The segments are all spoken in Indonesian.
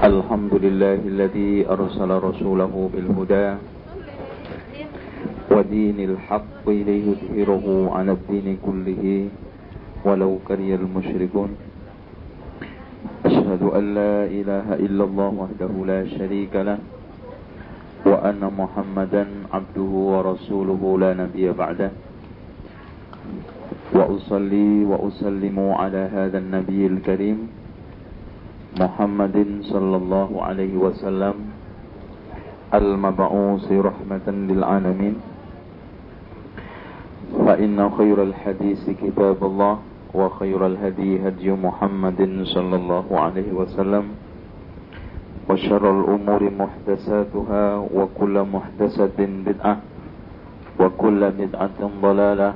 الحمد لله الذي أرسل رسوله بالهدى ودين الحق ليظهره على الدين كله ولو كره المشركون. أشهد أن لا إله إلا الله وحده لا شريك له وأن محمدا عبده ورسوله لا نبي بعده. وأصلي وأسلم على هذا النبي الكريم محمد صلى الله عليه وسلم المبعوث رحمة للعالمين. فإن خير الحديث كتاب الله وخير الهدي هدي محمد صلى الله عليه وسلم وشر الأمور محدثاتها وكل محدثة بدعة وكل بدعة ضلالة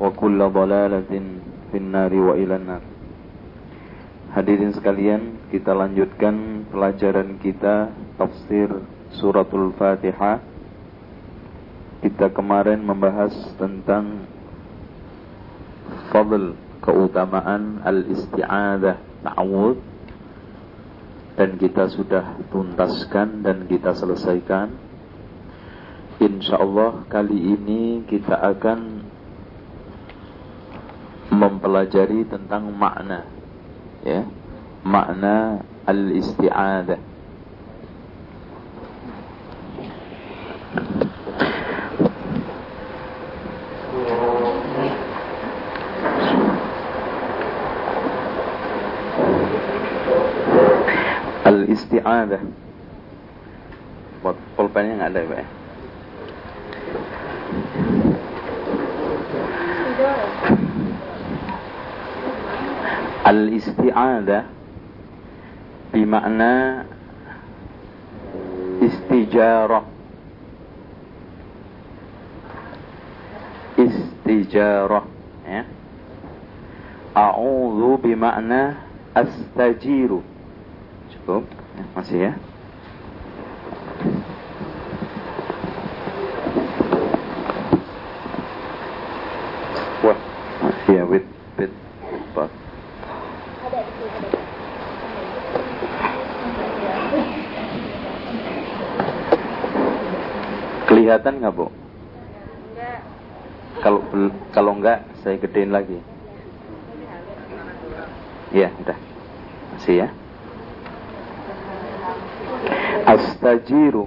وكل ضلالة في النار وإلى النار. Hadirin sekalian, kita lanjutkan pelajaran kita tafsir suratul Fatihah. Kita kemarin membahas tentang fadl keutamaan al-isti'adah ta'awud dan kita sudah tuntaskan dan kita selesaikan. Insyaallah kali ini kita akan mempelajari tentang makna ya makna al-isti'adah al-isti'adah pulpennya nggak ada ya Pak ya? Al-isti'adah Bimakna Istijarah. Istijarah ya. A'udhu bimakna Astajiru. Cukup ya, Masih ya Wah Masih ya with, with, with Kelihatan nggak bu? Kalau kalau enggak, saya gedein lagi. Ya, udah. Masih ya. Astajiru.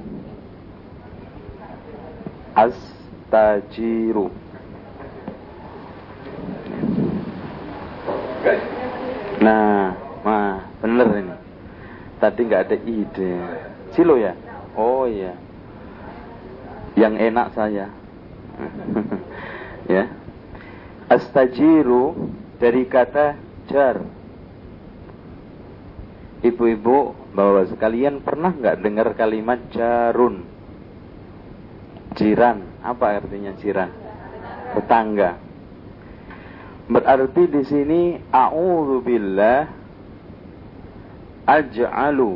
Astajiru. Nah, mah bener ini. Tadi nggak ada ide. Silo ya? Oh iya. Yang enak saya. ya. Astajiru dari kata jar. Ibu-ibu, bahwa sekalian pernah nggak dengar kalimat jarun? Jiran, apa artinya jiran? Tetangga. Berarti di sini a'udzubillah aj'alu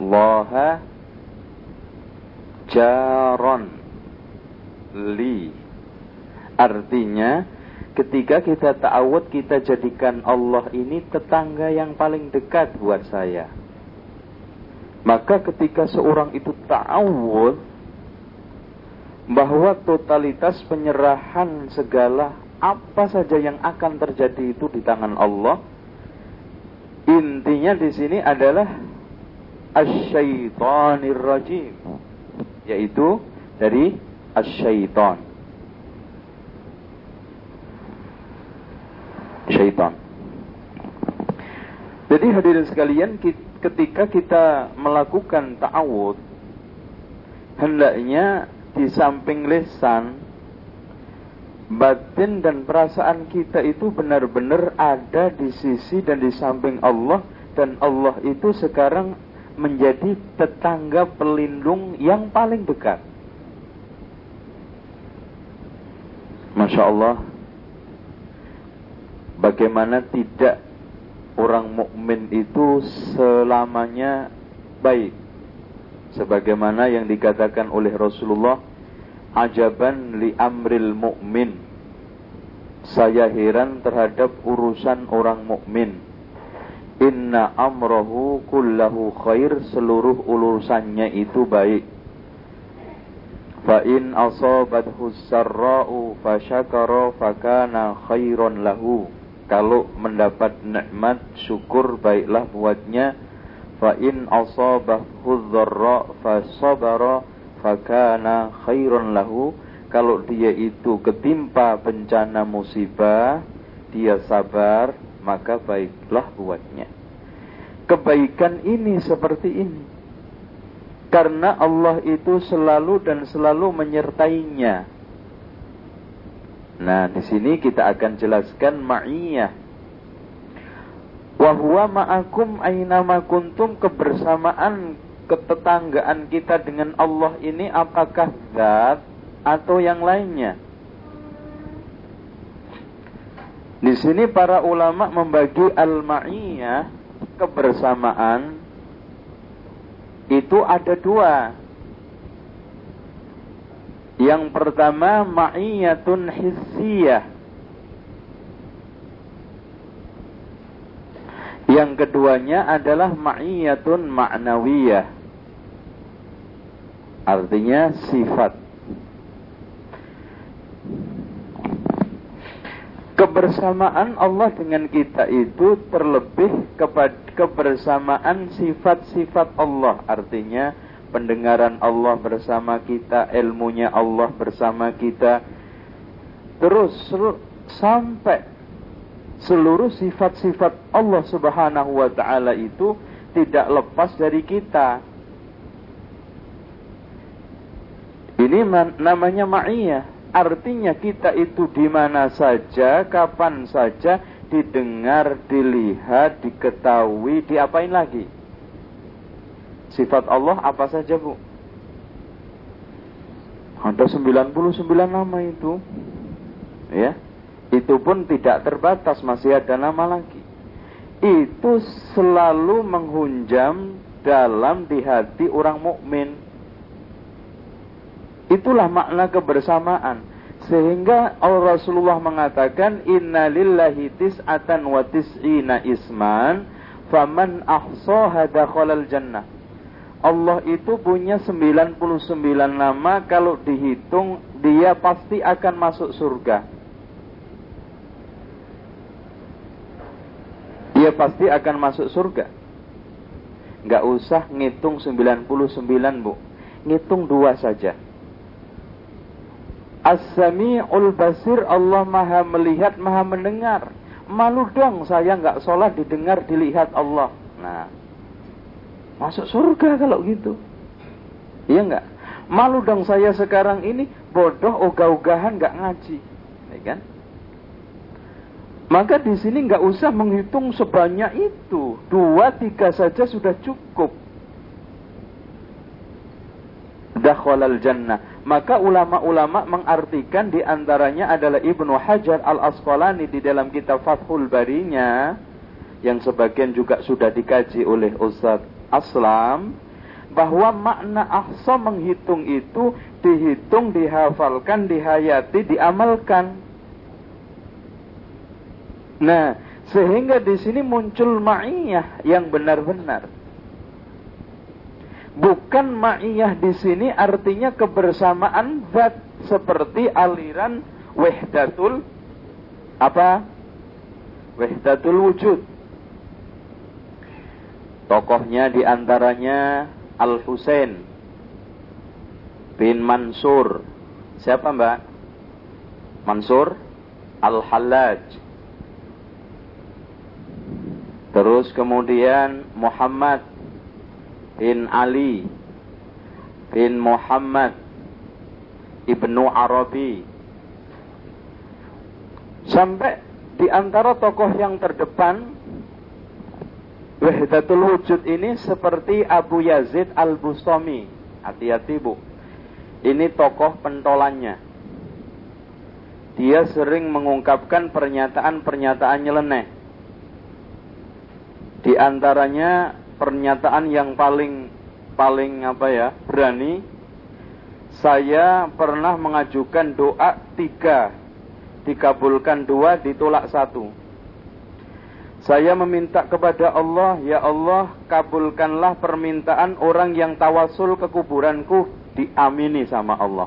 Allah jaron. Li. Artinya ketika kita ta'awud kita jadikan Allah ini tetangga yang paling dekat buat saya. Maka ketika seorang itu ta'awud bahwa totalitas penyerahan segala apa saja yang akan terjadi itu di tangan Allah. Intinya di sini adalah asyaitonir rajim, yaitu dari asyaiton. Syaitan. Jadi hadirin sekalian, ketika kita melakukan ta'awud, hendaknya di samping lisan, batin dan perasaan kita itu benar-benar ada di sisi dan di samping Allah dan Allah itu sekarang menjadi tetangga pelindung yang paling dekat. Masya Allah, bagaimana tidak orang mukmin itu selamanya baik? Sebagaimana yang dikatakan oleh Rasulullah ajaban li amril mukmin. Saya heran terhadap urusan orang mukmin Inna amrohu kullahu khair seluruh urusannya itu baik. Fa in asabathu sarra'u fasyakara fakana khairon lahu. Kalau mendapat nikmat syukur baiklah buatnya. Fa in asabathu dharra fasabara fakana khairon lahu. Kalau dia itu ketimpa bencana musibah, dia sabar, maka baiklah buatnya. Kebaikan ini seperti ini. Karena Allah itu selalu dan selalu menyertainya. Nah, di sini kita akan jelaskan ma'iyah. Wahwa ma'akum aynama kuntum kebersamaan ketetanggaan kita dengan Allah ini apakah zat atau yang lainnya? Di sini para ulama membagi al-ma'iyah kebersamaan itu ada dua. Yang pertama ma'iyatun hissiyah. Yang keduanya adalah ma'iyatun ma'nawiyah. Artinya sifat. Kebersamaan Allah dengan kita itu terlebih kepada kebersamaan sifat-sifat Allah. Artinya pendengaran Allah bersama kita ilmunya Allah bersama kita terus sampai seluruh sifat-sifat Allah Subhanahu wa taala itu tidak lepas dari kita. Ini namanya ma'iyah Artinya kita itu di mana saja, kapan saja didengar, dilihat, diketahui, diapain lagi? Sifat Allah apa saja, Bu? Ada 99 nama itu. Ya. Itu pun tidak terbatas, masih ada nama lagi. Itu selalu menghunjam dalam di hati orang mukmin Itulah makna kebersamaan. Sehingga Rasulullah mengatakan inna lillahi tis'atan wa tis'ina isman faman ahsaha dakhalal jannah. Allah itu punya 99 nama kalau dihitung dia pasti akan masuk surga. Dia pasti akan masuk surga. Gak usah ngitung 99 bu. Ngitung dua saja. As-Sami'ul Basir Allah maha melihat, maha mendengar. Malu dong saya nggak sholat didengar, dilihat Allah. Nah, masuk surga kalau gitu. Iya nggak? Malu dong saya sekarang ini bodoh ogah-ogahan nggak ngaji, ya kan? Maka di sini nggak usah menghitung sebanyak itu, dua tiga saja sudah cukup. Dakhalal jannah maka ulama-ulama mengartikan di antaranya adalah Ibnu Hajar al-Asqalani di dalam kitab Fathul Barinya yang sebagian juga sudah dikaji oleh Ustaz Aslam bahwa makna ahsa menghitung itu dihitung, dihafalkan, dihayati, diamalkan. Nah, sehingga di sini muncul ma'iyah yang benar-benar. Bukan ma'iyah di sini artinya kebersamaan zat seperti aliran wahdatul apa? Wahdatul wujud. Tokohnya di antaranya Al Husain bin Mansur. Siapa mbak? Mansur Al Hallaj. Terus kemudian Muhammad bin Ali bin Muhammad Ibnu Arabi. Sampai di antara tokoh yang terdepan Wahdatul Wujud ini seperti Abu Yazid Al-Bustami hati-hati bu. Ini tokoh pentolannya. Dia sering mengungkapkan pernyataan-pernyataan nyeleneh. Di antaranya pernyataan yang paling paling apa ya berani saya pernah mengajukan doa tiga dikabulkan dua ditolak satu Saya meminta kepada Allah, ya Allah, kabulkanlah permintaan orang yang tawasul ke kuburanku, diamini sama Allah.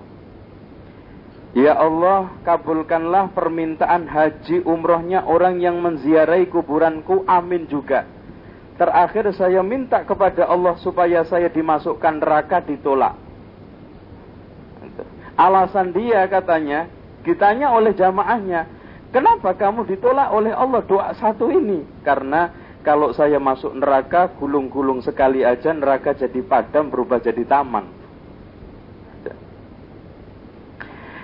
Ya Allah, kabulkanlah permintaan haji umrohnya orang yang menziarahi kuburanku, amin juga. Terakhir saya minta kepada Allah supaya saya dimasukkan neraka ditolak. Alasan dia katanya, ditanya oleh jamaahnya, kenapa kamu ditolak oleh Allah doa satu ini? Karena kalau saya masuk neraka, gulung-gulung sekali aja neraka jadi padam berubah jadi taman.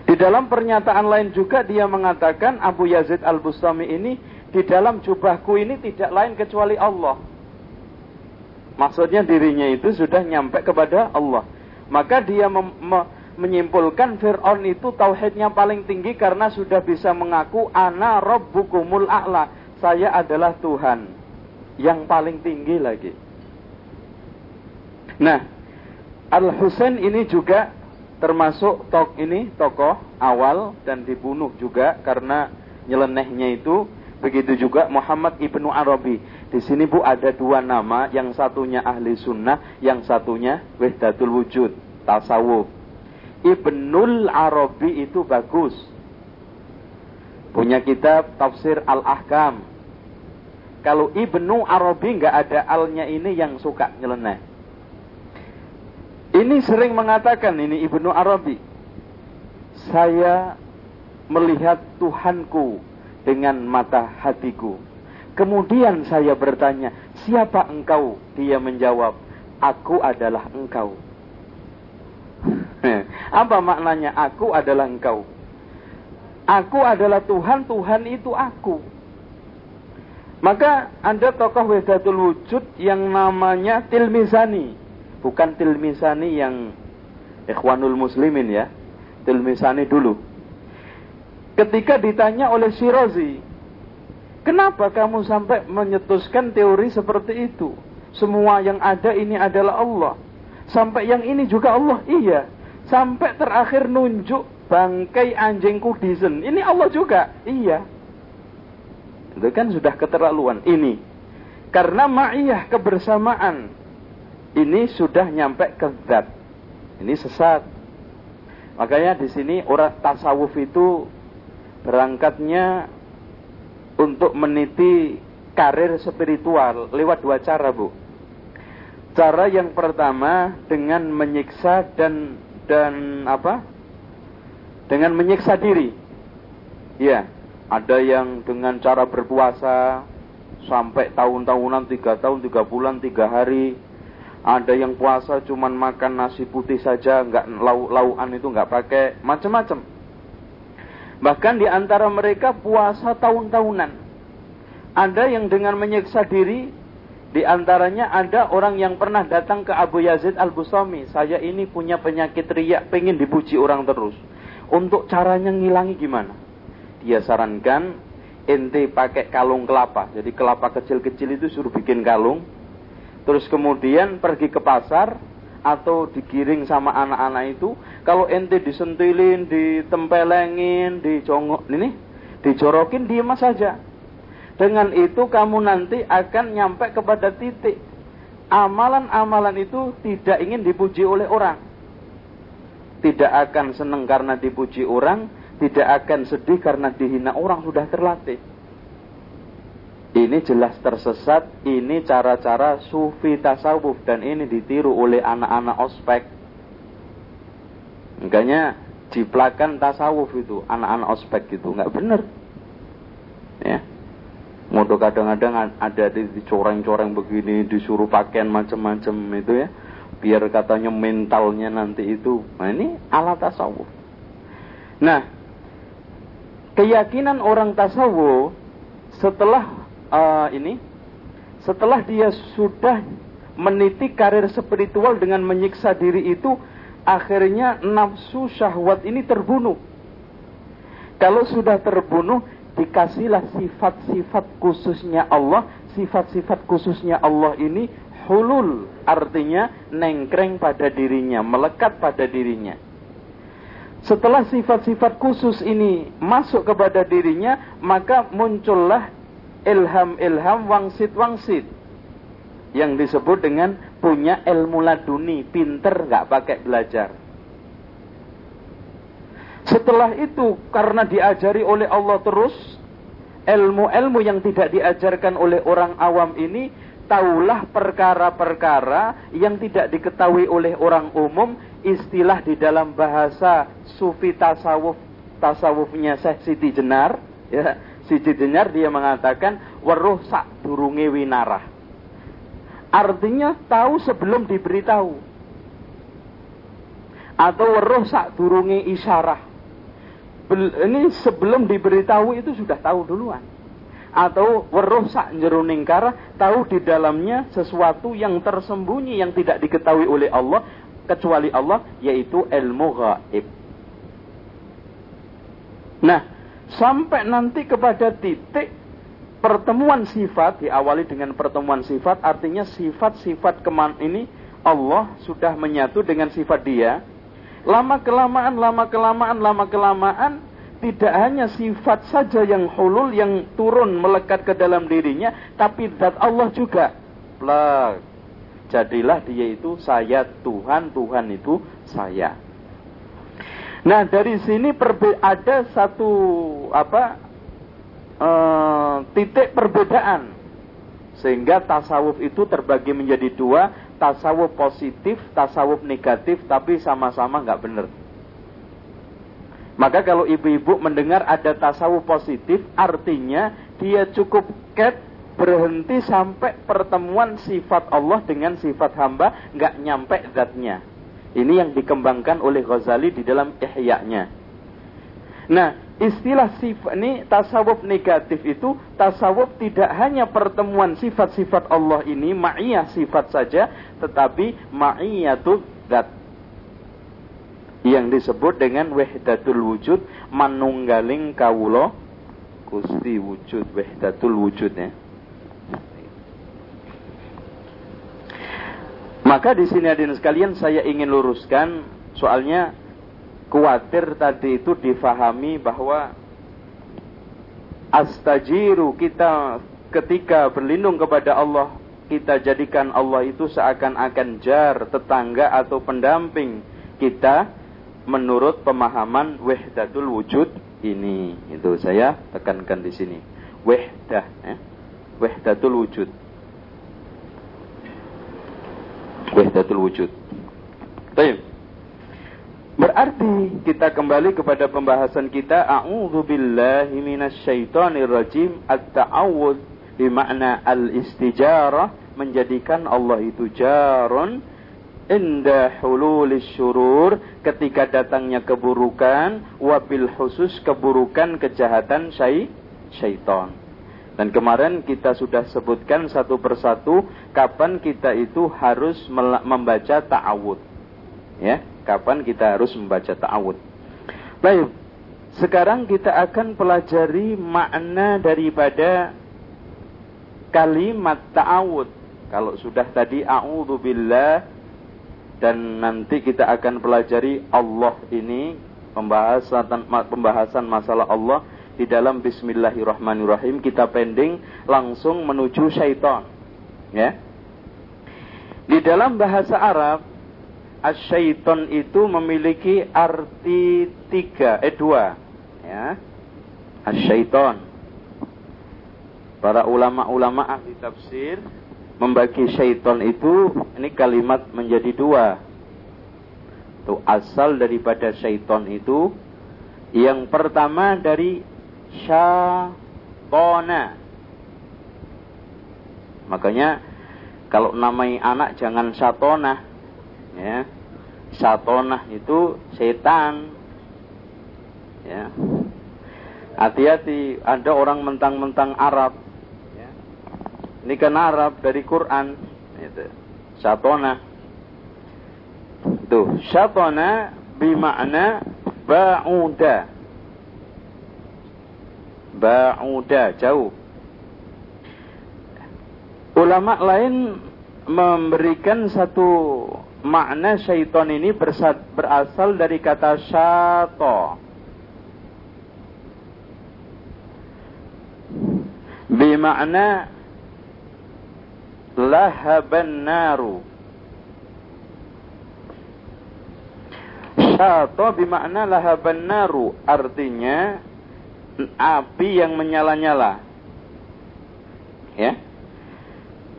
Di dalam pernyataan lain juga dia mengatakan Abu Yazid Al-Bustami ini di dalam jubahku ini tidak lain kecuali Allah. Maksudnya dirinya itu sudah nyampe kepada Allah. Maka dia menyimpulkan Fir'aun itu tauhidnya paling tinggi karena sudah bisa mengaku ana rabbukumul a'la. Saya adalah Tuhan yang paling tinggi lagi. Nah, Al-Husain ini juga termasuk tok ini tokoh awal dan dibunuh juga karena nyelenehnya itu begitu juga Muhammad ibnu Arabi di sini bu ada dua nama yang satunya ahli sunnah yang satunya wahdatul wujud tasawuf Ibnul Arabi itu bagus punya kitab tafsir al ahkam kalau Ibnu Arabi nggak ada alnya ini yang suka nyeleneh ini sering mengatakan ini Ibnu Arabi. Saya melihat Tuhanku dengan mata hatiku. Kemudian saya bertanya, siapa engkau? Dia menjawab, aku adalah engkau. Apa maknanya aku adalah engkau? Aku adalah Tuhan, Tuhan itu aku. Maka ada tokoh Wedatul Wujud yang namanya Tilmizani bukan tilmisani yang ikhwanul muslimin ya. Tilmisani dulu. Ketika ditanya oleh Syirazi, kenapa kamu sampai menyetuskan teori seperti itu? Semua yang ada ini adalah Allah. Sampai yang ini juga Allah, iya. Sampai terakhir nunjuk bangkai anjing kudisen. Ini Allah juga, iya. Itu kan sudah keterlaluan. Ini. Karena ma'iyah kebersamaan ini sudah nyampe ke zat. Ini sesat. Makanya di sini orang tasawuf itu berangkatnya untuk meniti karir spiritual lewat dua cara, Bu. Cara yang pertama dengan menyiksa dan dan apa? Dengan menyiksa diri. Ya, ada yang dengan cara berpuasa sampai tahun-tahunan, tiga tahun, tiga bulan, tiga hari, ada yang puasa cuman makan nasi putih saja, nggak lau lauan itu nggak pakai, macam-macam. Bahkan di antara mereka puasa tahun-tahunan. Ada yang dengan menyiksa diri, di antaranya ada orang yang pernah datang ke Abu Yazid Al-Bustami. Saya ini punya penyakit riak, pengen dipuji orang terus. Untuk caranya ngilangi gimana? Dia sarankan, ente pakai kalung kelapa. Jadi kelapa kecil-kecil itu suruh bikin kalung, terus kemudian pergi ke pasar atau digiring sama anak-anak itu kalau ente disentilin, ditempelengin, dicongok ini dijorokin diem saja. Dengan itu kamu nanti akan nyampe kepada titik. Amalan-amalan itu tidak ingin dipuji oleh orang. Tidak akan senang karena dipuji orang tidak akan sedih karena dihina orang sudah terlatih. Ini jelas tersesat, ini cara-cara sufi tasawuf dan ini ditiru oleh anak-anak ospek. Makanya jiplakan tasawuf itu, anak-anak ospek itu nggak benar. Ya. Modo kadang-kadang ada di coreng-coreng begini, disuruh pakaian macam-macam itu ya. Biar katanya mentalnya nanti itu. Nah ini alat tasawuf. Nah, keyakinan orang tasawuf setelah uh, ini setelah dia sudah meniti karir spiritual dengan menyiksa diri itu akhirnya nafsu syahwat ini terbunuh. Kalau sudah terbunuh dikasihlah sifat-sifat khususnya Allah. Sifat-sifat khususnya Allah ini hulul artinya nengkreng pada dirinya melekat pada dirinya. Setelah sifat-sifat khusus ini masuk kepada dirinya maka muncullah ilham-ilham wangsit-wangsit yang disebut dengan punya ilmu laduni, pinter nggak pakai belajar. Setelah itu karena diajari oleh Allah terus ilmu-ilmu yang tidak diajarkan oleh orang awam ini taulah perkara-perkara yang tidak diketahui oleh orang umum istilah di dalam bahasa sufi tasawuf tasawufnya Syekh Siti Jenar ya Siti Jenar dia mengatakan weruh sak durunge winarah artinya tahu sebelum diberitahu. Atau weruh sak durunge isyarah. Ini sebelum diberitahu itu sudah tahu duluan. Atau weruh sak jeruning kara tahu di dalamnya sesuatu yang tersembunyi yang tidak diketahui oleh Allah kecuali Allah yaitu ilmu gaib. Nah, sampai nanti kepada titik pertemuan sifat diawali dengan pertemuan sifat artinya sifat-sifat keman ini Allah sudah menyatu dengan sifat dia Lama kelamaan, lama kelamaan, lama kelamaan, tidak hanya sifat saja yang hulul, yang turun melekat ke dalam dirinya, tapi zat Allah juga. Plak. Jadilah dia itu saya Tuhan, Tuhan itu saya. Nah dari sini ada satu apa uh, titik perbedaan sehingga tasawuf itu terbagi menjadi dua tasawuf positif, tasawuf negatif, tapi sama-sama nggak benar. Maka kalau ibu-ibu mendengar ada tasawuf positif, artinya dia cukup ket berhenti sampai pertemuan sifat Allah dengan sifat hamba, nggak nyampe zatnya. Ini yang dikembangkan oleh Ghazali di dalam ihya-nya. Nah, istilah sifat ini tasawuf negatif itu tasawuf tidak hanya pertemuan sifat-sifat Allah ini ma'iyah sifat saja tetapi ma'iyatul dat yang disebut dengan wahdatul wujud manunggaling kawulo kusti wujud wahdatul wujud ya. Maka di sini hadirin sekalian saya ingin luruskan soalnya khawatir tadi itu difahami bahwa astajiru kita ketika berlindung kepada Allah kita jadikan Allah itu seakan-akan jar, tetangga atau pendamping kita menurut pemahaman wahdatul wujud ini. Itu saya tekankan di sini. Wahdah, eh? wahdatul wujud. Wahdatul wujud. Baik. Berarti kita kembali kepada pembahasan kita A'udzu billahi minasyaitonir rajim at-ta'awudz bermakna al-istijarah menjadikan Allah itu jarun inda hululis syurur ketika datangnya keburukan wabil khusus keburukan kejahatan syai syaitan. Dan kemarin kita sudah sebutkan satu persatu kapan kita itu harus membaca ta'awud. Ya, kapan kita harus membaca ta'awud. Baik, sekarang kita akan pelajari makna daripada kalimat ta'awud. Kalau sudah tadi a'udzu billah dan nanti kita akan pelajari Allah ini pembahasan pembahasan masalah Allah di dalam bismillahirrahmanirrahim kita pending langsung menuju syaitan. Ya. Di dalam bahasa Arab asyaiton itu memiliki arti tiga, eh dua. Ya. Asyaiton. Para ulama-ulama ahli tafsir membagi syaiton itu ini kalimat menjadi dua. Itu asal daripada syaiton itu yang pertama dari syatona. Makanya kalau namai anak jangan syatona ya satonah itu setan. Ya. Hati-hati ada orang mentang-mentang Arab. Ya. ini kan Arab dari Quran. Itu. Satona itu satona bimakna ba'uda. Ba'uda jauh. Ulama lain memberikan satu makna syaitan ini berasal dari kata syato. Bima'na lahaban naru. Syato bimakna lahaban naru. Artinya api yang menyala-nyala. Ya.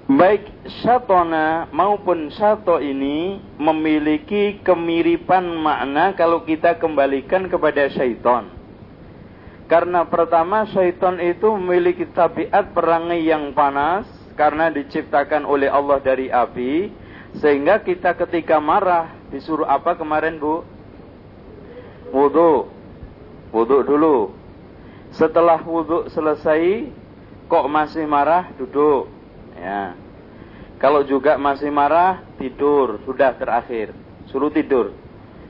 Baik syatona maupun syato ini memiliki kemiripan makna kalau kita kembalikan kepada syaiton. Karena pertama syaiton itu memiliki tabiat perangai yang panas karena diciptakan oleh Allah dari api sehingga kita ketika marah disuruh apa kemarin Bu? Wudu. Wudu dulu. Setelah wudu selesai kok masih marah duduk. Ya. Kalau juga masih marah tidur sudah terakhir. Suruh tidur.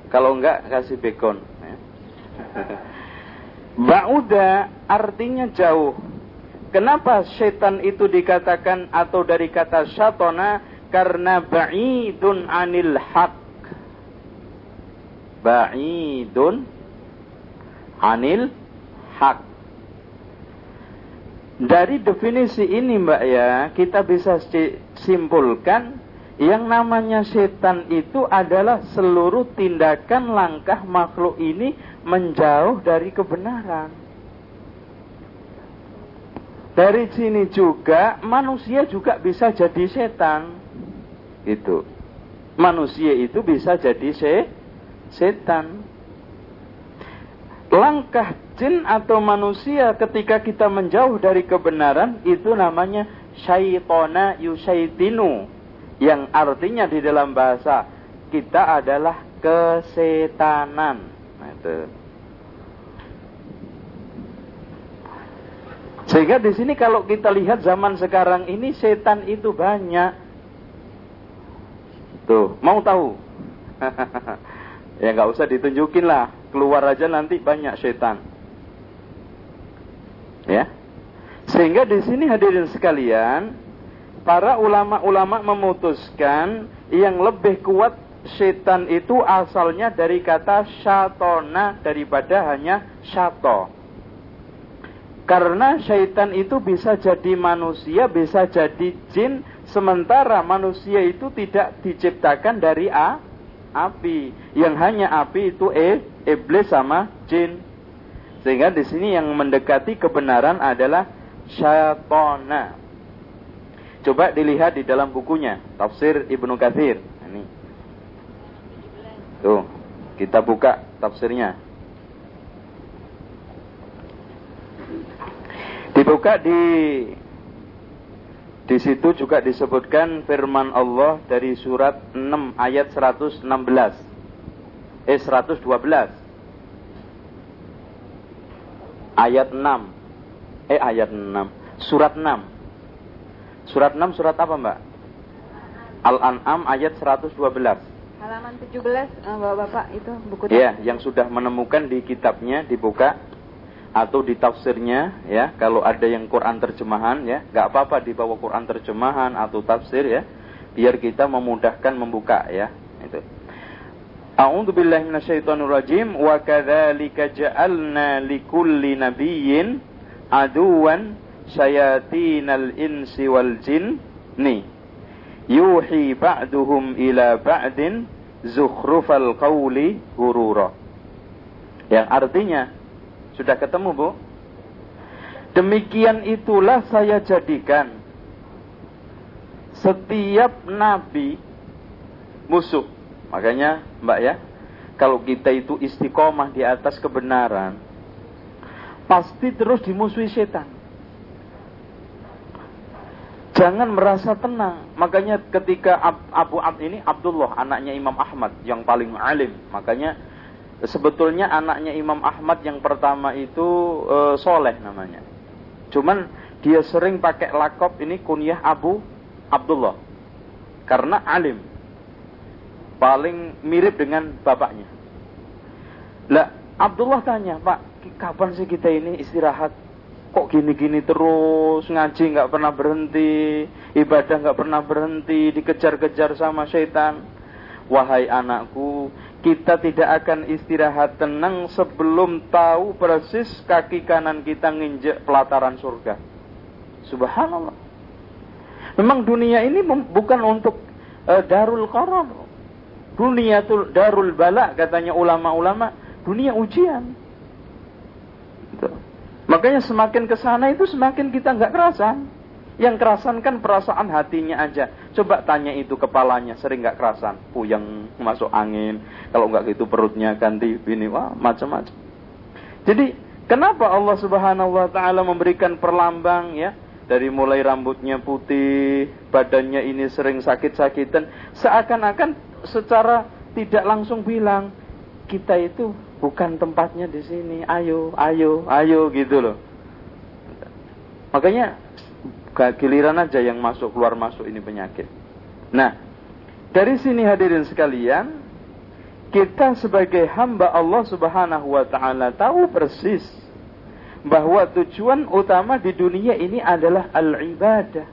Kalau enggak kasih bekon. Ya. Ba'uda artinya jauh. Kenapa setan itu dikatakan atau dari kata syatona? Karena ba'idun anil haq. Ba'idun anil haq. Dari definisi ini mbak ya, kita bisa simpulkan yang namanya setan itu adalah seluruh tindakan langkah makhluk ini menjauh dari kebenaran. Dari sini juga manusia juga bisa jadi setan. Itu. Manusia itu bisa jadi se setan. Langkah jin atau manusia ketika kita menjauh dari kebenaran itu namanya syaitona yusaitinu yang artinya di dalam bahasa kita adalah kesetanan. Nah, itu. Sehingga di sini kalau kita lihat zaman sekarang ini setan itu banyak. Tuh, mau tahu? ya nggak usah ditunjukin lah, keluar aja nanti banyak setan. Ya. Sehingga di sini hadirin sekalian, para ulama-ulama memutuskan yang lebih kuat setan itu asalnya dari kata syatona daripada hanya syato. Karena syaitan itu bisa jadi manusia, bisa jadi jin, sementara manusia itu tidak diciptakan dari a, api. Yang hanya api itu e, iblis sama jin. Sehingga di sini yang mendekati kebenaran adalah syatona. Coba dilihat di dalam bukunya, tafsir Ibnu Katsir. Ini. Tuh, kita buka tafsirnya. Dibuka di di situ juga disebutkan firman Allah dari surat 6 ayat 116. Eh 112. Ayat 6. Eh ayat 6. Surat 6 Surat 6 surat apa Mbak? Al-An'am ayat 112. Halaman 17 uh, eh, Bapak-bapak itu buku Iya, yang sudah menemukan di kitabnya dibuka atau di tafsirnya ya, kalau ada yang Quran terjemahan ya, nggak apa-apa dibawa Quran terjemahan atau tafsir ya, biar kita memudahkan membuka ya. Itu. A'udzu billahi minasyaitonir rajim. Wa kadzalika ja'alna likulli nabiyyin aduwan syayatinal insi wal jin. Nih yuhi ba'duhum ila ba'din zukhrufal qawli gurura. Yang artinya sudah ketemu Bu? Demikian itulah saya jadikan setiap nabi musuh makanya Mbak ya kalau kita itu istiqomah di atas kebenaran pasti terus dimusuhi setan Jangan merasa tenang. Makanya ketika Abu Abd ini Abdullah, anaknya Imam Ahmad yang paling alim. Makanya sebetulnya anaknya Imam Ahmad yang pertama itu e, soleh namanya. Cuman dia sering pakai lakop ini kunyah Abu Abdullah. Karena alim. Paling mirip dengan bapaknya. Lah, Abdullah tanya, Pak, kapan sih kita ini istirahat? kok gini-gini terus ngaji nggak pernah berhenti ibadah nggak pernah berhenti dikejar-kejar sama syaitan wahai anakku kita tidak akan istirahat tenang sebelum tahu persis kaki kanan kita nginjek pelataran surga Subhanallah. Memang dunia ini bukan untuk uh, darul qarar. Dunia itu darul bala katanya ulama-ulama, dunia ujian. Gitu. Makanya semakin ke sana itu semakin kita nggak kerasan. Yang kerasan kan perasaan hatinya aja. Coba tanya itu kepalanya, sering nggak kerasan, puyeng, masuk angin. Kalau nggak gitu perutnya ganti ini, wah macam-macam. Jadi kenapa Allah Subhanahu Wa Taala memberikan perlambang ya? Dari mulai rambutnya putih, badannya ini sering sakit-sakitan, seakan-akan secara tidak langsung bilang kita itu bukan tempatnya di sini. Ayo, ayo, ayo gitu loh. Makanya giliran aja yang masuk keluar masuk ini penyakit. Nah, dari sini hadirin sekalian, kita sebagai hamba Allah Subhanahu wa taala tahu persis bahwa tujuan utama di dunia ini adalah al-ibadah.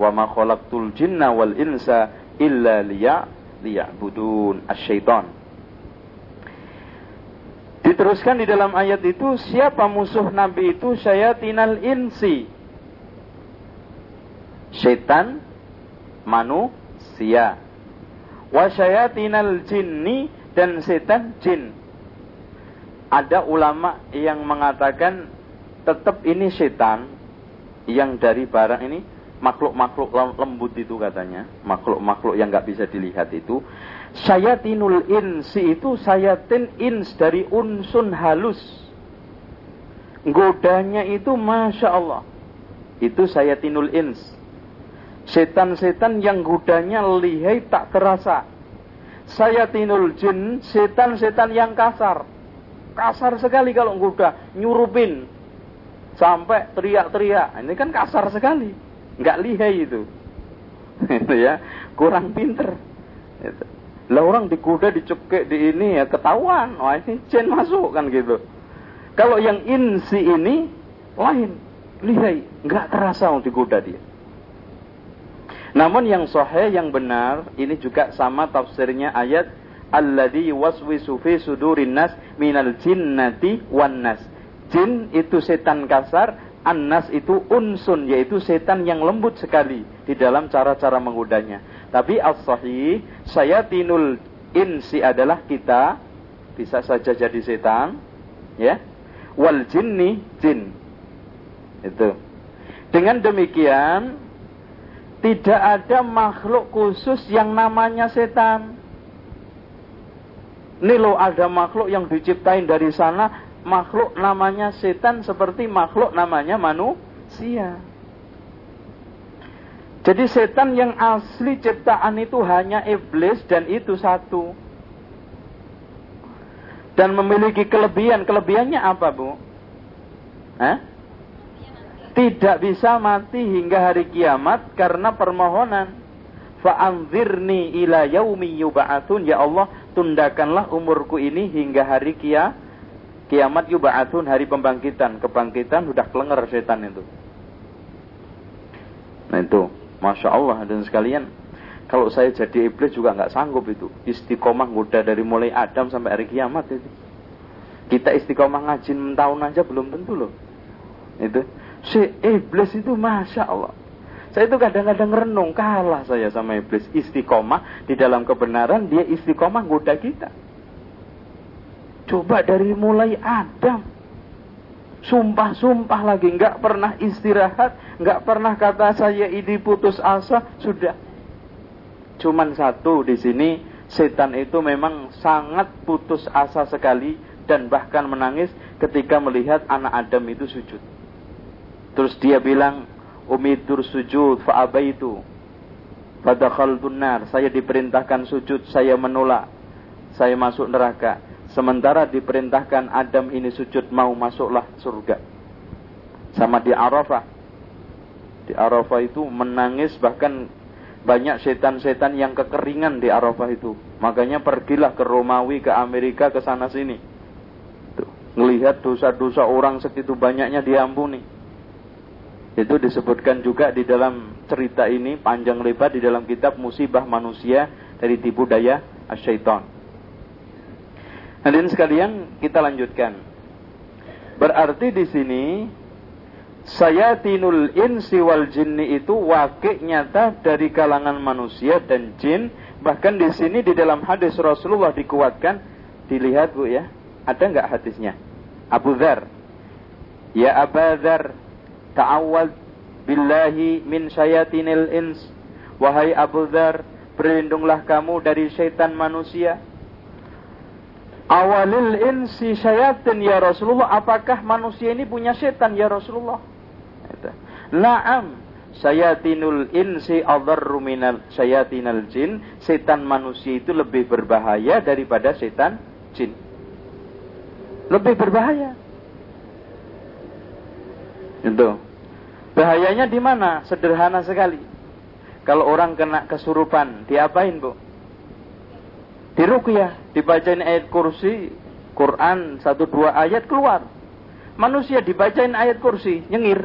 Wa ma khalaqtul jinna wal insa illa liya liya'budun asy-syaitan. Diteruskan di dalam ayat itu siapa musuh Nabi itu syayatinal insi setan manusia. Wasyayatinal jinni dan setan jin. Ada ulama yang mengatakan tetap ini setan yang dari barang ini makhluk-makhluk lembut itu katanya, makhluk-makhluk yang nggak bisa dilihat itu. Syayatinul insi itu sayatin ins dari unsun halus. Godanya itu masya Allah. Itu sayatinul ins Setan-setan yang gudanya lihai tak terasa. Saya tinul jin, setan-setan yang kasar. Kasar sekali kalau guda, nyurupin. Sampai teriak-teriak. Ini kan kasar sekali. Nggak lihai itu. itu ya, kurang pinter. Itu. Lah orang dikuda dicekik di ini ya ketahuan. Wah ini jin masuk kan gitu. Kalau yang insi ini lain, lihai, nggak terasa untuk dikuda dia. Namun yang sahih yang benar ini juga sama tafsirnya ayat alladzi waswisu fi sudurin nas minal jinnati wan nas. Jin itu setan kasar, annas itu unsun yaitu setan yang lembut sekali di dalam cara-cara menggodanya. Tapi as-sahih sayatinul insi adalah kita bisa saja jadi setan ya. Wal jinni jin. Itu. Dengan demikian tidak ada makhluk khusus yang namanya setan. Ini loh ada makhluk yang diciptain dari sana, makhluk namanya setan seperti makhluk namanya manusia. Jadi setan yang asli ciptaan itu hanya iblis dan itu satu. Dan memiliki kelebihan. Kelebihannya apa, Bu? Hah? tidak bisa mati hingga hari kiamat karena permohonan. Fa'anzirni ila yaumi yuba'atun. Ya Allah, tundakanlah umurku ini hingga hari kia, kiamat yuba'atun, hari pembangkitan. Kebangkitan sudah kelenger setan itu. Nah itu, Masya Allah dan sekalian. Kalau saya jadi iblis juga nggak sanggup itu. Istiqomah muda dari mulai Adam sampai hari kiamat itu. Kita istiqomah ngajin tahun aja belum tentu loh. Itu Si iblis itu masya Allah. Saya itu kadang-kadang renung kalah saya sama iblis. Istiqomah di dalam kebenaran dia istiqomah goda kita. Coba dari mulai Adam. Sumpah-sumpah lagi nggak pernah istirahat nggak pernah kata saya ini putus asa sudah. Cuman satu di sini setan itu memang sangat putus asa sekali dan bahkan menangis ketika melihat anak Adam itu sujud. Terus dia bilang, umidur sujud fa'abaitu. Fadakhaltun nar. Saya diperintahkan sujud, saya menolak. Saya masuk neraka. Sementara diperintahkan Adam ini sujud, mau masuklah surga. Sama di Arafah. Di Arafah itu menangis bahkan banyak setan-setan yang kekeringan di Arafah itu. Makanya pergilah ke Romawi, ke Amerika, ke sana sini. Tuh, dosa-dosa orang segitu banyaknya diampuni. Itu disebutkan juga di dalam cerita ini panjang lebar di dalam kitab Musibah Manusia dari tipu daya asyaiton. Hadirin sekalian, kita lanjutkan. Berarti di sini sayatinul insi wal jinni itu wakil nyata dari kalangan manusia dan jin. Bahkan di sini di dalam hadis Rasulullah dikuatkan, dilihat bu ya, ada nggak hadisnya? Abu Dhar, ya Abu Dhar, ta'awad billahi min sayatinil ins. Wahai Abu Dhar, berlindunglah kamu dari syaitan manusia. Awalil insi syayatin ya Rasulullah. Apakah manusia ini punya setan ya Rasulullah? Naam. Sayatinul insi adarru minal sayatinal jin. Setan manusia itu lebih berbahaya daripada setan jin. Lebih berbahaya. Itu. Bahayanya di mana? Sederhana sekali. Kalau orang kena kesurupan, diapain, Bu? Diruqyah, dibacain ayat kursi, Quran satu dua ayat keluar. Manusia dibacain ayat kursi, nyengir.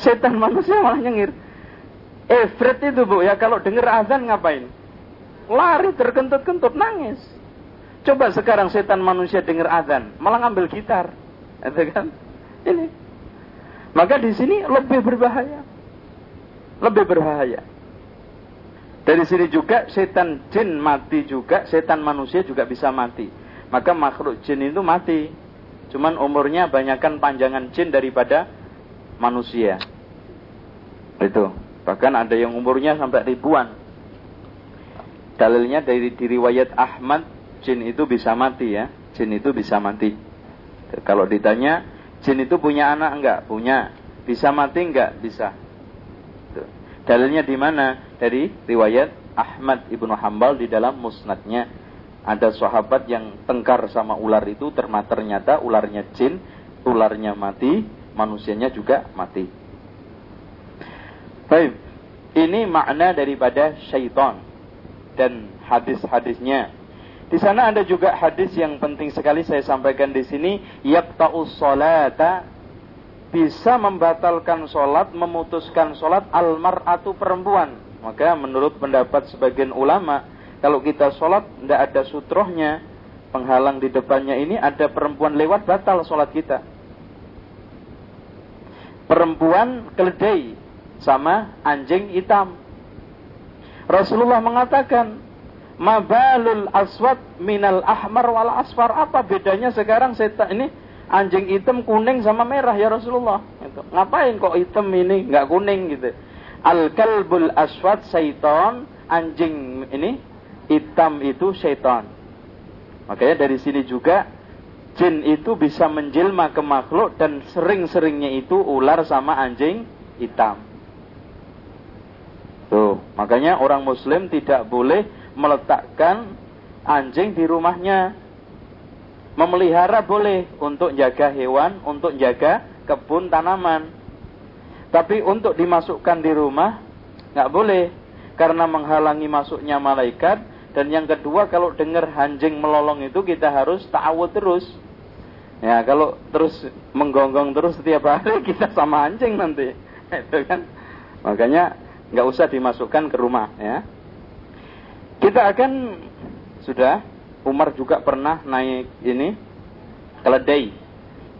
Setan manusia malah nyengir. Efret itu bu ya kalau dengar azan ngapain? Lari terkentut-kentut nangis. Coba sekarang setan manusia dengar azan, malah ngambil gitar. Itu kan? Ini. Maka di sini lebih berbahaya. Lebih berbahaya. Dari sini juga setan jin mati juga, setan manusia juga bisa mati. Maka makhluk jin itu mati. Cuman umurnya banyakkan panjangan jin daripada manusia. Itu. Bahkan ada yang umurnya sampai ribuan. Dalilnya dari diriwayat Ahmad, jin itu bisa mati ya. Jin itu bisa mati. Kalau ditanya, jin itu punya anak enggak? Punya. Bisa mati enggak? Bisa. Dalilnya di mana? Dari riwayat Ahmad ibnu Hambal di dalam musnadnya. Ada sahabat yang tengkar sama ular itu, ternyata ularnya jin, ularnya mati, manusianya juga mati. Baik, ini makna daripada syaitan dan hadis-hadisnya. Di sana ada juga hadis yang penting sekali saya sampaikan di sini, yaqta'us salata bisa membatalkan sholat, memutuskan sholat almar'atu perempuan. Maka menurut pendapat sebagian ulama, kalau kita sholat tidak ada sutrohnya, penghalang di depannya ini ada perempuan lewat batal sholat kita. Perempuan keledai sama anjing hitam. Rasulullah mengatakan, Mabalul aswad minal ahmar wal asfar. Apa bedanya sekarang setan ini anjing hitam kuning sama merah ya Rasulullah. Gitu. Ngapain kok hitam ini nggak kuning gitu? Al kalbul aswad syaiton, anjing ini hitam itu syaiton. Makanya dari sini juga jin itu bisa menjelma ke makhluk dan sering-seringnya itu ular sama anjing hitam. Tuh, makanya orang muslim tidak boleh meletakkan anjing di rumahnya Memelihara boleh untuk jaga hewan, untuk jaga kebun tanaman. Tapi untuk dimasukkan di rumah nggak boleh karena menghalangi masuknya malaikat dan yang kedua kalau dengar anjing melolong itu kita harus ta'awud terus. Ya, kalau terus menggonggong terus setiap hari kita sama anjing nanti. Itu kan. Makanya nggak usah dimasukkan ke rumah ya. Kita akan sudah Umar juga pernah naik ini keledai.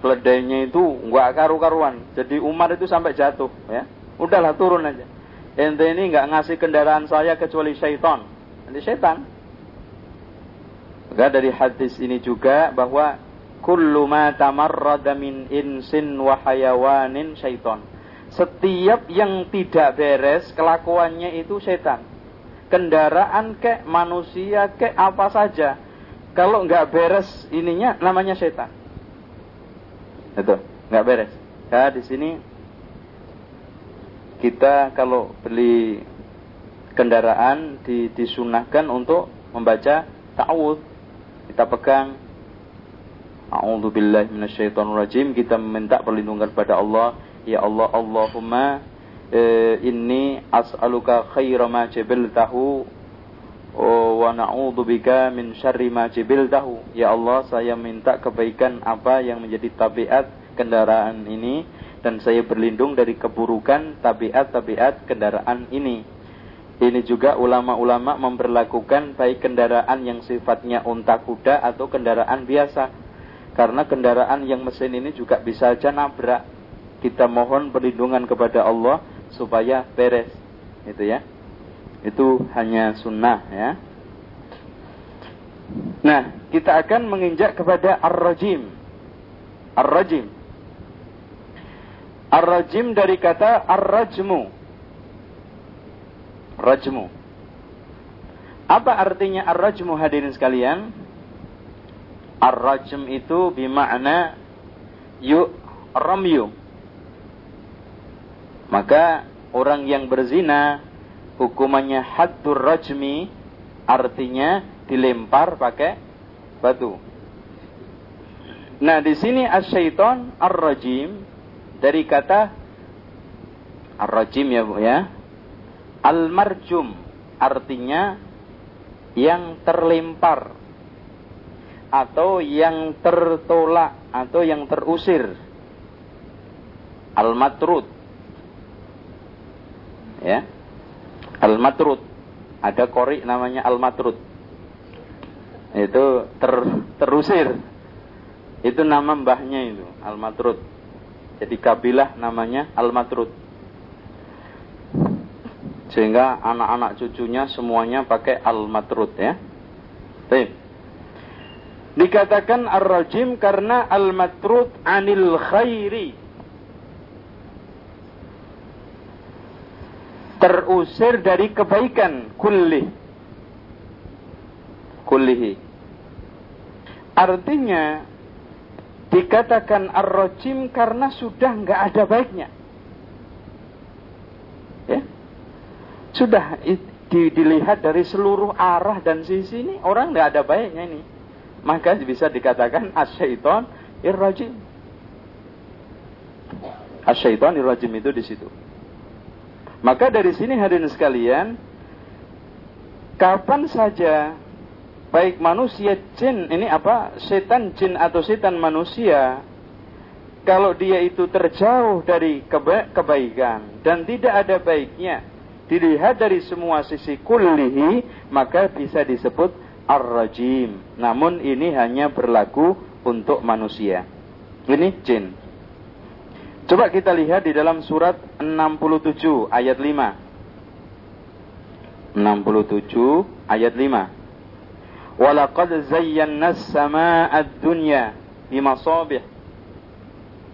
Keledainya itu nggak karu-karuan. Jadi Umar itu sampai jatuh ya. Udahlah turun aja. Ente ini nggak ngasih kendaraan saya kecuali syaitan. Nanti syaitan. Maka dari hadis ini juga bahwa kullu ma tamarrada min insin wa hayawanin syaitan. Setiap yang tidak beres kelakuannya itu setan. Kendaraan ke manusia ke apa saja kalau nggak beres ininya namanya setan. Itu, nggak beres. Ya, di sini kita kalau beli kendaraan di, disunahkan untuk membaca ta'awud. Kita pegang A'udzu billahi. Kita meminta perlindungan kepada Allah. Ya Allah, Allahumma inni as'aluka khaira ma jabaltahu Oh, wa bika min syarri ma jibiltahu. Ya Allah, saya minta kebaikan apa yang menjadi tabiat kendaraan ini dan saya berlindung dari keburukan tabiat-tabiat kendaraan ini. Ini juga ulama-ulama memperlakukan baik kendaraan yang sifatnya unta kuda atau kendaraan biasa. Karena kendaraan yang mesin ini juga bisa saja nabrak. kita mohon perlindungan kepada Allah supaya beres. Itu ya. Itu hanya sunnah ya. Nah, kita akan menginjak kepada ar-rajim. Ar-rajim. Ar-rajim dari kata ar-rajmu. Rajmu. Apa artinya ar-rajmu hadirin sekalian? Ar-rajm itu bermakna yu ramyu. Maka orang yang berzina hukumannya haddur rajmi artinya dilempar pakai batu. Nah, di sini asyaiton ar-rajim dari kata ar-rajim ya Bu ya. Al-marjum artinya yang terlempar atau yang tertolak atau yang terusir. Al-matrud. Ya. Al-matrud. Ada kori namanya al-matrud itu ter, terusir itu nama mbahnya itu Al-Matrud jadi kabilah namanya Al-Matrud sehingga anak-anak cucunya semuanya pakai Al-Matrud ya Baik. dikatakan Ar-Rajim karena Al-Matrud anil khairi terusir dari kebaikan kulli kullihi Artinya dikatakan ar-rajim karena sudah nggak ada baiknya. Ya. Sudah di, dilihat dari seluruh arah dan sisi ini orang nggak ada baiknya ini. Maka bisa dikatakan asyaiton irrajim. Asyaiton irrajim itu di situ. Maka dari sini hadirin sekalian, kapan saja baik manusia jin ini apa setan jin atau setan manusia kalau dia itu terjauh dari keba kebaikan dan tidak ada baiknya dilihat dari semua sisi kullihi maka bisa disebut ar-rajim. Namun ini hanya berlaku untuk manusia. Ini jin coba kita lihat di dalam surat 67 ayat 5 67 ayat 5 Walaqad zayyana as-samaa'a ad-dunya bimasabih.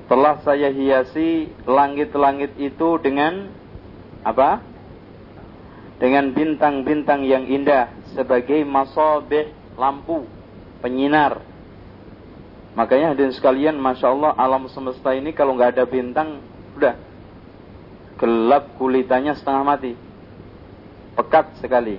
Telah saya hiasi langit-langit itu dengan apa? Dengan bintang-bintang yang indah sebagai masabih lampu penyinar. Makanya hadirin sekalian, masya Allah alam semesta ini kalau nggak ada bintang, udah gelap kulitannya setengah mati, pekat sekali.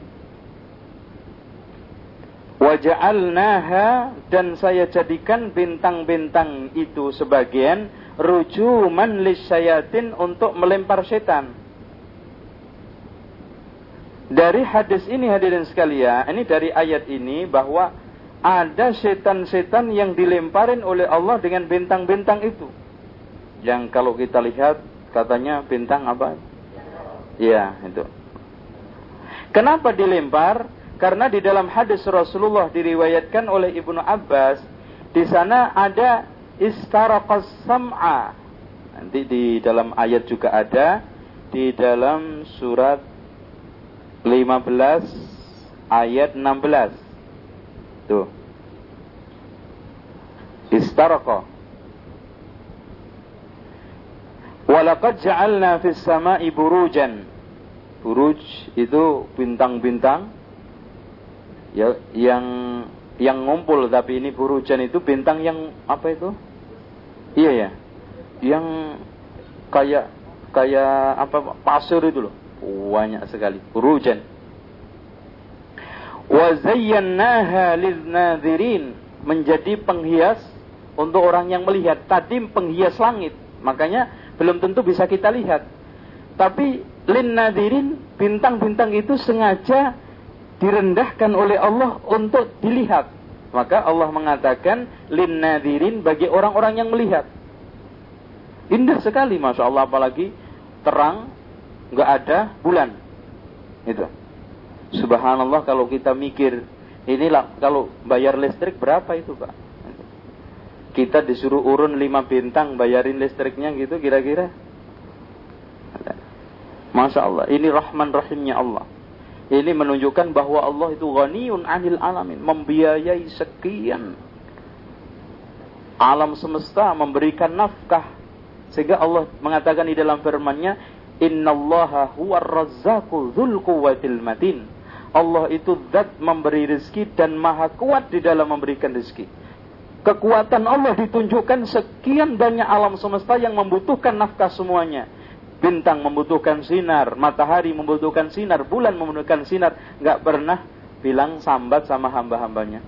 Waja'alnaha dan saya jadikan bintang-bintang itu sebagian rujuman lisyayatin untuk melempar setan. Dari hadis ini hadirin sekalian, ini dari ayat ini bahwa ada setan-setan yang dilemparin oleh Allah dengan bintang-bintang itu. Yang kalau kita lihat katanya bintang apa? Ya, itu. Kenapa dilempar? Karena di dalam hadis Rasulullah diriwayatkan oleh Ibnu Abbas, di sana ada istaraqas sam'a. Nanti di dalam ayat juga ada di dalam surat 15 ayat 16. Tuh. Istaraqa. Walaqad ja'alna fis sama'i burujan. Buruj itu bintang-bintang ya yang yang ngumpul tapi ini burujan itu bintang yang apa itu iya ya yang kayak kayak apa pasir itu loh banyak sekali burujan wa zayyanaha menjadi penghias untuk orang yang melihat tadi penghias langit makanya belum tentu bisa kita lihat tapi lin nadirin bintang-bintang itu sengaja direndahkan oleh Allah untuk dilihat. Maka Allah mengatakan lin nadirin bagi orang-orang yang melihat. Indah sekali Masya Allah apalagi terang nggak ada bulan. Itu. Subhanallah kalau kita mikir inilah kalau bayar listrik berapa itu Pak? Kita disuruh urun lima bintang bayarin listriknya gitu kira-kira. Masya Allah, ini rahman rahimnya Allah. Ini menunjukkan bahwa Allah itu ghaniyun anil alamin, membiayai sekian alam semesta, memberikan nafkah. Sehingga Allah mengatakan di dalam firman-Nya, "Innallaha huwar razzaqu dzul quwwatil matin." Allah itu zat memberi rezeki dan maha kuat di dalam memberikan rezeki. Kekuatan Allah ditunjukkan sekian banyak alam semesta yang membutuhkan nafkah semuanya. Bintang membutuhkan sinar, matahari membutuhkan sinar, bulan membutuhkan sinar. Nggak pernah bilang sambat sama hamba-hambanya.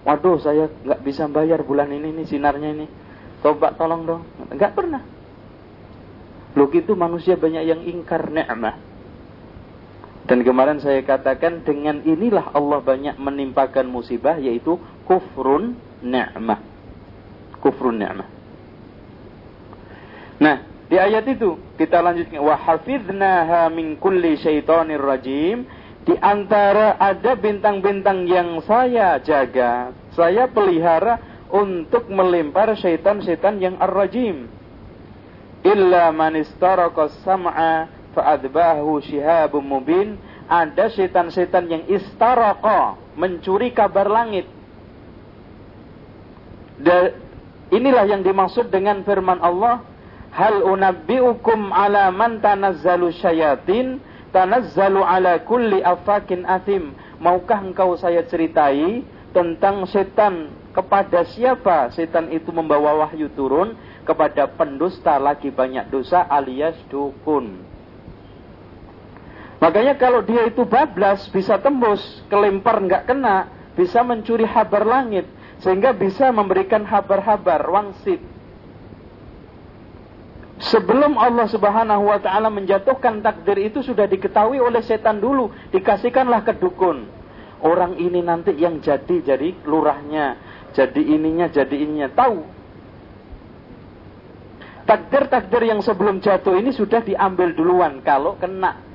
Waduh, saya nggak bisa bayar bulan ini nih sinarnya ini. Coba tolong dong. Nggak pernah. Lu gitu manusia banyak yang ingkar ni'mah. Dan kemarin saya katakan dengan inilah Allah banyak menimpakan musibah yaitu kufrun ni'mah. Kufrun ni'mah. Nah, di ayat itu kita lanjutkan wa hafidnaha min kulli syaitonir rajim di antara ada bintang-bintang yang saya jaga, saya pelihara untuk melempar syaitan-syaitan yang ar-rajim. Illa man sam'a fa'adbahu shihabun mubin. Ada syaitan-syaitan yang istaraka, mencuri kabar langit dan inilah yang dimaksud dengan firman Allah, hal unabbiukum ala man tanazzalu syayatin tanazzalu ala kulli afakin athim. Maukah engkau saya ceritai tentang setan kepada siapa setan itu membawa wahyu turun kepada pendusta lagi banyak dosa alias dukun. Makanya kalau dia itu bablas bisa tembus, kelempar nggak kena, bisa mencuri habar langit sehingga bisa memberikan habar-habar wangsit. Sebelum Allah Subhanahu wa taala menjatuhkan takdir itu sudah diketahui oleh setan dulu, dikasihkanlah ke dukun. Orang ini nanti yang jadi jadi lurahnya, jadi ininya, jadi ininya, tahu. Takdir-takdir yang sebelum jatuh ini sudah diambil duluan kalau kena.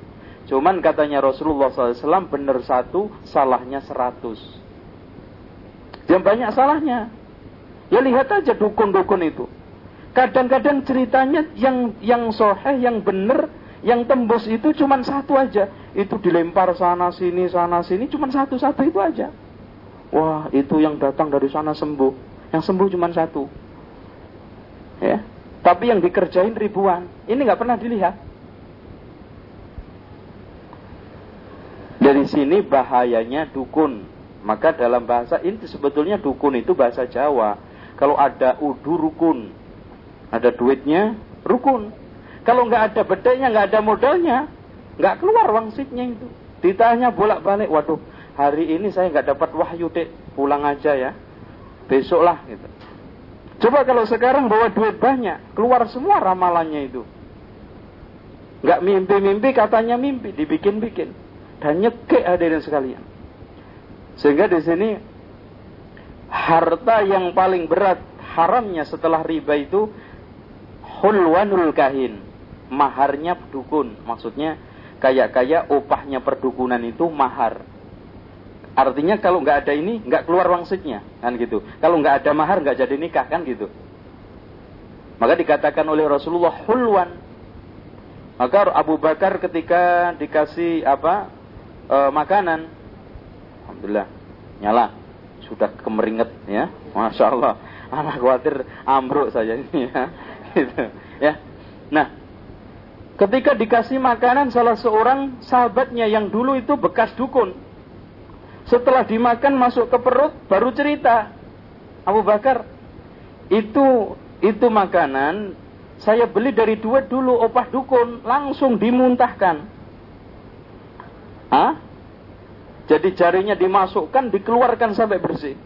Cuman katanya Rasulullah SAW benar satu, salahnya seratus. Yang banyak salahnya. Ya lihat aja dukun-dukun itu. Kadang-kadang ceritanya yang yang soheh, yang benar, yang tembus itu cuma satu aja. Itu dilempar sana sini, sana sini, cuma satu-satu itu aja. Wah, itu yang datang dari sana sembuh. Yang sembuh cuma satu. Ya. Tapi yang dikerjain ribuan. Ini nggak pernah dilihat. Dari sini bahayanya dukun. Maka dalam bahasa ini sebetulnya dukun itu bahasa Jawa. Kalau ada udu rukun, ada duitnya rukun. Kalau nggak ada bedanya, nggak ada modalnya, nggak keluar wangsitnya itu. Ditanya bolak-balik, waduh hari ini saya nggak dapat wahyu dek, pulang aja ya. Besok lah gitu. Coba kalau sekarang bawa duit banyak, keluar semua ramalannya itu. Nggak mimpi-mimpi katanya mimpi, dibikin-bikin. Dan nyekek hadirin sekalian. Sehingga di sini harta yang paling berat haramnya setelah riba itu hulwanul kahin, maharnya dukun. Maksudnya kayak-kayak upahnya perdukunan itu mahar. Artinya kalau nggak ada ini nggak keluar wangsitnya kan gitu. Kalau nggak ada mahar nggak jadi nikah kan gitu. Maka dikatakan oleh Rasulullah hulwan. Maka Abu Bakar ketika dikasih apa e, makanan. Alhamdulillah nyala. Sudah kemeringet ya. Masya Allah. Anak khawatir ambruk saja ini ya. Gitu ya. Nah ketika dikasih makanan salah seorang sahabatnya yang dulu itu bekas dukun. Setelah dimakan masuk ke perut baru cerita. Abu Bakar itu itu makanan saya beli dari dua dulu opah dukun langsung dimuntahkan ah jadi jarinya dimasukkan, dikeluarkan sampai bersih.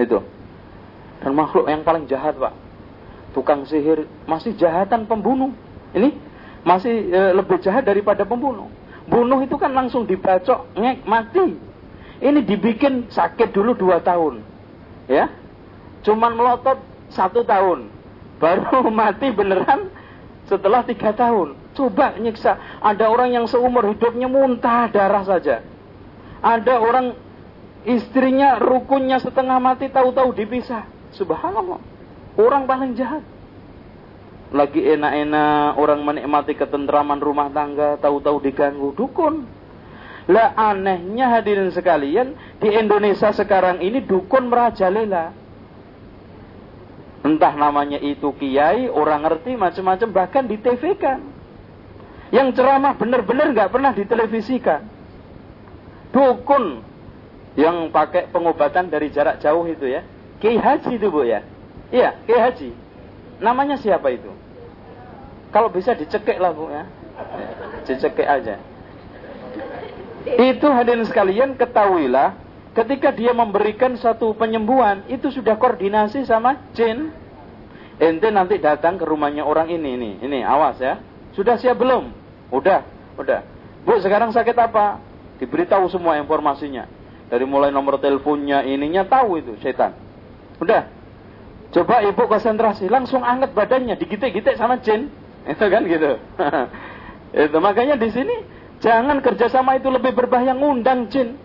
Itu. Dan makhluk yang paling jahat, Pak. Tukang sihir masih jahatan pembunuh. Ini masih e, lebih jahat daripada pembunuh. Bunuh itu kan langsung dibacok, ngek, mati. Ini dibikin sakit dulu dua tahun. Ya. Cuman melotot satu tahun. Baru mati beneran setelah tiga tahun. Coba nyiksa. Ada orang yang seumur hidupnya muntah darah saja. Ada orang istrinya rukunnya setengah mati tahu-tahu dipisah. Subhanallah. Orang paling jahat. Lagi enak-enak orang menikmati ketentraman rumah tangga, tahu-tahu diganggu dukun. Lah anehnya hadirin sekalian, di Indonesia sekarang ini dukun merajalela. Entah namanya itu kiai, orang ngerti macam-macam, bahkan di TV kan. Yang ceramah benar-benar nggak pernah ditelevisikan. Dukun yang pakai pengobatan dari jarak jauh itu ya. Kiai Haji itu bu ya. Iya, Kiai Haji. Namanya siapa itu? Kalau bisa dicekik lah bu ya. Dicekik aja. Itu hadirin sekalian ketahuilah ketika dia memberikan satu penyembuhan itu sudah koordinasi sama jin. Ente nanti datang ke rumahnya orang ini ini ini awas ya. Sudah siap belum? Udah, udah. Bu sekarang sakit apa? Diberitahu semua informasinya. Dari mulai nomor teleponnya ininya tahu itu setan. Udah. Coba ibu konsentrasi, langsung anget badannya, digitik-gitik sama jin. Itu kan gitu. itu makanya di sini jangan kerjasama itu lebih berbahaya ngundang jin.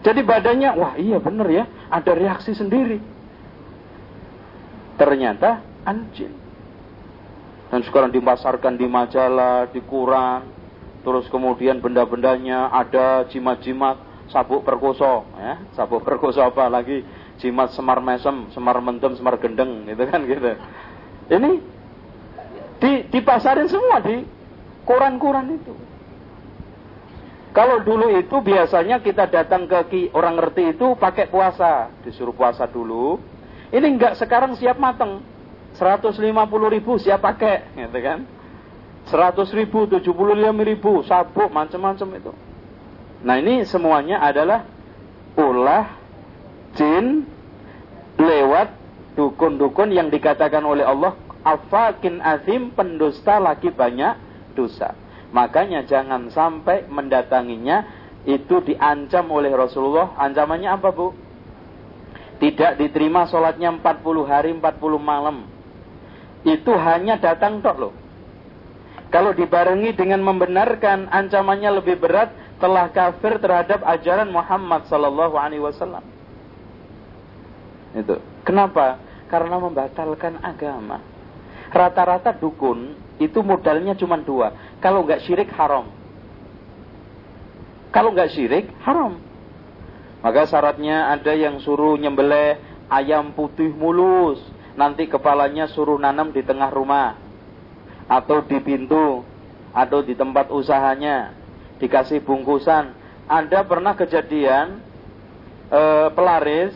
Jadi badannya, wah iya bener ya, ada reaksi sendiri. Ternyata anjing. Dan sekarang dipasarkan di majalah, di koran, terus kemudian benda-bendanya ada jimat-jimat, sabuk perkoso, ya, sabuk perkoso apa lagi, jimat semar mesem, semar mendem, semar gendeng, gitu kan gitu. Ini di dipasarin semua di koran-koran itu. Kalau dulu itu biasanya kita datang ke orang ngerti itu pakai puasa, disuruh puasa dulu, ini enggak sekarang siap mateng. 150 ribu siap pakai, gitu kan. 100 ribu, 75 ribu, sabuk, macam-macam itu. Nah ini semuanya adalah ulah jin lewat dukun-dukun yang dikatakan oleh Allah afakin azim pendusta lagi banyak dosa. Makanya jangan sampai mendatanginya itu diancam oleh Rasulullah. Ancamannya apa bu? tidak diterima sholatnya 40 hari 40 malam. Itu hanya datang tok loh. Kalau dibarengi dengan membenarkan ancamannya lebih berat telah kafir terhadap ajaran Muhammad sallallahu alaihi wasallam. Itu. Kenapa? Karena membatalkan agama. Rata-rata dukun itu modalnya cuma dua. Kalau nggak syirik haram. Kalau nggak syirik haram. Maka syaratnya ada yang suruh nyembelih ayam putih mulus. Nanti kepalanya suruh nanam di tengah rumah. Atau di pintu. Atau di tempat usahanya. Dikasih bungkusan. Ada pernah kejadian e, pelaris.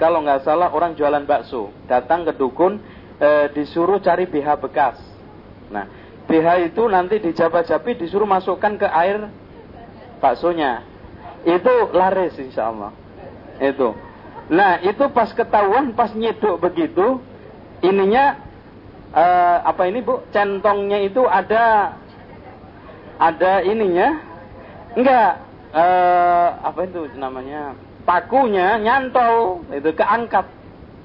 Kalau nggak salah orang jualan bakso. Datang ke dukun. E, disuruh cari BH bekas. Nah BH itu nanti dijabat-jabi disuruh masukkan ke air baksonya itu laris insya Allah. Itu. Nah itu pas ketahuan, pas nyeduk begitu, ininya uh, apa ini bu? Centongnya itu ada ada ininya, enggak uh, apa itu namanya? Pakunya nyantol, itu keangkat.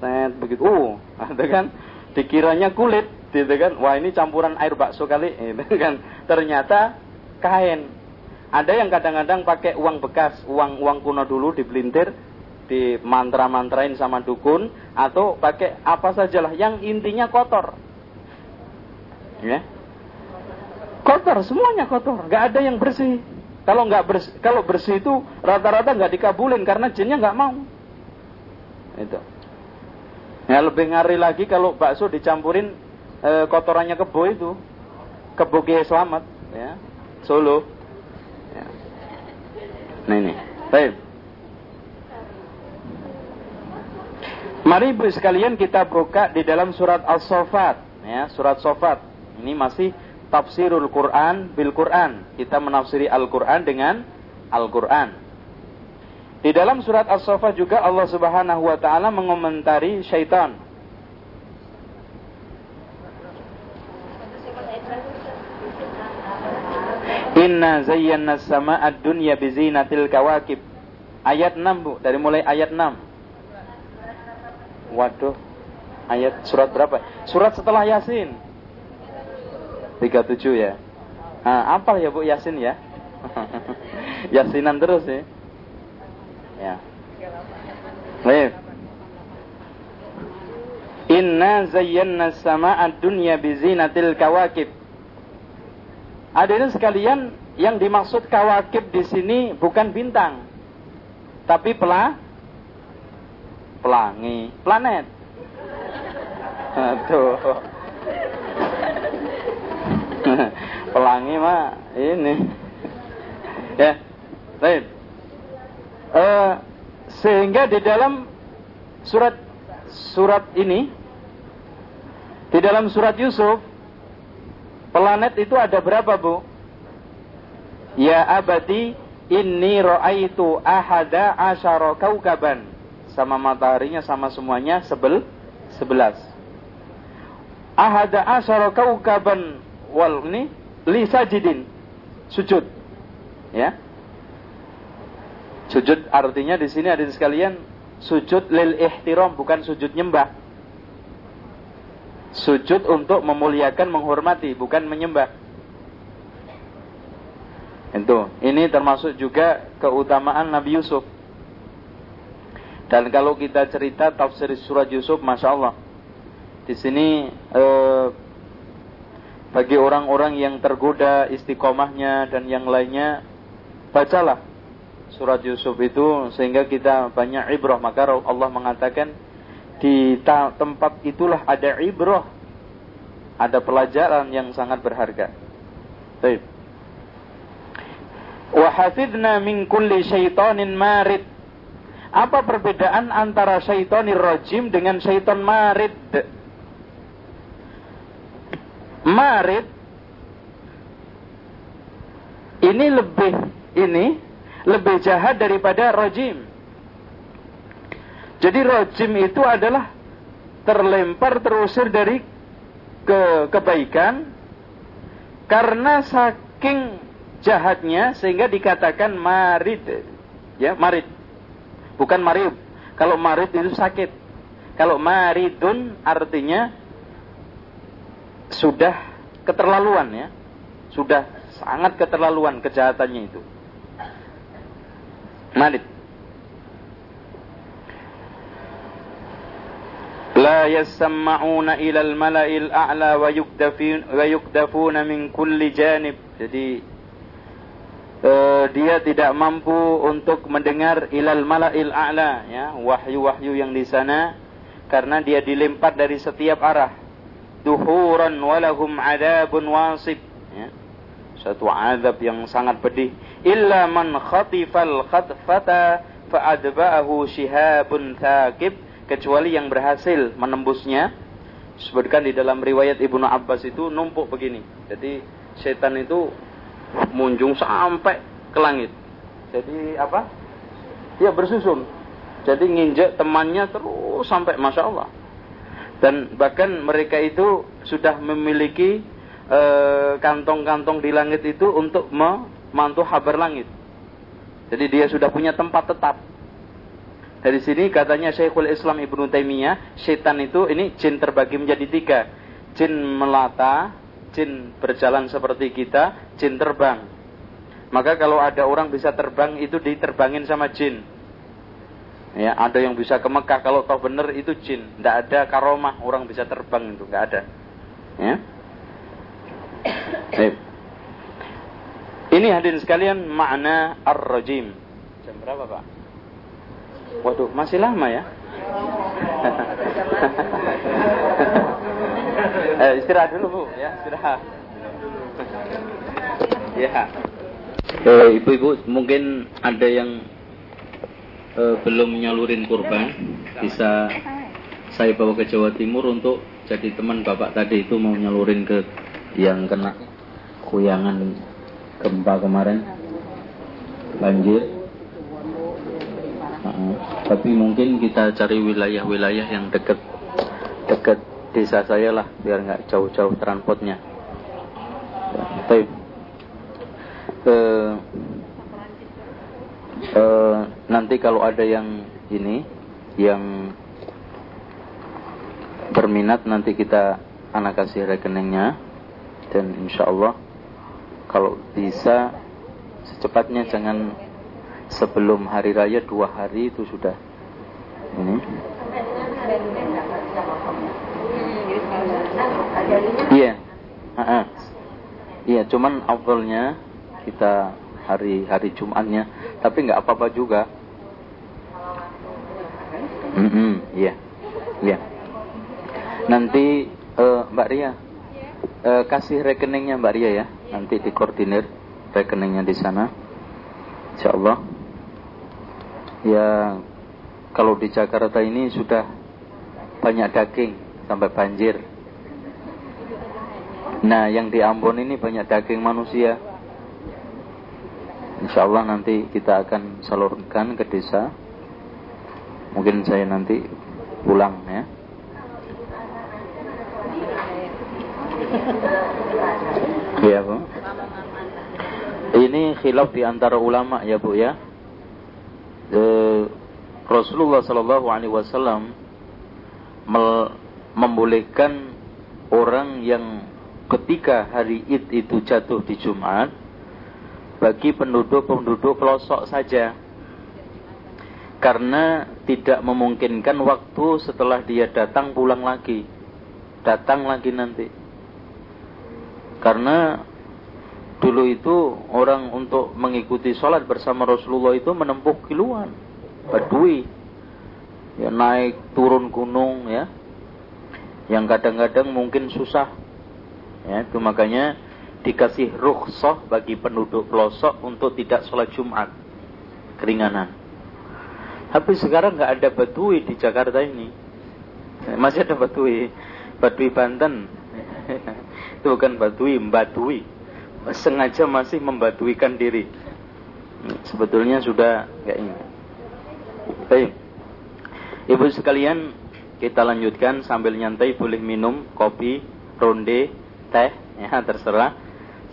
Nah, begitu, uh, ada kan? Dikiranya kulit, gitu kan? Wah ini campuran air bakso kali, gitu kan? Ternyata kain ada yang kadang-kadang pakai uang bekas, uang uang kuno dulu dibelintir, di mantra-mantrain sama dukun, atau pakai apa sajalah yang intinya kotor. Ya. Kotor, semuanya kotor, nggak ada yang bersih. Kalau nggak bersih, kalau bersih itu rata-rata nggak dikabulin karena jinnya nggak mau. Itu. Ya lebih ngari lagi kalau bakso dicampurin e, kotorannya kebo itu, kebo Kiai Selamat, ya, Solo. Nah ini. Baik. Mari ibu sekalian kita buka di dalam surat As-Sofat. Ya, surat Sofat. Ini masih tafsirul Quran bil Quran. Kita menafsiri Al-Quran dengan Al-Quran. Di dalam surat As-Sofat juga Allah Subhanahu wa taala mengomentari syaitan. Inna zayyana sama'a dunya bizinatil kawakib. Ayat 6 Bu, dari mulai ayat 6. Waduh. Ayat surat berapa? Surat setelah Yasin. 37 ya. Nah, apa ya Bu Yasin ya? Yasinan terus ya. Ya. Baik. Inna zayyana sama'a dunya bizinatil kawakib. Hadirin sekalian, yang dimaksud kawakib di sini bukan bintang, tapi pela pelangi, planet. Aduh. pelangi mah ini. ya, baik. Uh, sehingga di dalam surat surat ini di dalam surat Yusuf planet itu ada berapa, Bu? Ya abadi inni ra'aitu ahada asyara kaukaban. Sama mataharinya sama semuanya sebel sebelas. Ahada asyara kaukaban wal ini li sajidin. Sujud. Ya. Sujud artinya di sini ada sekalian sujud lil ihtiram bukan sujud nyembah. Sujud untuk memuliakan, menghormati, bukan menyembah. Itu, ini termasuk juga keutamaan Nabi Yusuf. Dan kalau kita cerita tafsir surat Yusuf, masya Allah, di sini eh, bagi orang-orang yang tergoda istiqomahnya dan yang lainnya, bacalah surat Yusuf itu sehingga kita banyak ibrah. Maka Allah mengatakan di tempat itulah ada ibrah. Ada pelajaran yang sangat berharga. Baik. Wahafidna min kulli syaitanin marid. Apa perbedaan antara syaitonir rajim dengan syaiton marid? Marid ini lebih ini lebih jahat daripada rojim. Jadi rojim itu adalah terlempar terusir dari ke kebaikan karena saking jahatnya sehingga dikatakan marid. Ya, marid bukan marid. Kalau marid itu sakit. Kalau maridun artinya sudah keterlaluan ya. Sudah sangat keterlaluan kejahatannya itu. Marid. La yasamma'una ilal mala'il a'la wa yukdafuna min kulli janib. Jadi uh, dia tidak mampu untuk mendengar ilal mala'il a'la ya wahyu-wahyu yang di sana karena dia dilempar dari setiap arah. Duhuran walahum adabun wasib ya. Satu azab yang sangat pedih. Illa man khatifal khatfata fa'adba'ahu shihabun thaqib kecuali yang berhasil menembusnya. Sebutkan di dalam riwayat Ibnu Abbas itu numpuk begini. Jadi setan itu munjung sampai ke langit jadi apa ya bersusun jadi nginjek temannya terus sampai masya Allah dan bahkan mereka itu sudah memiliki eh, kantong-kantong di langit itu untuk mantu habar langit. Jadi dia sudah punya tempat tetap. Dari sini katanya Syekhul Islam Ibnu Taimiyah, setan itu ini jin terbagi menjadi tiga. Jin melata, jin berjalan seperti kita, jin terbang. Maka kalau ada orang bisa terbang itu diterbangin sama jin. Ya, ada yang bisa ke Mekah kalau tahu benar itu jin. Tidak ada karomah orang bisa terbang itu, nggak ada. Ya. Ini hadirin sekalian makna ar-rajim. Jam berapa, Pak? Waduh, masih lama ya? eh, istirahat dulu, Bu, ya, istirahat. ya. Eh, ibu-ibu, mungkin ada yang eh, belum nyalurin kurban, bisa saya bawa ke Jawa Timur untuk jadi teman Bapak tadi itu mau nyalurin ke yang kena kuyangan gempa kemarin banjir uh, tapi mungkin kita cari wilayah-wilayah yang dekat dekat desa saya lah biar nggak jauh-jauh transportnya. Tapi uh, uh, nanti kalau ada yang ini yang berminat nanti kita anak kasih rekeningnya. Dan insya Allah kalau bisa secepatnya jangan sebelum hari raya dua hari itu sudah. Ini Iya. Iya, cuman awalnya kita hari hari Jumatnya, tapi nggak apa-apa juga. Mm iya, iya. Nanti uh, Mbak Ria, uh, kasih rekeningnya Mbak Ria ya, nanti dikoordinir rekeningnya di sana, Insya Allah. Ya, kalau di Jakarta ini sudah banyak daging sampai banjir. Nah, yang di Ambon ini banyak daging manusia. Insya Allah nanti kita akan salurkan ke desa. Mungkin saya nanti pulang ya. Iya Bu. Ini khilaf di antara ulama ya Bu ya. E, Rasulullah Shallallahu Alaihi Wasallam membolehkan orang yang ketika hari Id itu jatuh di Jumat bagi penduduk-penduduk pelosok saja. Karena tidak memungkinkan waktu setelah dia datang pulang lagi. Datang lagi nanti. Karena dulu itu orang untuk mengikuti sholat bersama Rasulullah itu menempuh kiluan badui ya naik turun gunung ya. Yang kadang-kadang mungkin susah Ya, itu makanya dikasih rukhsah bagi penduduk pelosok untuk tidak sholat Jumat. Keringanan. Tapi sekarang nggak ada batui di Jakarta ini. Masih ada batui. Batui Banten. itu bukan batui, batui. Sengaja masih membatuikan diri. Sebetulnya sudah nggak ini. Baik. Ibu sekalian, kita lanjutkan sambil nyantai boleh minum kopi, ronde, teh ya terserah.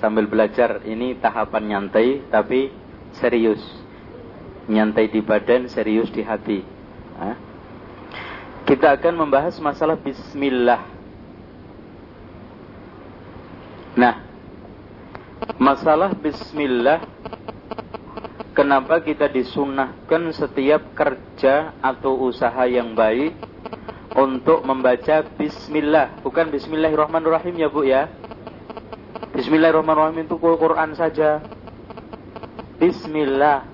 Sambil belajar ini tahapan nyantai tapi serius. Nyantai di badan serius di hati. Ya. kita akan membahas masalah bismillah. Nah masalah bismillah kenapa kita disunahkan setiap kerja atau usaha yang baik untuk membaca bismillah, bukan bismillahirrahmanirrahim ya Bu ya. Bismillahirrahmanirrahim itu Quran saja. Bismillah.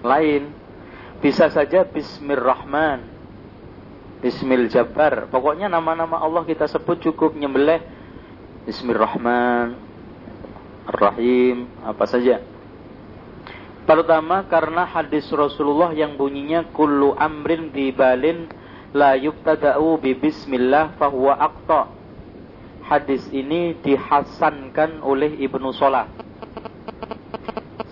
Lain. Bisa saja bismillahirrahman. Bismil Jabbar. Pokoknya nama-nama Allah kita sebut cukup nyembelih Bismillahirrahman Rahim apa saja. Pertama karena hadis Rasulullah yang bunyinya kullu amrin dibalin la yubtada'u bi bismillah fahuwa aqta. Hadis ini dihasankan oleh Ibnu Solah.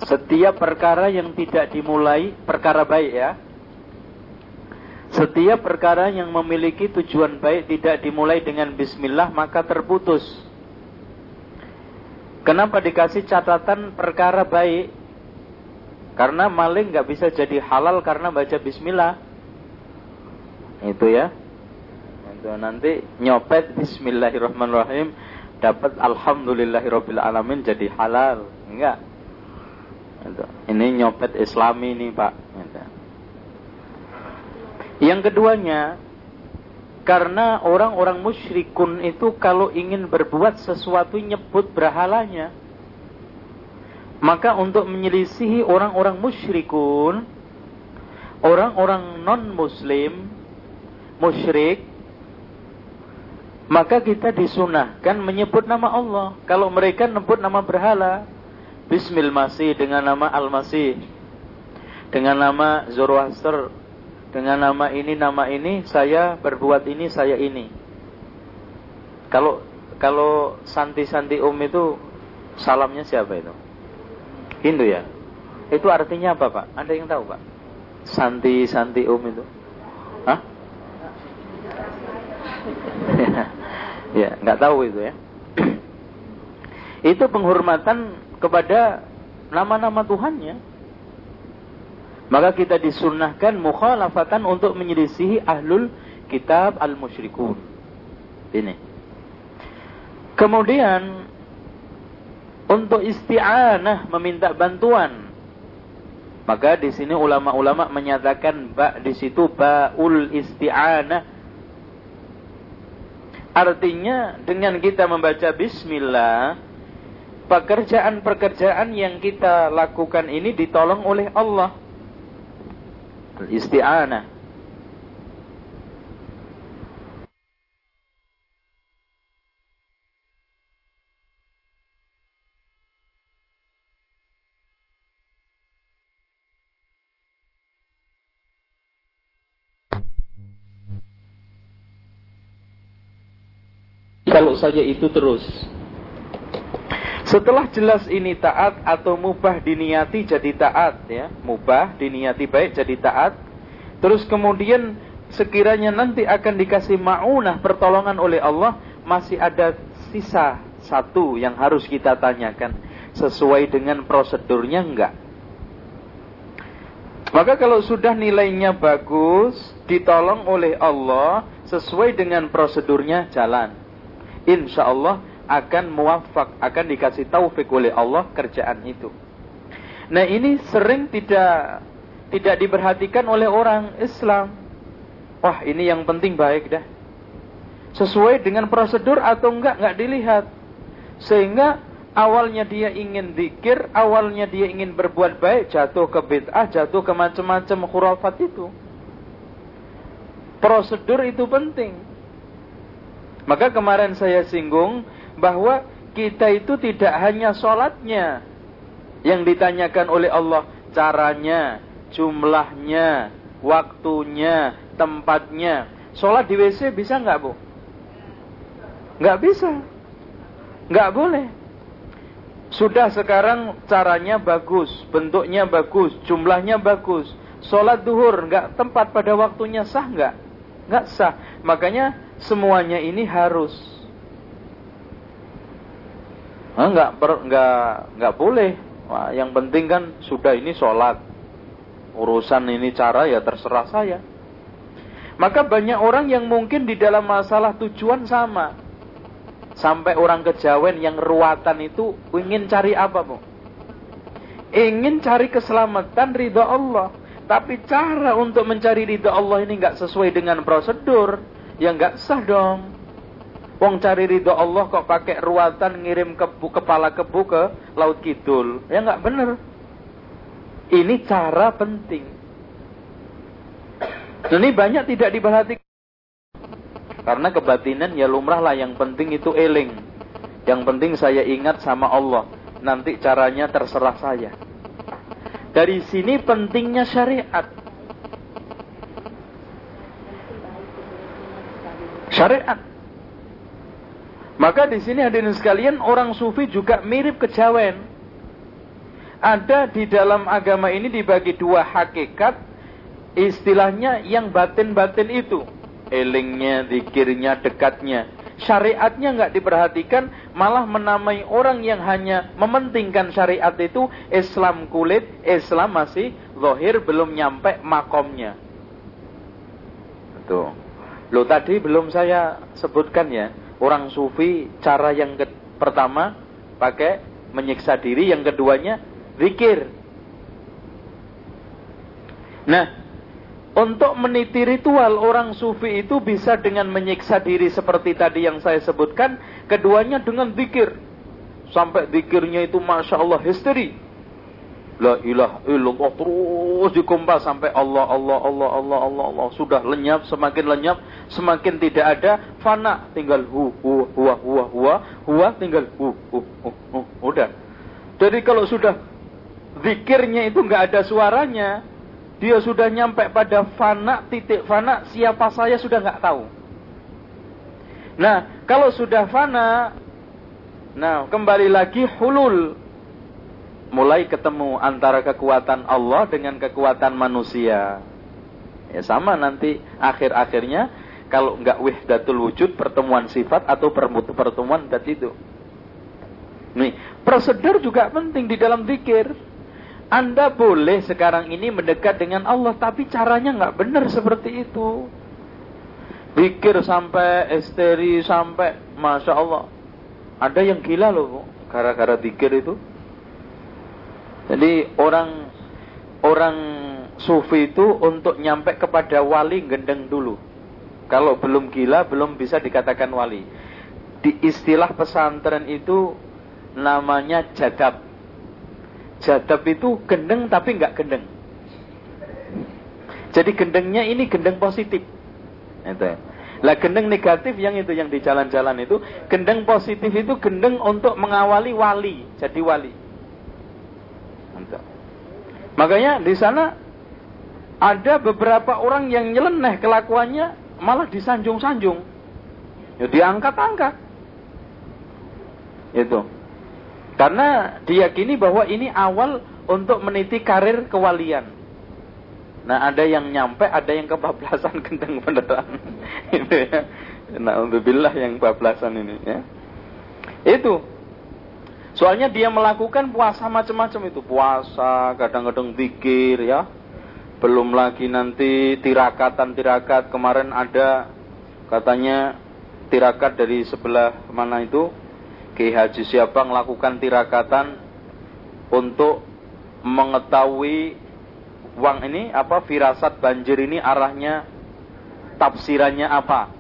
Setiap perkara yang tidak dimulai, perkara baik ya. Setiap perkara yang memiliki tujuan baik tidak dimulai dengan bismillah maka terputus. Kenapa dikasih catatan perkara baik? Karena maling nggak bisa jadi halal karena baca bismillah itu ya itu nanti nyopet Bismillahirrahmanirrahim dapat Alhamdulillahirobbil alamin jadi halal enggak itu. ini nyopet Islami nih pak itu. yang keduanya karena orang-orang musyrikun itu kalau ingin berbuat sesuatu nyebut berhalanya maka untuk menyelisihi orang-orang musyrikun orang-orang non muslim musyrik, maka kita disunahkan menyebut nama Allah. Kalau mereka menyebut nama berhala, Bismil Masih dengan nama Al-Masih, dengan nama Zoroaster, dengan nama ini, nama ini, saya berbuat ini, saya ini. Kalau kalau santi-santi um itu salamnya siapa itu? Hindu ya? Itu artinya apa Pak? Ada yang tahu Pak? Santi-santi um itu? Hah? ya, nggak tahu itu ya. itu penghormatan kepada nama-nama Tuhannya. Maka kita disunahkan mukhalafatan untuk menyelisihi ahlul kitab al-musyrikun. Ini. Kemudian untuk isti'anah meminta bantuan. Maka di sini ulama-ulama menyatakan ba di situ baul isti'anah Artinya dengan kita membaca bismillah, pekerjaan-pekerjaan yang kita lakukan ini ditolong oleh Allah. Isti'anah. Kalau saja itu terus. Setelah jelas ini taat atau mubah diniati jadi taat ya, mubah diniati baik jadi taat. Terus kemudian sekiranya nanti akan dikasih maunah pertolongan oleh Allah, masih ada sisa satu yang harus kita tanyakan sesuai dengan prosedurnya enggak. Maka kalau sudah nilainya bagus, ditolong oleh Allah sesuai dengan prosedurnya jalan insya Allah akan muwafak, akan dikasih taufik oleh Allah kerjaan itu. Nah ini sering tidak tidak diperhatikan oleh orang Islam. Wah ini yang penting baik dah. Sesuai dengan prosedur atau enggak, enggak dilihat. Sehingga awalnya dia ingin zikir, awalnya dia ingin berbuat baik, jatuh ke bid'ah, jatuh ke macam-macam khurafat itu. Prosedur itu penting. Maka kemarin saya singgung bahwa kita itu tidak hanya sholatnya yang ditanyakan oleh Allah, caranya, jumlahnya, waktunya, tempatnya. Sholat di WC bisa nggak bu? Nggak bisa, nggak boleh. Sudah sekarang caranya bagus, bentuknya bagus, jumlahnya bagus. Sholat duhur nggak tempat pada waktunya sah nggak? Nggak sah. Makanya semuanya ini harus. Nah, nggak per, nggak nggak boleh. Wah, yang penting kan sudah ini sholat. Urusan ini cara ya terserah saya. Maka banyak orang yang mungkin di dalam masalah tujuan sama. Sampai orang kejawen yang ruatan itu ingin cari apa, Bu? Ingin cari keselamatan ridha Allah. Tapi cara untuk mencari ridha Allah ini nggak sesuai dengan prosedur ya nggak sah dong. Wong cari ridho Allah kok pakai ruatan ngirim kebu, kepala kebu ke laut kidul. Ya nggak bener. Ini cara penting. Ini banyak tidak diperhatikan. Karena kebatinan ya lumrah lah yang penting itu eling. Yang penting saya ingat sama Allah. Nanti caranya terserah saya. Dari sini pentingnya syariat. Syariat. Maka di sini hadirin sekalian orang sufi juga mirip kejawen. Ada di dalam agama ini dibagi dua hakikat, istilahnya yang batin-batin itu, elingnya, zikirnya, dekatnya. Syariatnya nggak diperhatikan, malah menamai orang yang hanya mementingkan syariat itu Islam kulit, Islam masih zohir belum nyampe makomnya. Tuh. Lo tadi belum saya sebutkan ya, orang sufi cara yang pertama pakai menyiksa diri, yang keduanya zikir. Nah, untuk meniti ritual orang sufi itu bisa dengan menyiksa diri seperti tadi yang saya sebutkan, keduanya dengan zikir. Sampai zikirnya itu Masya Allah histeri. La ilaha illallah terus dikompas sampai Allah Allah Allah Allah Allah Allah. Sudah lenyap semakin lenyap semakin tidak ada fana. Tinggal hu hu huwa huwa huwa huwa tinggal hu hu hu, hu. udah. Jadi kalau sudah zikirnya itu nggak ada suaranya dia sudah nyampe pada fana titik fana siapa saya sudah nggak tahu. Nah kalau sudah fana nah kembali lagi hulul mulai ketemu antara kekuatan Allah dengan kekuatan manusia. Ya sama nanti akhir-akhirnya kalau nggak wihdatul wujud pertemuan sifat atau pertemuan dat itu. Nih, prosedur juga penting di dalam zikir. Anda boleh sekarang ini mendekat dengan Allah, tapi caranya nggak benar seperti itu. Zikir sampai esteri sampai, masya Allah. Ada yang gila loh, gara-gara zikir itu. Jadi orang orang sufi itu untuk nyampe kepada wali gendeng dulu. Kalau belum gila, belum bisa dikatakan wali. Di istilah pesantren itu namanya jadab. Jadab itu gendeng tapi nggak gendeng. Jadi gendengnya ini gendeng positif. Itu. Lah gendeng negatif yang itu yang di jalan-jalan itu, gendeng positif itu gendeng untuk mengawali wali, jadi wali. Makanya di sana ada beberapa orang yang nyeleneh kelakuannya malah disanjung-sanjung. Ya diangkat-angkat. Itu. Karena diyakini bahwa ini awal untuk meniti karir kewalian. Nah ada yang nyampe, ada yang kebablasan gendeng beneran. Nah untuk yang bablasan ini ya. Itu. Soalnya dia melakukan puasa macam-macam itu. Puasa, kadang-kadang pikir ya. Belum lagi nanti tirakatan-tirakat. Kemarin ada katanya tirakat dari sebelah mana itu. Ki Haji siapa melakukan tirakatan untuk mengetahui uang ini apa firasat banjir ini arahnya tafsirannya apa.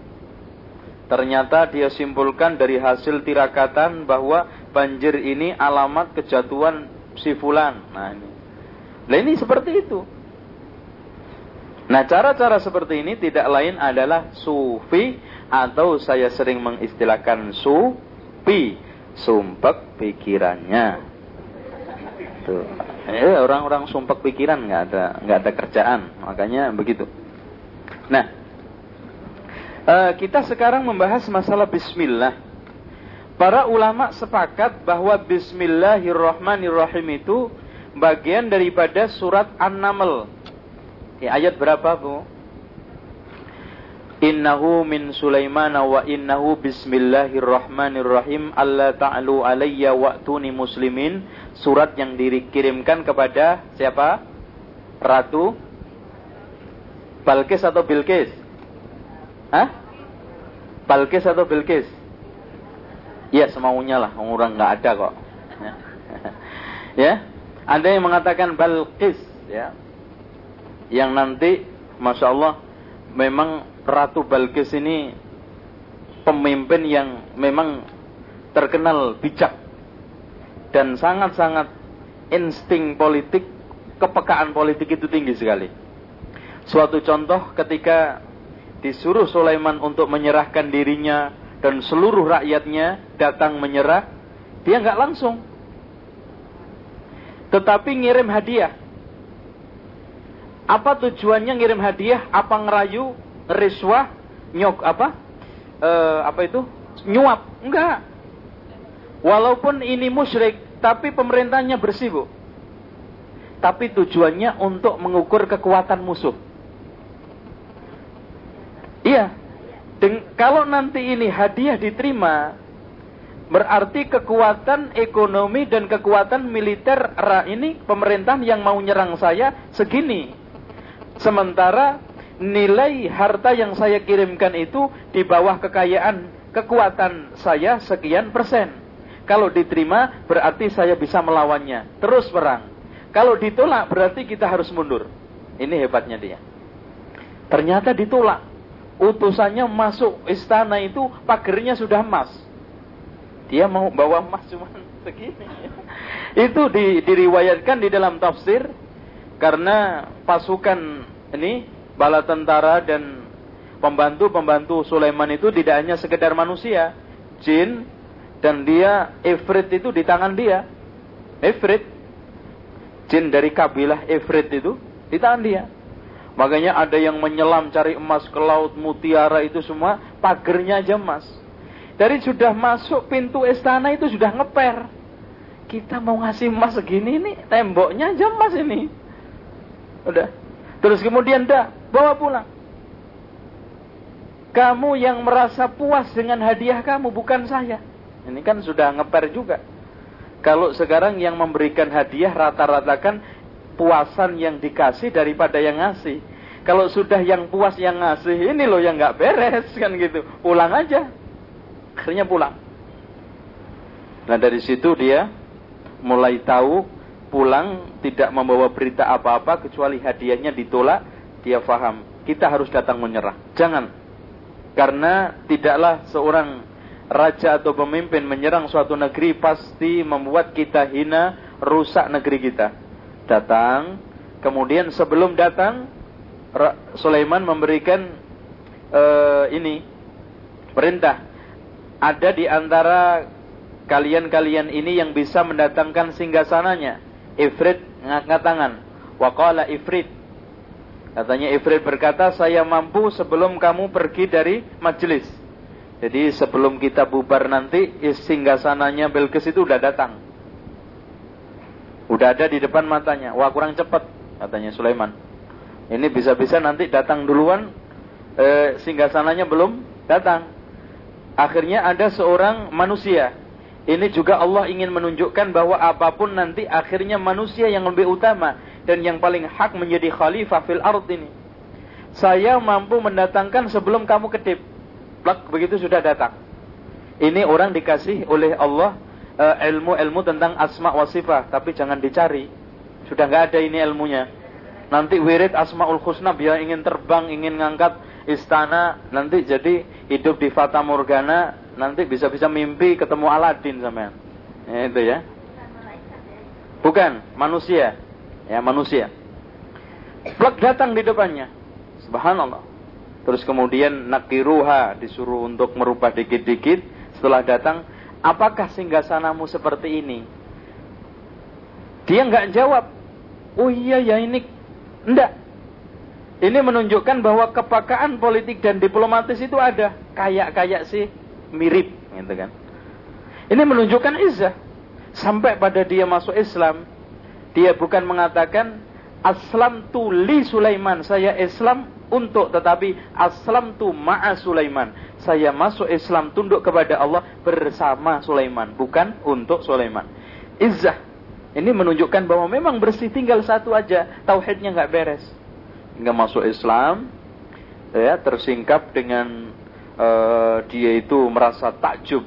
Ternyata dia simpulkan dari hasil tirakatan bahwa banjir ini alamat kejatuhan si fulan. Nah ini. Nah ini seperti itu. Nah cara-cara seperti ini tidak lain adalah sufi atau saya sering mengistilahkan sufi, sumpek pikirannya. Tuh. Eh, orang-orang sumpah pikiran nggak ada nggak ada kerjaan, makanya begitu. Nah, uh, kita sekarang membahas masalah Bismillah. Para ulama sepakat bahwa Bismillahirrahmanirrahim itu bagian daripada surat An-Naml. Ya, ayat berapa bu? Innahu min Sulaiman wa innahu bismillahirrahmanirrahim alla ta'lu alayya wa'tuni muslimin surat yang dikirimkan kepada siapa? Ratu Balkis atau Bilkis? Hah? Balkis atau Bilkis? Ya semaunya lah, orang nggak ada kok. ya, ada yang mengatakan Balkis, ya, yang nanti, masya Allah, memang Ratu Balkis ini pemimpin yang memang terkenal bijak dan sangat-sangat insting politik, kepekaan politik itu tinggi sekali. Suatu contoh ketika disuruh Sulaiman untuk menyerahkan dirinya dan seluruh rakyatnya datang menyerah, dia nggak langsung. Tetapi ngirim hadiah. Apa tujuannya ngirim hadiah? Apa ngerayu? riswah, nyok apa? E, apa itu? Nyuap. Enggak. Walaupun ini musyrik, tapi pemerintahnya bersih, Bu. Tapi tujuannya untuk mengukur kekuatan musuh. Iya. Den, kalau nanti ini hadiah diterima, berarti kekuatan ekonomi dan kekuatan militer ini pemerintahan yang mau nyerang saya segini. Sementara nilai harta yang saya kirimkan itu di bawah kekayaan kekuatan saya sekian persen. Kalau diterima berarti saya bisa melawannya. Terus perang. Kalau ditolak berarti kita harus mundur. Ini hebatnya dia. Ternyata ditolak. Utusannya masuk istana itu pagernya sudah emas. Dia mau bawa emas cuma segini. Itu di, diriwayatkan di dalam tafsir karena pasukan ini bala tentara dan pembantu-pembantu Sulaiman itu tidak hanya sekedar manusia, jin dan dia Ifrit itu di tangan dia. Ifrit jin dari kabilah Ifrit itu di tangan dia. Makanya ada yang menyelam cari emas ke laut mutiara itu semua pagernya aja emas. Dari sudah masuk pintu istana itu sudah ngeper. Kita mau ngasih emas segini nih, temboknya aja emas ini. Udah. Terus kemudian dah bawa pulang. Kamu yang merasa puas dengan hadiah kamu, bukan saya. Ini kan sudah ngeper juga. Kalau sekarang yang memberikan hadiah rata-rata kan puasan yang dikasih daripada yang ngasih. Kalau sudah yang puas yang ngasih, ini loh yang nggak beres kan gitu. Pulang aja. Akhirnya pulang. Nah dari situ dia mulai tahu pulang tidak membawa berita apa-apa kecuali hadiahnya ditolak dia faham, kita harus datang menyerah. Jangan. Karena tidaklah seorang raja atau pemimpin menyerang suatu negeri pasti membuat kita hina, rusak negeri kita. Datang, kemudian sebelum datang Sulaiman memberikan uh, ini perintah. Ada di antara kalian-kalian ini yang bisa mendatangkan singgasananya. Ifrit ngangkat tangan. Waqala Ifrit Katanya Ifrit berkata, saya mampu sebelum kamu pergi dari majelis. Jadi sebelum kita bubar nanti, singgasananya Belkis itu udah datang. Udah ada di depan matanya. Wah kurang cepat, katanya Sulaiman. Ini bisa-bisa nanti datang duluan, eh, singgasananya belum datang. Akhirnya ada seorang manusia. Ini juga Allah ingin menunjukkan bahwa apa pun nanti akhirnya manusia yang lebih utama dan yang paling hak menjadi khalifah fil ard ini. Saya mampu mendatangkan sebelum kamu kedip. Plak, begitu sudah datang. Ini orang dikasih oleh Allah ilmu-ilmu uh, tentang asma wa sifat, tapi jangan dicari. Sudah nggak ada ini ilmunya. Nanti wirid asmaul husna biar ingin terbang, ingin ngangkat istana, nanti jadi hidup di fata morgana, nanti bisa-bisa mimpi ketemu Aladin sama ya, itu ya. Bukan manusia ya manusia. Plak datang di depannya. Subhanallah. Terus kemudian nakiruha disuruh untuk merubah dikit-dikit. Setelah datang, apakah singgasanamu seperti ini? Dia nggak jawab. Oh iya ya ini enggak. Ini menunjukkan bahwa kepakaan politik dan diplomatis itu ada. Kayak-kayak sih mirip gitu kan. Ini menunjukkan izah. Sampai pada dia masuk Islam, dia bukan mengatakan aslam tu li Sulaiman, saya Islam untuk tetapi aslam tu ma'a Sulaiman. Saya masuk Islam tunduk kepada Allah bersama Sulaiman, bukan untuk Sulaiman. Izzah. Ini menunjukkan bahwa memang bersih tinggal satu aja, tauhidnya nggak beres. Nggak masuk Islam, ya tersingkap dengan uh, dia itu merasa takjub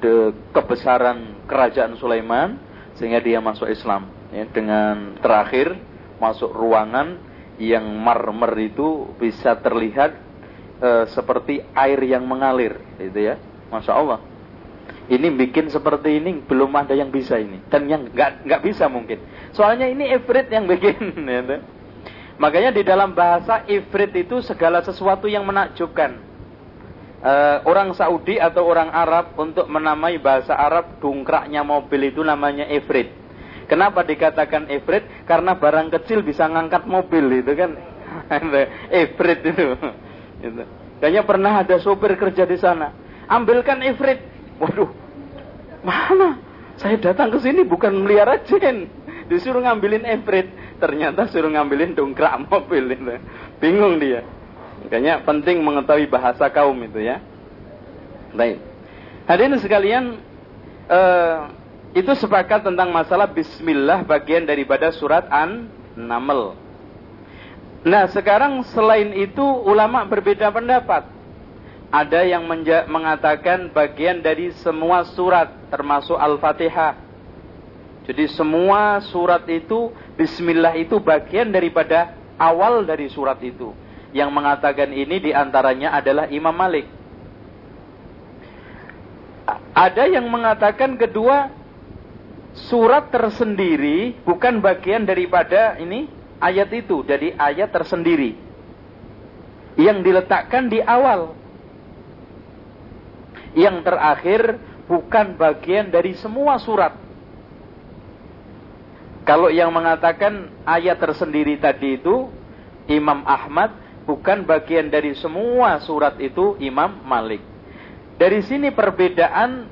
de kebesaran kerajaan Sulaiman sehingga dia masuk Islam ya, dengan terakhir masuk ruangan yang marmer itu bisa terlihat e, seperti air yang mengalir itu ya masya Allah ini bikin seperti ini belum ada yang bisa ini dan yang nggak nggak bisa mungkin soalnya ini ifrit yang bikin gitu. makanya di dalam bahasa ifrit itu segala sesuatu yang menakjubkan e, orang Saudi atau orang Arab untuk menamai bahasa Arab dungkraknya mobil itu namanya ifrit Kenapa dikatakan ifrit? Karena barang kecil bisa ngangkat mobil itu kan. ifrit itu. Itu. Kayaknya pernah ada sopir kerja di sana. Ambilkan ifrit. Waduh. Mana? Saya datang ke sini bukan melihara jin. Disuruh ngambilin ifrit. Ternyata suruh ngambilin dongkrak mobil itu. Bingung dia. Kayaknya penting mengetahui bahasa kaum itu ya. Baik. Hadirin sekalian, uh, itu sepakat tentang masalah bismillah bagian daripada surat An-Naml. Nah, sekarang selain itu ulama berbeda pendapat. Ada yang mengatakan bagian dari semua surat termasuk Al-Fatihah. Jadi semua surat itu bismillah itu bagian daripada awal dari surat itu. Yang mengatakan ini di antaranya adalah Imam Malik. Ada yang mengatakan kedua surat tersendiri bukan bagian daripada ini ayat itu, jadi ayat tersendiri yang diletakkan di awal. Yang terakhir bukan bagian dari semua surat. Kalau yang mengatakan ayat tersendiri tadi itu Imam Ahmad bukan bagian dari semua surat itu Imam Malik. Dari sini perbedaan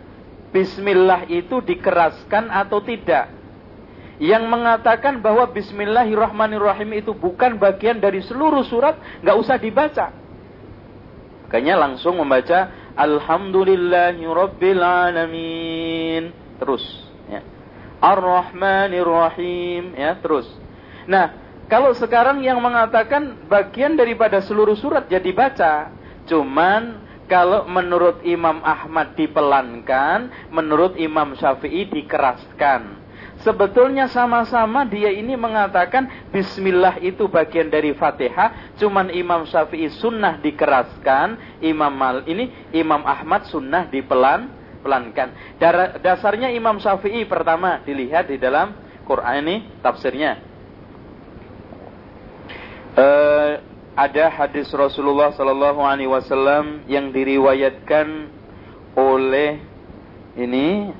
Bismillah itu dikeraskan atau tidak? Yang mengatakan bahwa Bismillahirrahmanirrahim itu bukan bagian dari seluruh surat, nggak usah dibaca. Makanya langsung membaca Alhamdulillahirabbil alamin. Terus ya. Ar-Rahmanirrahim ya, terus. Nah, kalau sekarang yang mengatakan bagian daripada seluruh surat jadi ya baca, cuman kalau menurut Imam Ahmad dipelankan, menurut Imam Syafi'i dikeraskan. Sebetulnya sama-sama dia ini mengatakan Bismillah itu bagian dari Fatihah. Cuman Imam Syafi'i sunnah dikeraskan. Imam Mal ini Imam Ahmad sunnah dipelan pelankan. Dasarnya Imam Syafi'i pertama dilihat di dalam Quran ini tafsirnya. Uh, ada hadis Rasulullah Sallallahu Alaihi Wasallam yang diriwayatkan oleh ini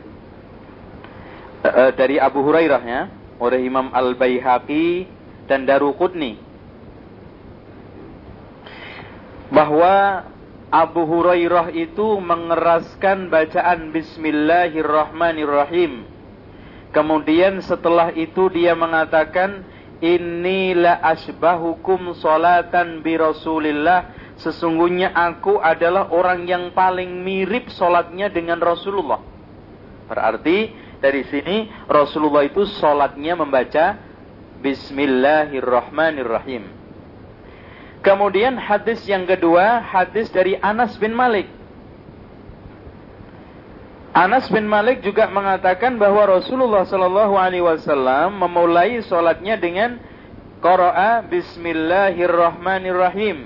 uh, dari Abu Hurairah ya, oleh Imam Al Baihaqi dan Daruqutni bahwa Abu Hurairah itu mengeraskan bacaan Bismillahirrahmanirrahim. Kemudian setelah itu dia mengatakan, Inilah asbahukum solatan bi Rasulillah. Sesungguhnya aku adalah orang yang paling mirip solatnya dengan Rasulullah. Berarti dari sini Rasulullah itu solatnya membaca Bismillahirrahmanirrahim. Kemudian hadis yang kedua, hadis dari Anas bin Malik. Anas bin Malik juga mengatakan bahwa Rasulullah Shallallahu Alaihi Wasallam memulai sholatnya dengan qara'a Bismillahirrahmanirrahim.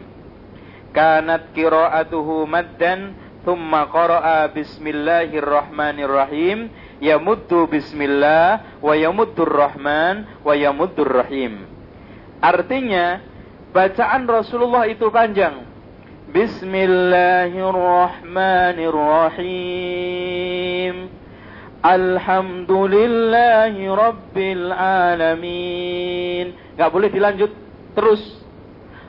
Kanat qira'atuhu maddan, thumma qara'a Bismillahirrahmanirrahim. Yamuddu Bismillah, wa yamuddur Rahman, wa yamuddur Rahim. Artinya, bacaan Rasulullah itu panjang. Bismillahirrahmanirrahim. Alhamdulillahi Rabbil Alamin. Gak boleh dilanjut terus.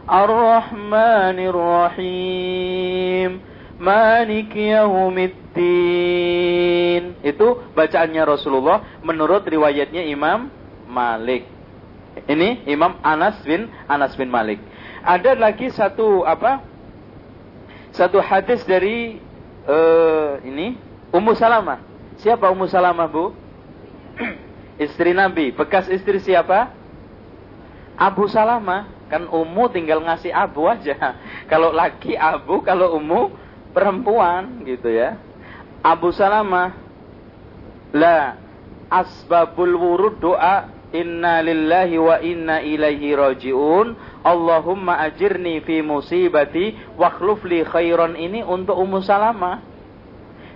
Ar-Rahmanirrahim. Malik Yaumiddin. Itu bacaannya Rasulullah menurut riwayatnya Imam Malik. Ini Imam Anas bin Anas bin Malik. Ada lagi satu apa? Satu hadis dari uh, ini Ummu Salamah. Siapa Ummu Salamah, Bu? istri Nabi. Bekas istri siapa? Abu Salamah. Kan Ummu tinggal ngasih Abu aja. Kalau laki Abu, kalau Ummu perempuan gitu ya. Abu Salamah. La asbabul wurud doa Inna lillahi wa inna ilaihi raji'un. Allahumma ajirni fi musibati wa li khairan ini untuk Ummu Salamah.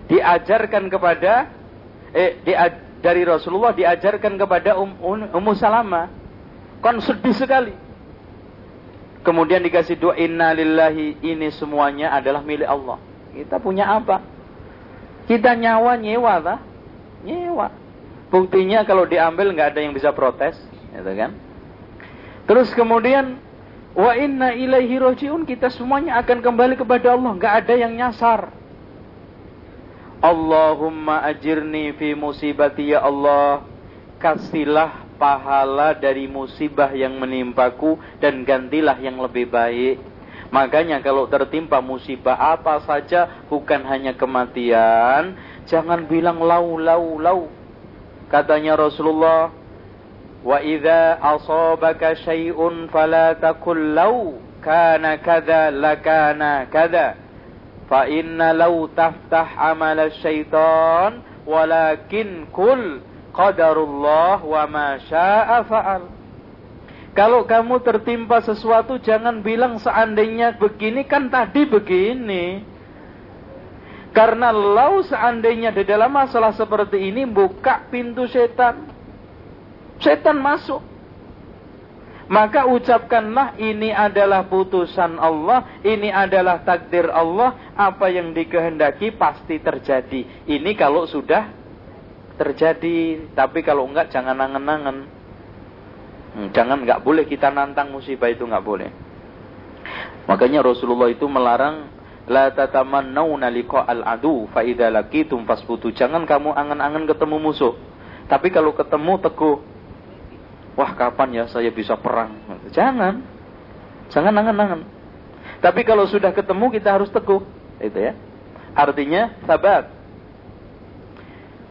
Diajarkan kepada eh di, dari Rasulullah diajarkan kepada um, um, Ummu Salamah. Kan sedih sekali. Kemudian dikasih doa inna lillahi ini semuanya adalah milik Allah. Kita punya apa? Kita nyawa nyewa tak? Nyewa. Buktinya kalau diambil nggak ada yang bisa protes, gitu kan? Terus kemudian wa inna ilaihi rojiun kita semuanya akan kembali kepada Allah, nggak ada yang nyasar. Allahumma ajirni fi musibati ya Allah, kasihlah pahala dari musibah yang menimpaku dan gantilah yang lebih baik. Makanya kalau tertimpa musibah apa saja bukan hanya kematian, jangan bilang lau lau lau Katanya Rasulullah, "Wa idza asabaka syai'un fala taqul law kana kadza lakana kadza." Fa inna law taftah amal syaitan walakin kul qadarullah wa ma syaa fa'al. Kalau kamu tertimpa sesuatu jangan bilang seandainya begini kan tadi begini. Karena lau seandainya di dalam masalah seperti ini buka pintu setan. Setan masuk. Maka ucapkanlah ini adalah putusan Allah, ini adalah takdir Allah, apa yang dikehendaki pasti terjadi. Ini kalau sudah terjadi, tapi kalau enggak jangan nangen-nangen. Hmm, jangan enggak boleh kita nantang musibah itu enggak boleh. Makanya Rasulullah itu melarang La tatamannawna liqa'al adu fa idza laqitum fasbutu. Jangan kamu angan-angan ketemu musuh. Tapi kalau ketemu teguh. Wah, kapan ya saya bisa perang? Jangan. Jangan angan-angan. Tapi kalau sudah ketemu kita harus teguh. Itu ya. Artinya sabat.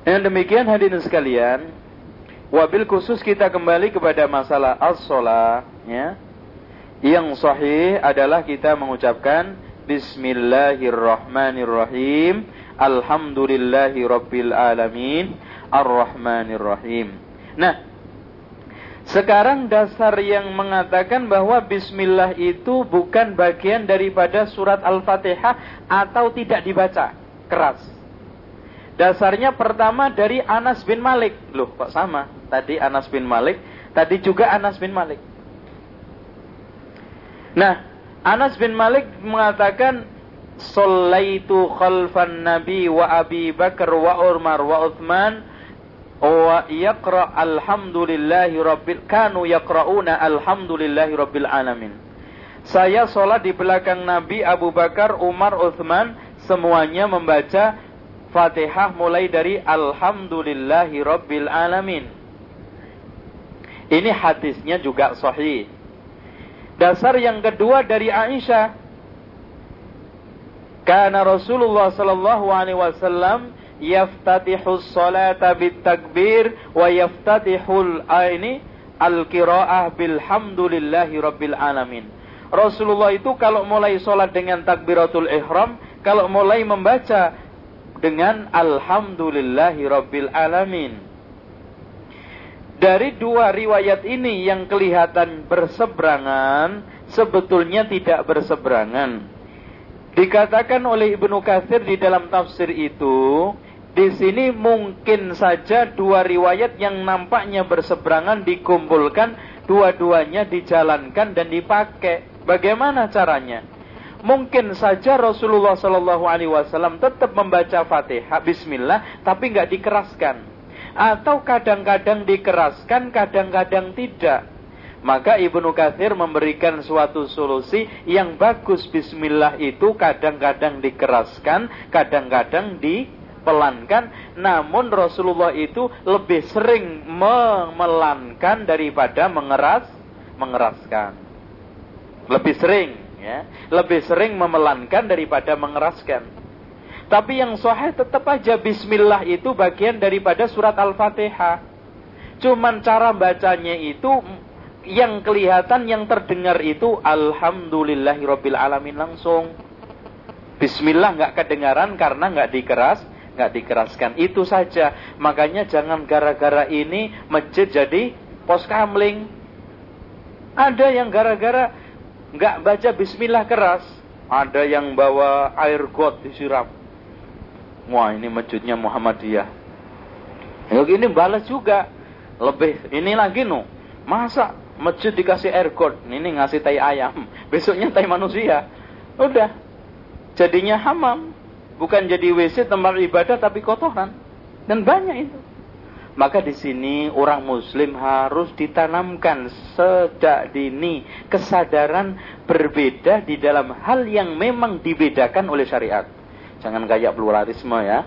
Dengan demikian hadirin sekalian, wabil khusus kita kembali kepada masalah as-shalah ya. Yang sahih adalah kita mengucapkan Bismillahirrahmanirrahim. Alhamdulillahi rabbil. Nah, sekarang dasar yang mengatakan bahwa bismillah itu bukan bagian daripada surat Al-Fatihah atau tidak dibaca keras. Dasarnya pertama dari Anas bin Malik. Loh, kok sama? Tadi Anas bin Malik, tadi juga Anas bin Malik. Nah, Anas bin Malik mengatakan Sallaitu khalfan Nabi wa Abi Bakar wa Umar wa Uthman wa yaqra alhamdulillahi rabbil kanu yaqrauna alhamdulillahi rabbil alamin. Saya sholat di belakang Nabi Abu Bakar, Umar, Uthman semuanya membaca Fatihah mulai dari alhamdulillahi rabbil alamin. Ini hadisnya juga sahih. Dasar yang kedua dari Aisyah. Karena Rasulullah sallallahu alaihi wasallam yaftatihu salata takbir wa yaftatihul aini al-qiraah bilhamdulillahi rabbil alamin. Rasulullah itu kalau mulai sholat dengan takbiratul ihram, kalau mulai membaca dengan alhamdulillahi rabbil alamin. Dari dua riwayat ini yang kelihatan berseberangan, sebetulnya tidak berseberangan. Dikatakan oleh Ibnu Katsir di dalam tafsir itu, di sini mungkin saja dua riwayat yang nampaknya berseberangan dikumpulkan, dua-duanya dijalankan dan dipakai. Bagaimana caranya? Mungkin saja Rasulullah Shallallahu Alaihi Wasallam tetap membaca Fatihah, Bismillah, tapi nggak dikeraskan. Atau kadang-kadang dikeraskan, kadang-kadang tidak. Maka Ibnu Katsir memberikan suatu solusi yang bagus Bismillah itu kadang-kadang dikeraskan, kadang-kadang di pelankan, namun Rasulullah itu lebih sering memelankan daripada mengeras mengeraskan. Lebih sering ya, lebih sering memelankan daripada mengeraskan. Tapi yang sahih tetap aja bismillah itu bagian daripada surat Al-Fatihah. Cuman cara bacanya itu yang kelihatan yang terdengar itu alhamdulillahirabbil alamin langsung. Bismillah nggak kedengaran karena nggak dikeras, nggak dikeraskan. Itu saja. Makanya jangan gara-gara ini masjid jadi pos kamling. Ada yang gara-gara nggak baca Bismillah keras. Ada yang bawa air got disiram. Wah ini masjidnya Muhammadiyah. Ya ini balas juga. Lebih ini lagi no. Masa masjid dikasih air got. Ini ngasih tai ayam. Besoknya tai manusia. Udah. Jadinya hamam. Bukan jadi WC tempat ibadah tapi kotoran. Dan banyak itu. Maka di sini orang muslim harus ditanamkan sejak dini kesadaran berbeda di dalam hal yang memang dibedakan oleh syariat. Jangan kayak pluralisme ya.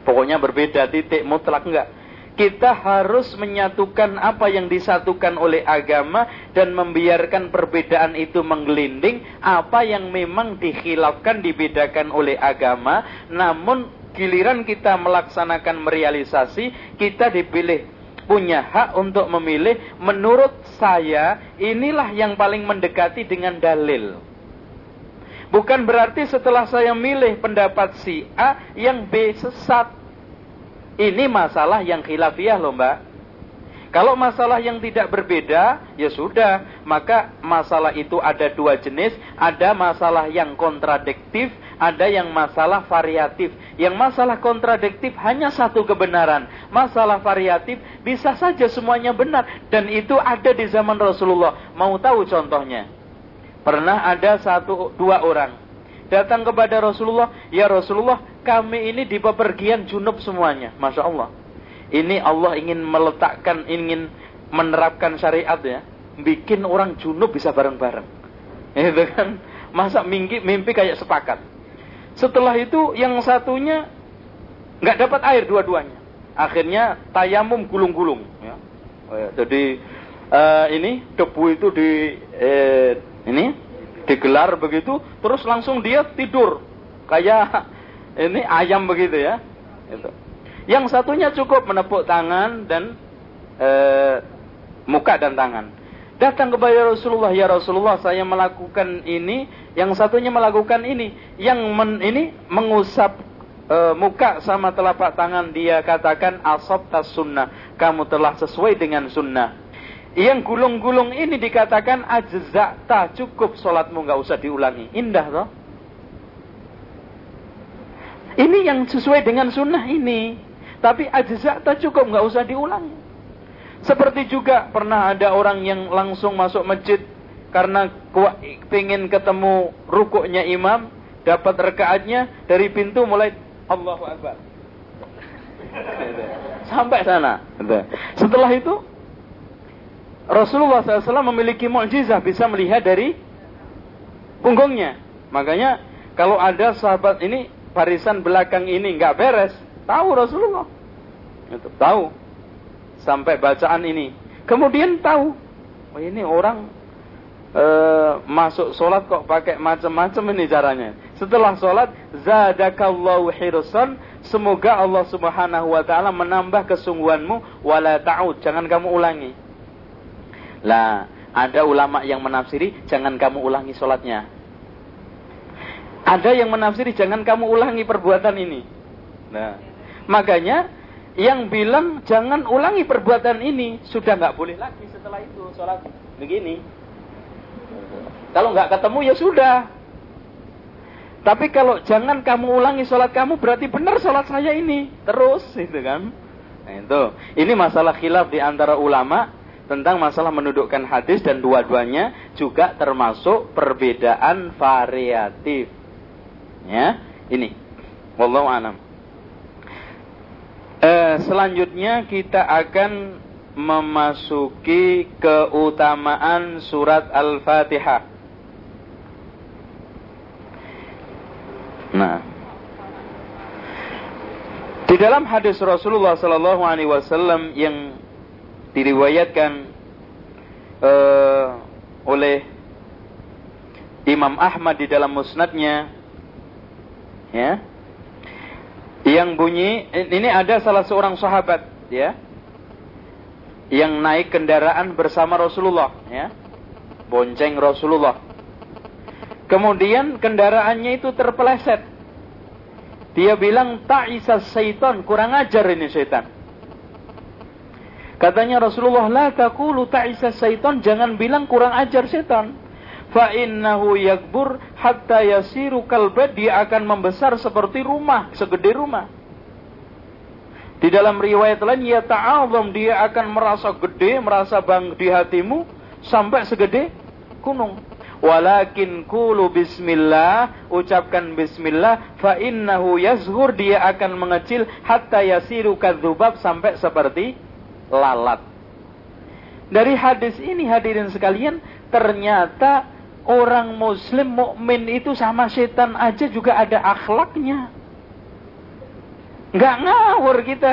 Pokoknya berbeda titik mutlak enggak kita harus menyatukan apa yang disatukan oleh agama dan membiarkan perbedaan itu menggelinding apa yang memang dikhilafkan dibedakan oleh agama namun giliran kita melaksanakan merealisasi kita dipilih punya hak untuk memilih menurut saya inilah yang paling mendekati dengan dalil bukan berarti setelah saya milih pendapat si A yang B sesat ini masalah yang khilafiyah loh mbak. Kalau masalah yang tidak berbeda, ya sudah. Maka masalah itu ada dua jenis. Ada masalah yang kontradiktif, ada yang masalah variatif. Yang masalah kontradiktif hanya satu kebenaran. Masalah variatif bisa saja semuanya benar. Dan itu ada di zaman Rasulullah. Mau tahu contohnya? Pernah ada satu dua orang datang kepada Rasulullah, "Ya Rasulullah, kami ini di bepergian junub semuanya." Masya Allah. Ini Allah ingin meletakkan, ingin menerapkan syariat ya. Bikin orang junub bisa bareng-bareng. Itu kan. Masa mimpi, mimpi kayak sepakat. Setelah itu yang satunya nggak dapat air dua-duanya. Akhirnya tayamum gulung-gulung. Ya. Ya, jadi uh, ini debu itu di eh, ini digelar begitu, terus langsung dia tidur kayak ini ayam begitu ya. Itu. Yang satunya cukup menepuk tangan dan e, muka dan tangan. Datang kepada Rasulullah, ya Rasulullah, saya melakukan ini. Yang satunya melakukan ini, yang men, ini mengusap e, muka sama telapak tangan dia katakan asab tas sunnah. Kamu telah sesuai dengan sunnah. Yang gulung-gulung ini dikatakan tak cukup sholatmu nggak usah diulangi. Indah toh? Ini yang sesuai dengan sunnah ini. Tapi tak cukup nggak usah diulangi. Seperti juga pernah ada orang yang langsung masuk masjid karena ingin ketemu rukuknya imam, dapat rekaatnya dari pintu mulai Allahu Akbar. Sampai sana. Setelah itu Rasulullah SAW memiliki mukjizah bisa melihat dari punggungnya. Makanya kalau ada sahabat ini barisan belakang ini nggak beres, tahu Rasulullah. Tahu sampai bacaan ini. Kemudian tahu, oh ini orang e, masuk sholat kok pakai macam-macam ini caranya. Setelah sholat, zadakallahu hirsan, semoga Allah subhanahu wa ta'ala menambah kesungguhanmu, wala ta'ud, jangan kamu ulangi. Lah, ada ulama yang menafsiri, jangan kamu ulangi sholatnya. Ada yang menafsiri, jangan kamu ulangi perbuatan ini. Nah, makanya yang bilang jangan ulangi perbuatan ini sudah nggak boleh lagi setelah itu sholat begini. Kalau nggak ketemu ya sudah. Tapi kalau jangan kamu ulangi sholat kamu berarti benar sholat saya ini terus itu kan. Nah, itu ini masalah khilaf di antara ulama tentang masalah menudukkan hadis dan dua-duanya juga termasuk perbedaan variatif. Ya, ini. Wallahu a'lam. Eh, selanjutnya kita akan memasuki keutamaan surat Al-Fatihah. Nah, di dalam hadis Rasulullah Sallallahu Alaihi Wasallam yang diriwayatkan uh, oleh Imam Ahmad di dalam musnadnya, ya, yang bunyi ini ada salah seorang sahabat ya. Yang naik kendaraan bersama Rasulullah ya. Bonceng Rasulullah. Kemudian kendaraannya itu terpeleset. Dia bilang ta'isa syaitan kurang ajar ini syaitan. Katanya Rasulullah la taqulu ta'isa syaitan jangan bilang kurang ajar syaitan fa innahu yakbur hatta yasiru kalbad dia akan membesar seperti rumah segede rumah. Di dalam riwayat lain ya ta'azam dia akan merasa gede merasa bang di hatimu sampai segede gunung. Walakin kulu bismillah ucapkan bismillah fa innahu yazhur dia akan mengecil hatta yasiru kadzubab sampai seperti lalat. Dari hadis ini hadirin sekalian ternyata orang muslim mukmin itu sama setan aja juga ada akhlaknya. Nggak ngawur kita.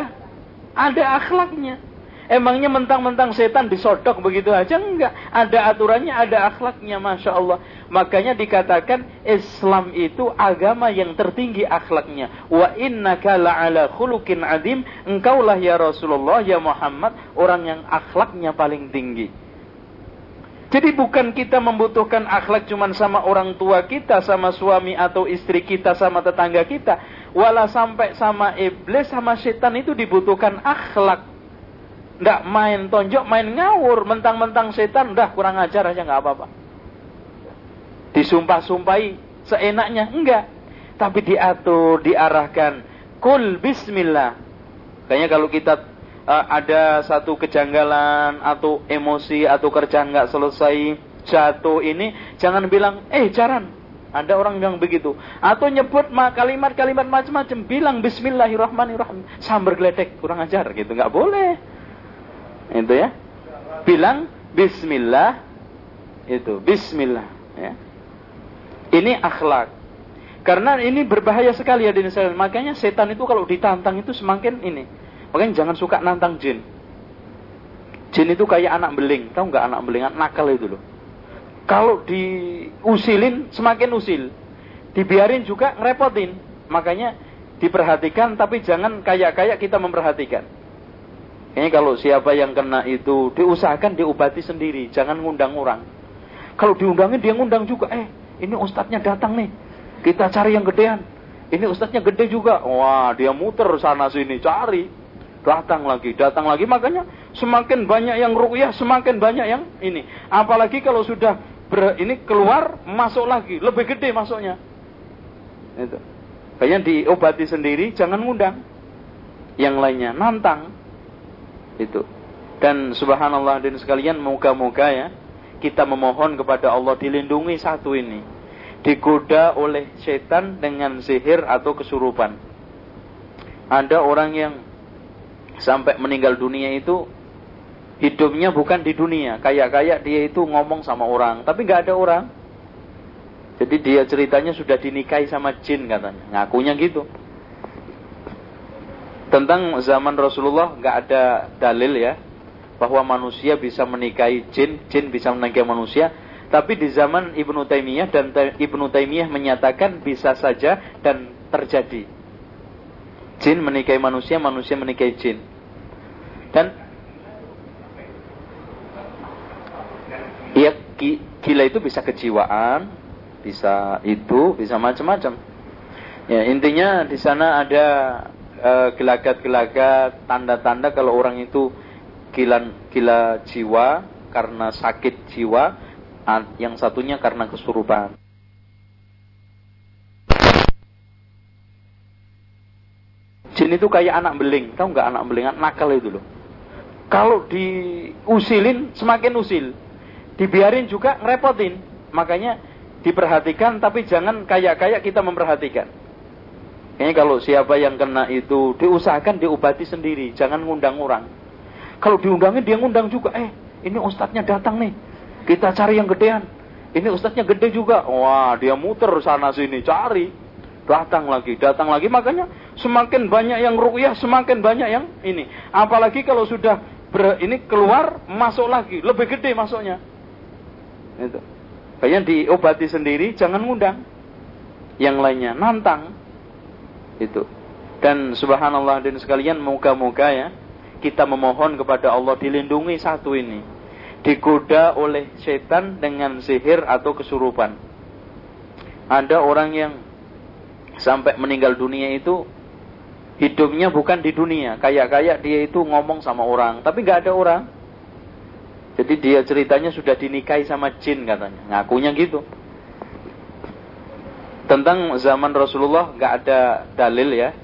Ada akhlaknya. Emangnya mentang-mentang setan disodok begitu aja? Enggak. Ada aturannya, ada akhlaknya. Masya Allah. Makanya dikatakan Islam itu agama yang tertinggi akhlaknya. Wa innaka la'ala khulukin adim. Engkaulah ya Rasulullah, ya Muhammad. Orang yang akhlaknya paling tinggi. Jadi bukan kita membutuhkan akhlak cuma sama orang tua kita, sama suami atau istri kita, sama tetangga kita. Walau sampai sama iblis, sama setan itu dibutuhkan akhlak. Nggak main tonjok, main ngawur. Mentang-mentang setan, udah kurang ajar aja nggak apa-apa. Disumpah-sumpahi seenaknya, enggak. Tapi diatur, diarahkan. Kul bismillah. Kayaknya kalau kita uh, ada satu kejanggalan atau emosi atau kerjaan nggak selesai jatuh ini jangan bilang eh jaran. Ada orang yang begitu. Atau nyebut kalimat-kalimat macam-macam bilang Bismillahirrahmanirrahim. Sambar geledek kurang ajar gitu. Nggak boleh. Itu ya. Bilang Bismillah. Itu Bismillah. Ya. Ini akhlak. Karena ini berbahaya sekali ya di makanya setan itu kalau ditantang itu semakin ini Makanya jangan suka nantang jin. Jin itu kayak anak beling, tahu nggak anak beling, nakal itu loh. Kalau diusilin semakin usil, dibiarin juga ngerepotin. Makanya diperhatikan tapi jangan kayak-kayak kita memperhatikan. Ini kalau siapa yang kena itu diusahakan diobati sendiri, jangan ngundang orang. Kalau diundangin dia ngundang juga, eh ini ustadznya datang nih, kita cari yang gedean. ini ustadznya gede juga. Wah, dia muter sana sini cari. Datang lagi, datang lagi. Makanya semakin banyak yang rukyah, semakin banyak yang ini. Apalagi kalau sudah ber, ini keluar, masuk lagi. Lebih gede masuknya. Itu. Kayaknya diobati sendiri, jangan ngundang. Yang lainnya, nantang. Itu. Dan subhanallah dan sekalian, moga-moga ya, kita memohon kepada Allah dilindungi satu ini digoda oleh setan dengan sihir atau kesurupan. Ada orang yang sampai meninggal dunia itu hidupnya bukan di dunia, kayak-kayak dia itu ngomong sama orang, tapi nggak ada orang. Jadi dia ceritanya sudah dinikahi sama jin katanya, ngakunya gitu. Tentang zaman Rasulullah nggak ada dalil ya bahwa manusia bisa menikahi jin, jin bisa menikahi manusia tapi di zaman Ibnu Taimiyah dan Ibnu Taimiyah menyatakan bisa saja dan terjadi. Jin menikahi manusia, manusia menikahi jin. Dan ya gila itu bisa kejiwaan, bisa itu, bisa macam-macam. Ya, intinya di sana ada uh, gelagat-gelagat, tanda-tanda kalau orang itu gila gila jiwa karena sakit jiwa yang satunya karena kesurupan. Jin itu kayak anak beling, tahu nggak anak beling? Nakal itu loh. Kalau diusilin semakin usil, dibiarin juga ngerepotin. Makanya diperhatikan, tapi jangan kayak-kayak kita memperhatikan. Ini kalau siapa yang kena itu diusahakan diobati sendiri, jangan ngundang orang. Kalau diundangin dia ngundang juga, eh ini ustadznya datang nih, kita cari yang gedean. Ini ustadznya gede juga. Wah, dia muter sana sini cari. Datang lagi, datang lagi. Makanya semakin banyak yang rukyah, semakin banyak yang ini. Apalagi kalau sudah ber, ini keluar, masuk lagi. Lebih gede masuknya. Itu. Kayaknya diobati sendiri, jangan ngundang. Yang lainnya, nantang. Itu. Dan subhanallah dan sekalian, moga-moga ya, kita memohon kepada Allah dilindungi satu ini digoda oleh setan dengan sihir atau kesurupan. Ada orang yang sampai meninggal dunia itu hidupnya bukan di dunia, kayak-kayak dia itu ngomong sama orang, tapi nggak ada orang. Jadi dia ceritanya sudah dinikahi sama jin katanya, ngakunya gitu. Tentang zaman Rasulullah nggak ada dalil ya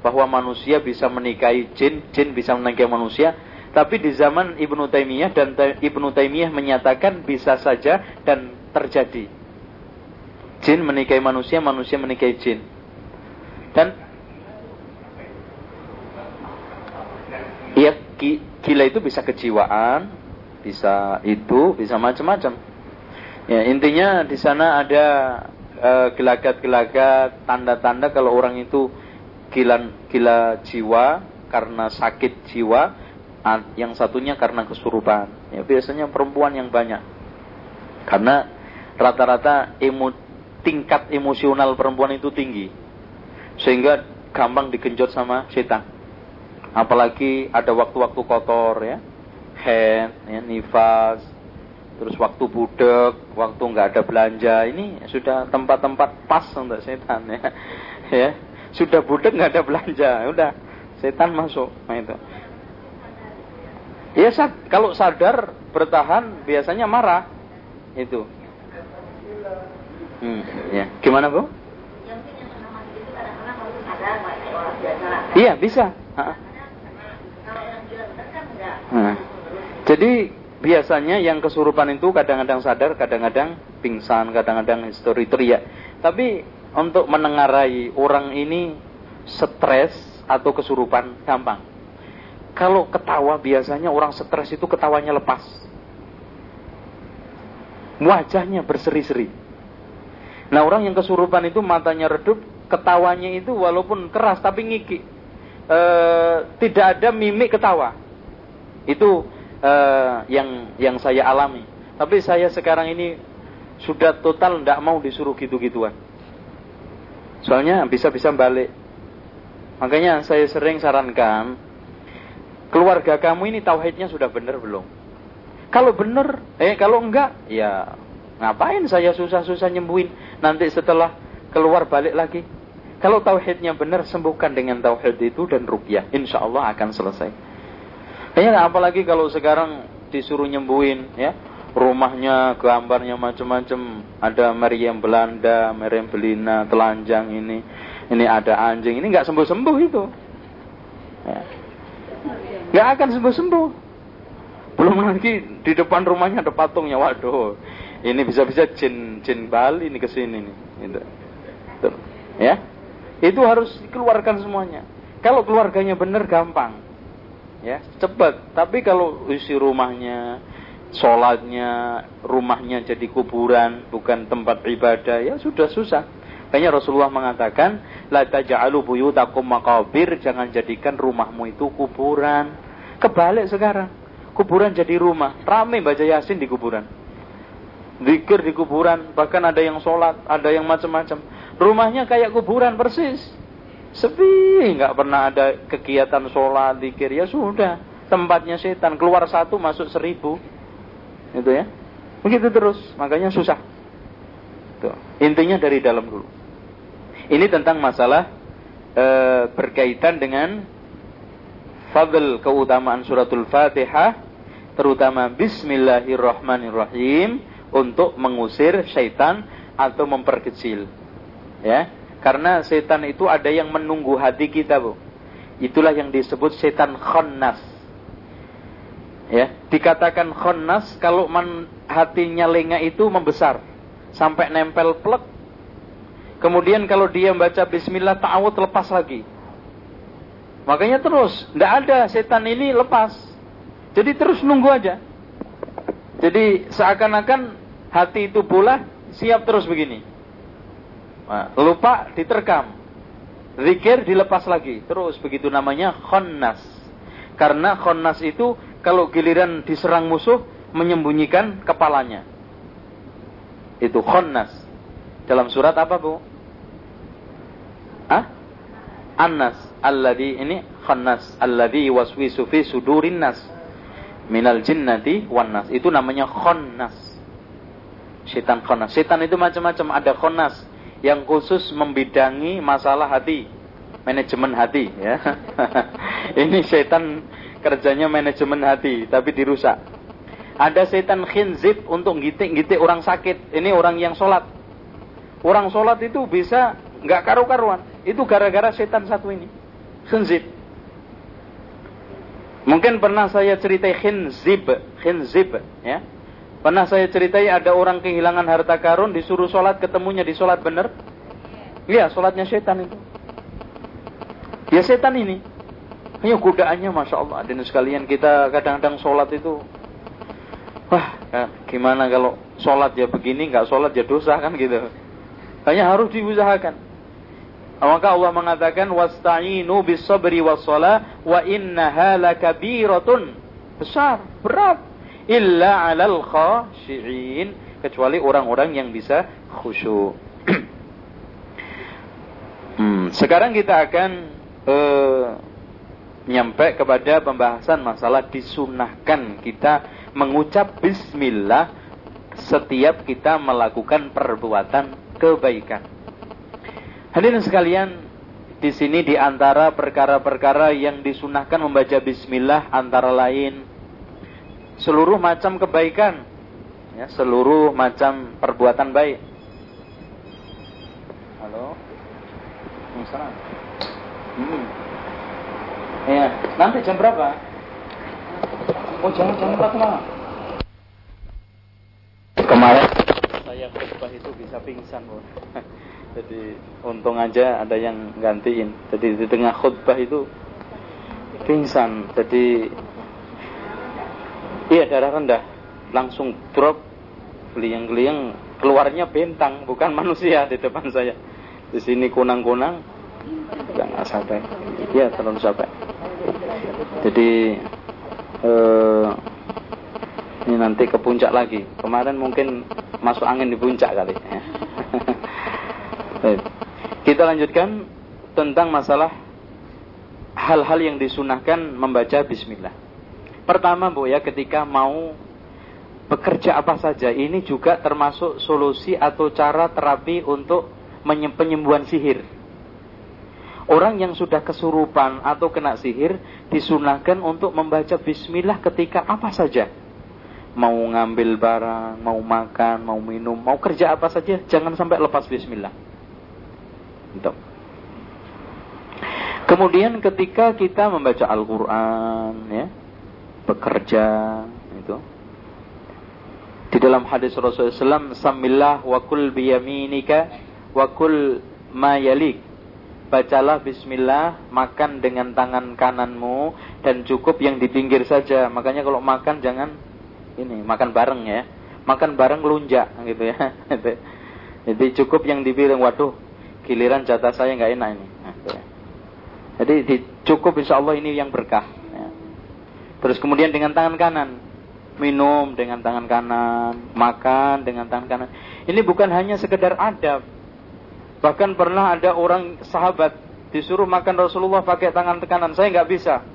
bahwa manusia bisa menikahi jin, jin bisa menikahi manusia. Tapi di zaman Ibnu Taimiyah dan Ibnu Taimiyah menyatakan bisa saja dan terjadi. Jin menikahi manusia, manusia menikahi jin. Dan ya gila itu bisa kejiwaan, bisa itu, bisa macam-macam. Ya, intinya di sana ada uh, gelagat-gelagat, tanda-tanda kalau orang itu gila gila jiwa karena sakit jiwa yang satunya karena kesurupan. Ya, biasanya perempuan yang banyak. Karena rata-rata emo, tingkat emosional perempuan itu tinggi. Sehingga gampang digenjot sama setan. Apalagi ada waktu-waktu kotor ya. Head, ya, nifas, terus waktu budek, waktu nggak ada belanja. Ini sudah tempat-tempat pas untuk setan ya. ya. Sudah budek nggak ada belanja, udah setan masuk. Nah itu. Ya sad, kalau sadar bertahan biasanya marah itu. Hmm, ya. Gimana bu? Iya bisa. Nah, jadi biasanya yang kesurupan itu kadang-kadang sadar, kadang-kadang pingsan, kadang-kadang histori teriak. Tapi untuk menengarai orang ini stres atau kesurupan gampang. Kalau ketawa biasanya orang stres itu ketawanya lepas. Wajahnya berseri-seri. Nah orang yang kesurupan itu matanya redup, ketawanya itu walaupun keras tapi ngiki. E, tidak ada mimik ketawa. Itu e, yang yang saya alami. Tapi saya sekarang ini sudah total tidak mau disuruh gitu-gituan. Soalnya bisa-bisa balik. Makanya saya sering sarankan keluarga kamu ini tauhidnya sudah benar belum? Kalau benar, eh kalau enggak, ya ngapain saya susah-susah nyembuhin? Nanti setelah keluar balik lagi. Kalau tauhidnya benar, sembuhkan dengan tauhid itu dan rukyah. Insya Allah akan selesai. Kayaknya apalagi kalau sekarang disuruh nyembuhin, ya rumahnya gambarnya macam-macam ada meriam Belanda, meriam Belina, telanjang ini, ini ada anjing, ini nggak sembuh-sembuh itu, ya. nggak akan sembuh-sembuh. Belum lagi di depan rumahnya ada patungnya, waduh, ini bisa-bisa jin jin Bali ini ke sini nih, gitu. Ya. Itu harus dikeluarkan semuanya. Kalau keluarganya benar gampang. Ya, cepat. Tapi kalau isi rumahnya, sholatnya, rumahnya jadi kuburan, bukan tempat ibadah, ya sudah susah. Kayaknya Rasulullah mengatakan, La taja'alu buyutakum makabir, jangan jadikan rumahmu itu kuburan. Kebalik sekarang. Kuburan jadi rumah. Rame baca Yasin di kuburan. Zikir di kuburan, bahkan ada yang sholat, ada yang macam-macam. Rumahnya kayak kuburan persis. Sepi, nggak pernah ada kegiatan sholat, dikir. Ya sudah, tempatnya setan. Keluar satu, masuk seribu. Itu ya. Begitu terus, makanya susah. Tuh. Intinya dari dalam dulu. Ini tentang masalah e, berkaitan dengan fadl keutamaan suratul Fatihah, terutama Bismillahirrahmanirrahim untuk mengusir syaitan atau memperkecil. Ya, karena setan itu ada yang menunggu hati kita, Bu. Itulah yang disebut setan khonnas. Ya, dikatakan khonnas kalau man, hatinya lengah itu membesar sampai nempel plek. Kemudian kalau dia membaca bismillah ta'awud lepas lagi. Makanya terus, tidak ada setan ini lepas. Jadi terus nunggu aja. Jadi seakan-akan hati itu pula siap terus begini. Nah, lupa diterkam. Zikir dilepas lagi. Terus begitu namanya khonnas. Karena khonnas itu kalau giliran diserang musuh menyembunyikan kepalanya. Itu khonnas. Dalam surat apa bu? Ah? Annas. Alladhi ini khonnas. Alladhi waswisu fi sudurin nas. Minal jinnati wan nas. Itu namanya khonnas. Setan khonnas. Setan itu macam-macam. Ada khonnas yang khusus membidangi masalah hati, manajemen hati ya. Ini setan kerjanya manajemen hati tapi dirusak. Ada setan khinzib untuk gitik-gitik orang sakit. Ini orang yang sholat. Orang sholat itu bisa nggak karu-karuan. Itu gara-gara setan satu ini. Khinzib. Mungkin pernah saya ceritai khinzib, khinzib ya. Pernah saya ceritai ada orang kehilangan harta karun disuruh sholat ketemunya di sholat benar. Iya, sholatnya setan itu. Ya setan ini. Ayo godaannya Masya Allah. Dan sekalian kita kadang-kadang sholat itu. Wah, ya, gimana kalau sholat ya begini, nggak sholat ya dosa kan gitu. Hanya harus diusahakan. Maka Allah mengatakan wasta'inu bis sabri was wa innaha lakabiratun. Besar, berat illa 'alal khashi'in kecuali orang-orang yang bisa khusyuk. hmm, sekarang kita akan uh, nyampe kepada pembahasan masalah disunahkan kita mengucap bismillah setiap kita melakukan perbuatan kebaikan. Hadirin sekalian, di sini di antara perkara-perkara yang disunahkan membaca bismillah antara lain seluruh macam kebaikan, ya, seluruh macam perbuatan baik. Halo, Assalamualaikum. Hmm. Ya, nanti jam berapa? Oh, jangan jangan empat malam. Kemarin saya khutbah itu bisa pingsan, bu. Jadi untung aja ada yang gantiin. Jadi di tengah khutbah itu pingsan. Jadi Iya darah rendah. Langsung drop geliang-geliang keluarnya bentang bukan manusia di depan saya. Di sini kunang-kunang nggak sampai. Iya terlalu sampai. Jadi eh, ini nanti ke puncak lagi. Kemarin mungkin masuk angin di puncak kali. Kita lanjutkan tentang masalah hal-hal yang disunahkan membaca bismillah Pertama Bu ya ketika mau bekerja apa saja ini juga termasuk solusi atau cara terapi untuk penyembuhan sihir. Orang yang sudah kesurupan atau kena sihir disunahkan untuk membaca bismillah ketika apa saja. Mau ngambil barang, mau makan, mau minum, mau kerja apa saja, jangan sampai lepas bismillah. Gitu. Kemudian ketika kita membaca Al-Quran, ya, bekerja, itu. Di dalam hadis Rasulullah SAW, Samillah wa kul biyaminika wa kul mayalik. Bacalah bismillah, makan dengan tangan kananmu, dan cukup yang di pinggir saja. Makanya kalau makan jangan ini, makan bareng ya. Makan bareng lunjak gitu ya. Jadi cukup yang di piring, waduh, giliran jatah saya nggak enak ini. Nah, gitu ya. Jadi cukup insya Allah ini yang berkah. Terus kemudian dengan tangan kanan. Minum dengan tangan kanan. Makan dengan tangan kanan. Ini bukan hanya sekedar adab. Bahkan pernah ada orang sahabat disuruh makan Rasulullah pakai tangan kanan. Saya nggak bisa.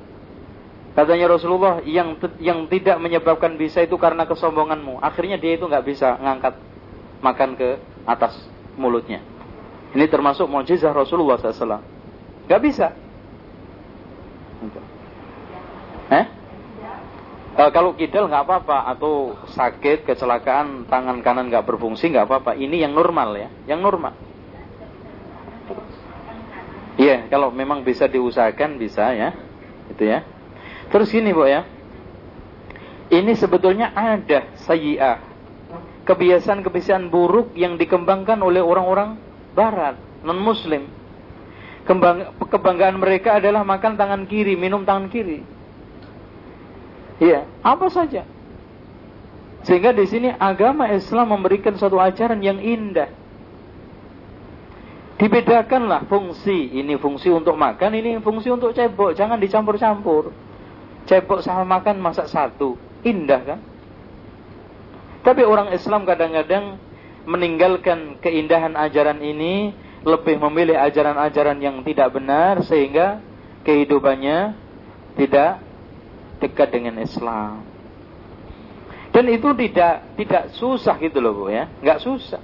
Katanya Rasulullah yang yang tidak menyebabkan bisa itu karena kesombonganmu. Akhirnya dia itu nggak bisa ngangkat makan ke atas mulutnya. Ini termasuk mujizah Rasulullah SAW. Gak bisa. Eh? Uh, kalau kidal nggak apa-apa atau sakit kecelakaan tangan kanan nggak berfungsi nggak apa-apa. Ini yang normal ya, yang normal. Iya, yeah, kalau memang bisa diusahakan bisa ya, itu ya. Terus gini bu ya, ini sebetulnya ada sayi'ah, kebiasaan-kebiasaan buruk yang dikembangkan oleh orang-orang Barat, non Muslim. Kembang, kebanggaan mereka adalah makan tangan kiri, minum tangan kiri. Iya, apa saja. Sehingga di sini agama Islam memberikan suatu ajaran yang indah. Dibedakanlah fungsi. Ini fungsi untuk makan, ini fungsi untuk cebok. Jangan dicampur-campur. Cebok sama makan masak satu. Indah kan? Tapi orang Islam kadang-kadang meninggalkan keindahan ajaran ini, lebih memilih ajaran-ajaran yang tidak benar sehingga kehidupannya tidak dekat dengan Islam. Dan itu tidak tidak susah gitu loh bu ya, nggak susah.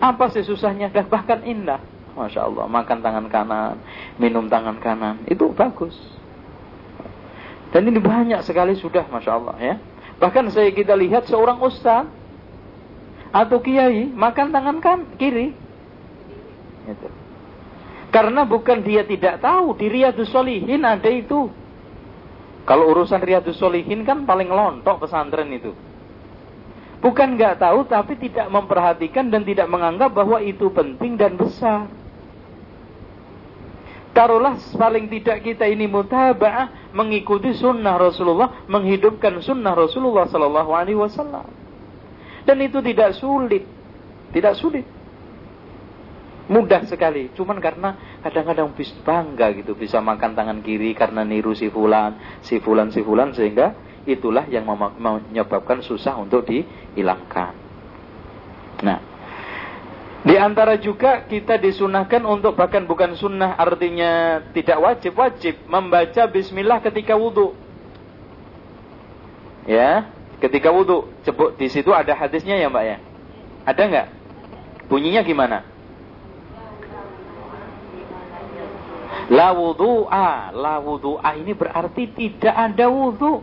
Apa sih susahnya? Bahkan indah. Masya Allah, makan tangan kanan, minum tangan kanan, itu bagus. Dan ini banyak sekali sudah, Masya Allah ya. Bahkan saya kita lihat seorang ustaz atau kiai makan tangan kan kiri. Gitu. Karena bukan dia tidak tahu di Riyadus Solihin ada itu. Kalau urusan Riyadus Solihin kan paling lontok pesantren itu. Bukan nggak tahu tapi tidak memperhatikan dan tidak menganggap bahwa itu penting dan besar. Taruhlah paling tidak kita ini mutaba'ah mengikuti sunnah Rasulullah, menghidupkan sunnah Rasulullah Sallallahu Alaihi Wasallam. Dan itu tidak sulit, tidak sulit mudah sekali. Cuman karena kadang-kadang bis bangga gitu bisa makan tangan kiri karena niru si fulan, si fulan, si fulan sehingga itulah yang menyebabkan susah untuk dihilangkan. Nah, di antara juga kita disunahkan untuk bahkan bukan sunnah artinya tidak wajib wajib membaca Bismillah ketika wudhu. Ya, ketika wudhu. Cebuk di situ ada hadisnya ya mbak ya? Ada nggak? Bunyinya gimana? La wudu'a. La wudu'a ini berarti tidak ada wudhu.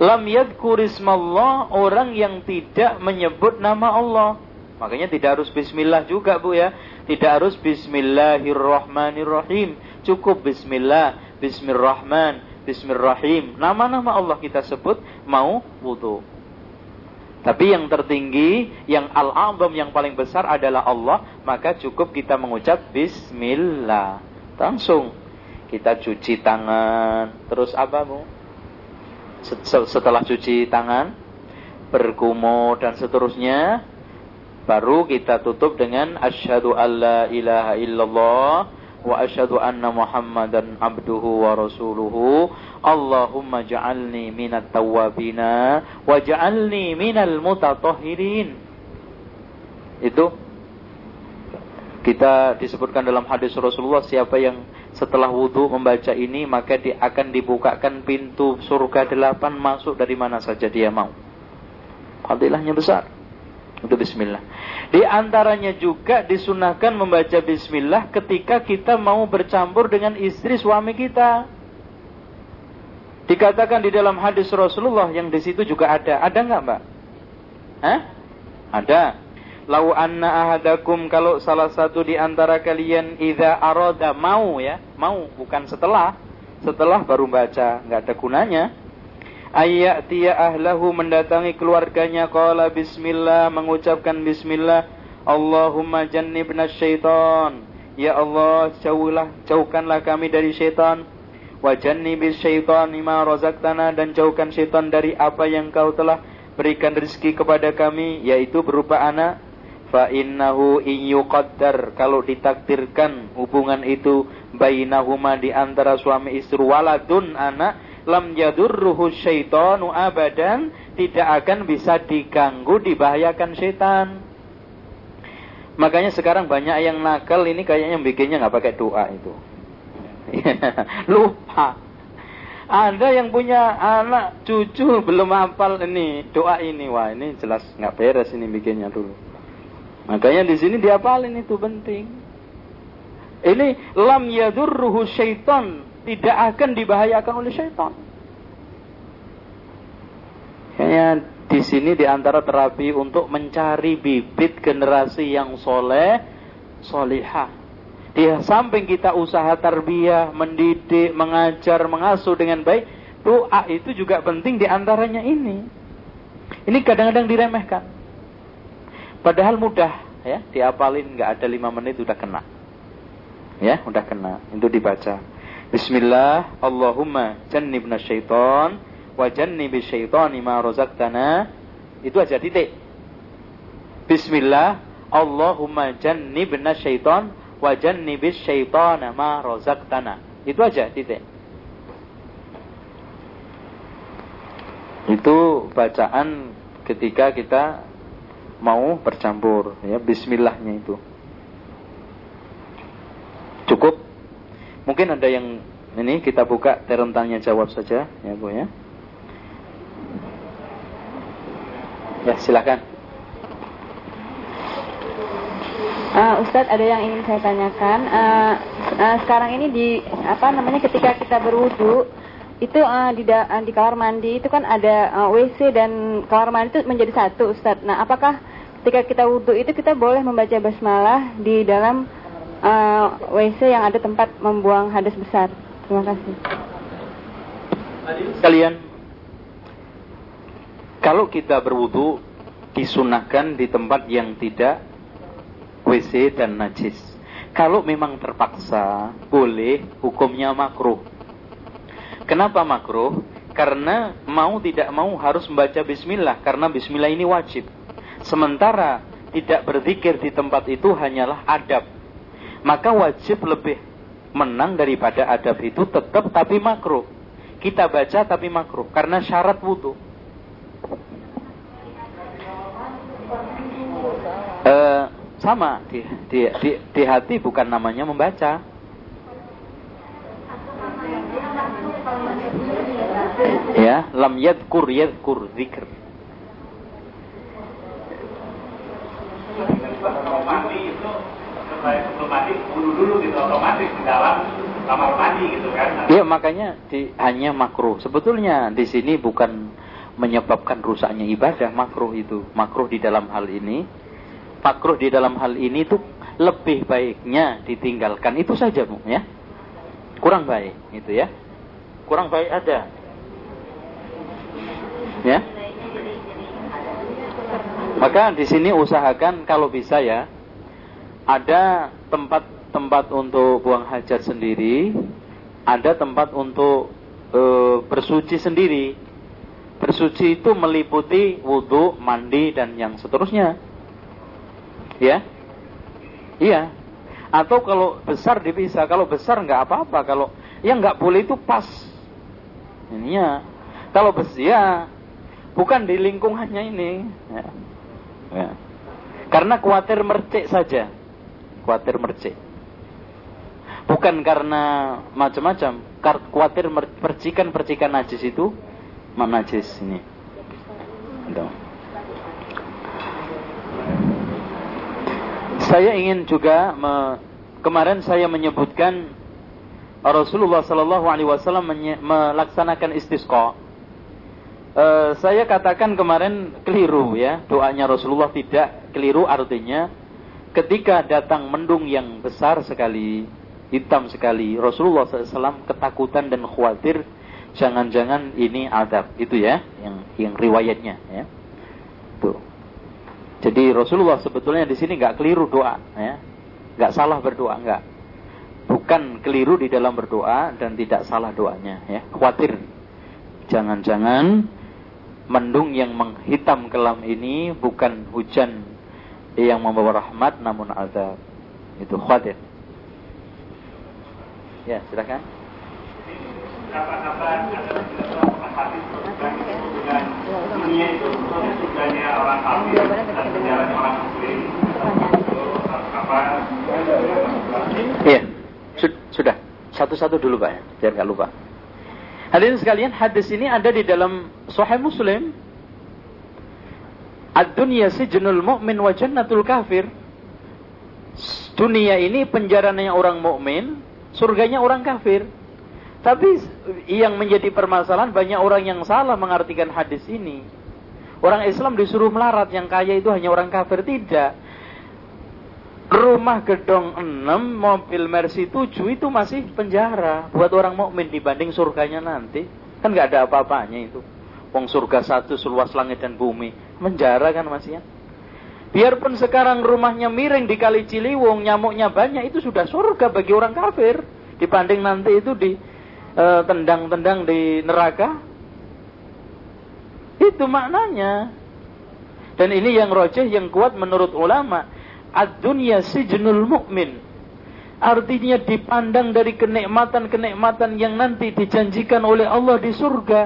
Lam yadkurismallah orang yang tidak menyebut nama Allah. Makanya tidak harus bismillah juga Bu ya. Tidak harus bismillahirrahmanirrahim. Cukup bismillah, bismillahirrahman, bismillahirrahim. Nama-nama Allah kita sebut mau wudhu. Tapi yang tertinggi, yang al-azam yang paling besar adalah Allah, maka cukup kita mengucap bismillah. Langsung. Kita cuci tangan, terus apa bu? Setelah cuci tangan, berkumur dan seterusnya, baru kita tutup dengan asyhadu alla ilaha illallah wa asyhadu anna muhammadan abduhu wa rasuluhu. Allahumma ja'alni minat tawabina wa ja'alni minal mutatahhirin. Itu kita disebutkan dalam hadis Rasulullah siapa yang setelah wudhu membaca ini maka dia akan dibukakan pintu surga delapan masuk dari mana saja dia mau. Fadilahnya besar. Itu bismillah. Di antaranya juga disunahkan membaca bismillah ketika kita mau bercampur dengan istri suami kita. Dikatakan di dalam hadis Rasulullah yang di situ juga ada. Ada nggak mbak? Hah? Ada. Lau anna ahadakum kalau salah satu di antara kalian idza arada mau ya, mau bukan setelah. Setelah baru baca, nggak ada gunanya. Ayyatiya ahlahu mendatangi keluarganya qala bismillah mengucapkan bismillah Allahumma jannibna syaitan. Ya Allah jauhlah jauhkanlah kami dari syaitan. Wa jannibis syaitan ma razaqtana dan jauhkan syaitan dari apa yang kau telah berikan rezeki kepada kami yaitu berupa anak fa innahu in yuqaddar. Kalau ditakdirkan hubungan itu bainahuma di antara suami istri waladun anak lam yadurruhu syaitanu abadan tidak akan bisa diganggu dibahayakan setan. Makanya sekarang banyak yang nakal ini kayaknya bikinnya nggak pakai doa itu. Lupa. Ada yang punya anak cucu belum hafal ini doa ini. Wah ini jelas nggak beres ini bikinnya dulu makanya di sini diapalin itu penting ini lam yadurruhu syaitan tidak akan dibahayakan oleh syaitan. Kayaknya di sini di antara terapi untuk mencari bibit generasi yang soleh, solihah. Di samping kita usaha tarbiyah, mendidik, mengajar, mengasuh dengan baik, doa itu juga penting di antaranya ini. Ini kadang-kadang diremehkan. Padahal mudah ya, diapalin nggak ada lima menit udah kena. Ya, udah kena. Itu dibaca. Bismillah, Allahumma jannibna syaitan wa jannibis syaitani ma razaqtana. Itu aja titik. Bismillah, Allahumma jannibna syaitan wa jannibis syaitana ma razaqtana. Itu aja titik. Itu bacaan ketika kita mau bercampur ya bismillahnya itu. Cukup Mungkin ada yang ini kita buka terentangnya jawab saja ya Bu ya. Ya silakan. Uh, Ustadz ada yang ingin saya tanyakan. Uh, uh, sekarang ini di apa namanya ketika kita berwudu itu uh, di uh, di kamar mandi itu kan ada uh, WC dan kamar mandi itu menjadi satu Ustadz. Nah apakah ketika kita wudhu itu kita boleh membaca basmalah di dalam uh, eh, WC yang ada tempat membuang hadas besar. Terima kasih. Kalian, kalau kita berwudu disunahkan di tempat yang tidak WC dan najis. Kalau memang terpaksa, boleh hukumnya makruh. Kenapa makruh? Karena mau tidak mau harus membaca bismillah karena bismillah ini wajib. Sementara tidak berzikir di tempat itu hanyalah adab maka wajib lebih menang daripada adab itu tetap tapi makruh. Kita baca tapi makruh karena syarat wudhu. E, sama di, di, di, di hati bukan namanya membaca. Ya, lam yadkur yadkur zikr sebelum mandi wudhu dulu gitu otomatis di dalam kamar mandi gitu kan. Iya makanya di, hanya makruh. Sebetulnya di sini bukan menyebabkan rusaknya ibadah makruh itu. Makruh di dalam hal ini, makruh di dalam hal ini tuh lebih baiknya ditinggalkan itu saja bu ya. Kurang baik itu ya. Kurang baik ada. Ya. Maka di sini usahakan kalau bisa ya ada tempat-tempat untuk buang hajat sendiri, ada tempat untuk e, bersuci sendiri. Bersuci itu meliputi wudhu, mandi dan yang seterusnya. Ya, iya. Atau kalau besar dipisah, kalau besar nggak apa-apa. Kalau yang nggak boleh itu pas. Ini ya. Kalau besi ya, bukan di lingkungannya ini. Ya. Ya. Karena khawatir mercek saja khawatir mercik. Bukan karena macam-macam, khawatir percikan-percikan najis itu najis ini. Saya ingin juga me, kemarin saya menyebutkan Rasulullah Shallallahu Alaihi Wasallam melaksanakan istisqa. Uh, saya katakan kemarin keliru ya doanya Rasulullah tidak keliru artinya ketika datang mendung yang besar sekali hitam sekali. Rasulullah SAW ketakutan dan khawatir jangan-jangan ini adab itu ya yang yang riwayatnya ya. Tuh jadi Rasulullah sebetulnya di sini nggak keliru doa ya. Nggak salah berdoa nggak. Bukan keliru di dalam berdoa dan tidak salah doanya ya. Khawatir. Jangan-jangan mendung yang menghitam kelam ini bukan hujan yang membawa rahmat namun azab. Itu khawatir ya silakan Iya. Sudah, satu-satu dulu Pak ya, biar nggak lupa. Hadirin sekalian, hadis ini ada di dalam Sahih Muslim. Ad-dunya sijnul mu'min wa jannatul kafir. Dunia ini penjaranya orang mukmin, surganya orang kafir. Tapi yang menjadi permasalahan banyak orang yang salah mengartikan hadis ini. Orang Islam disuruh melarat, yang kaya itu hanya orang kafir. Tidak rumah gedong 6, mobil Mercy 7 itu masih penjara buat orang mukmin dibanding surganya nanti. Kan nggak ada apa-apanya itu. Wong surga satu seluas langit dan bumi. Penjara kan masih ya. Biarpun sekarang rumahnya miring di kali Ciliwung, nyamuknya banyak, itu sudah surga bagi orang kafir. Dibanding nanti itu di eh, tendang-tendang di neraka. Itu maknanya. Dan ini yang rojeh, yang kuat menurut ulama ad-dunya sijnul mu'min. Artinya dipandang dari kenikmatan-kenikmatan yang nanti dijanjikan oleh Allah di surga.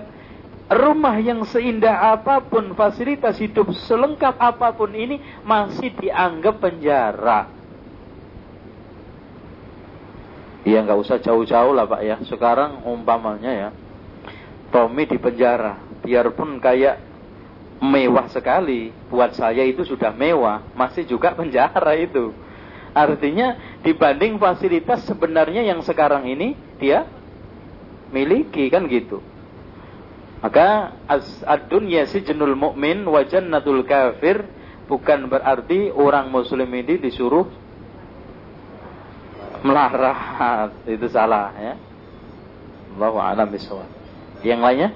Rumah yang seindah apa pun, fasilitas hidup selengkap apa pun ini masih dianggap penjara. Ya nggak usah jauh-jauh lah Pak ya. Sekarang umpamanya ya, Tommy di penjara, biarpun kayak mewah sekali. Buat saya itu sudah mewah, masih juga penjara itu. Artinya dibanding fasilitas sebenarnya yang sekarang ini dia miliki kan gitu. Maka ad-dunya jenul mukmin wa jannatul kafir bukan berarti orang muslim ini disuruh melarat. Itu salah ya. Allahu a'lam bishawab. Yang lainnya?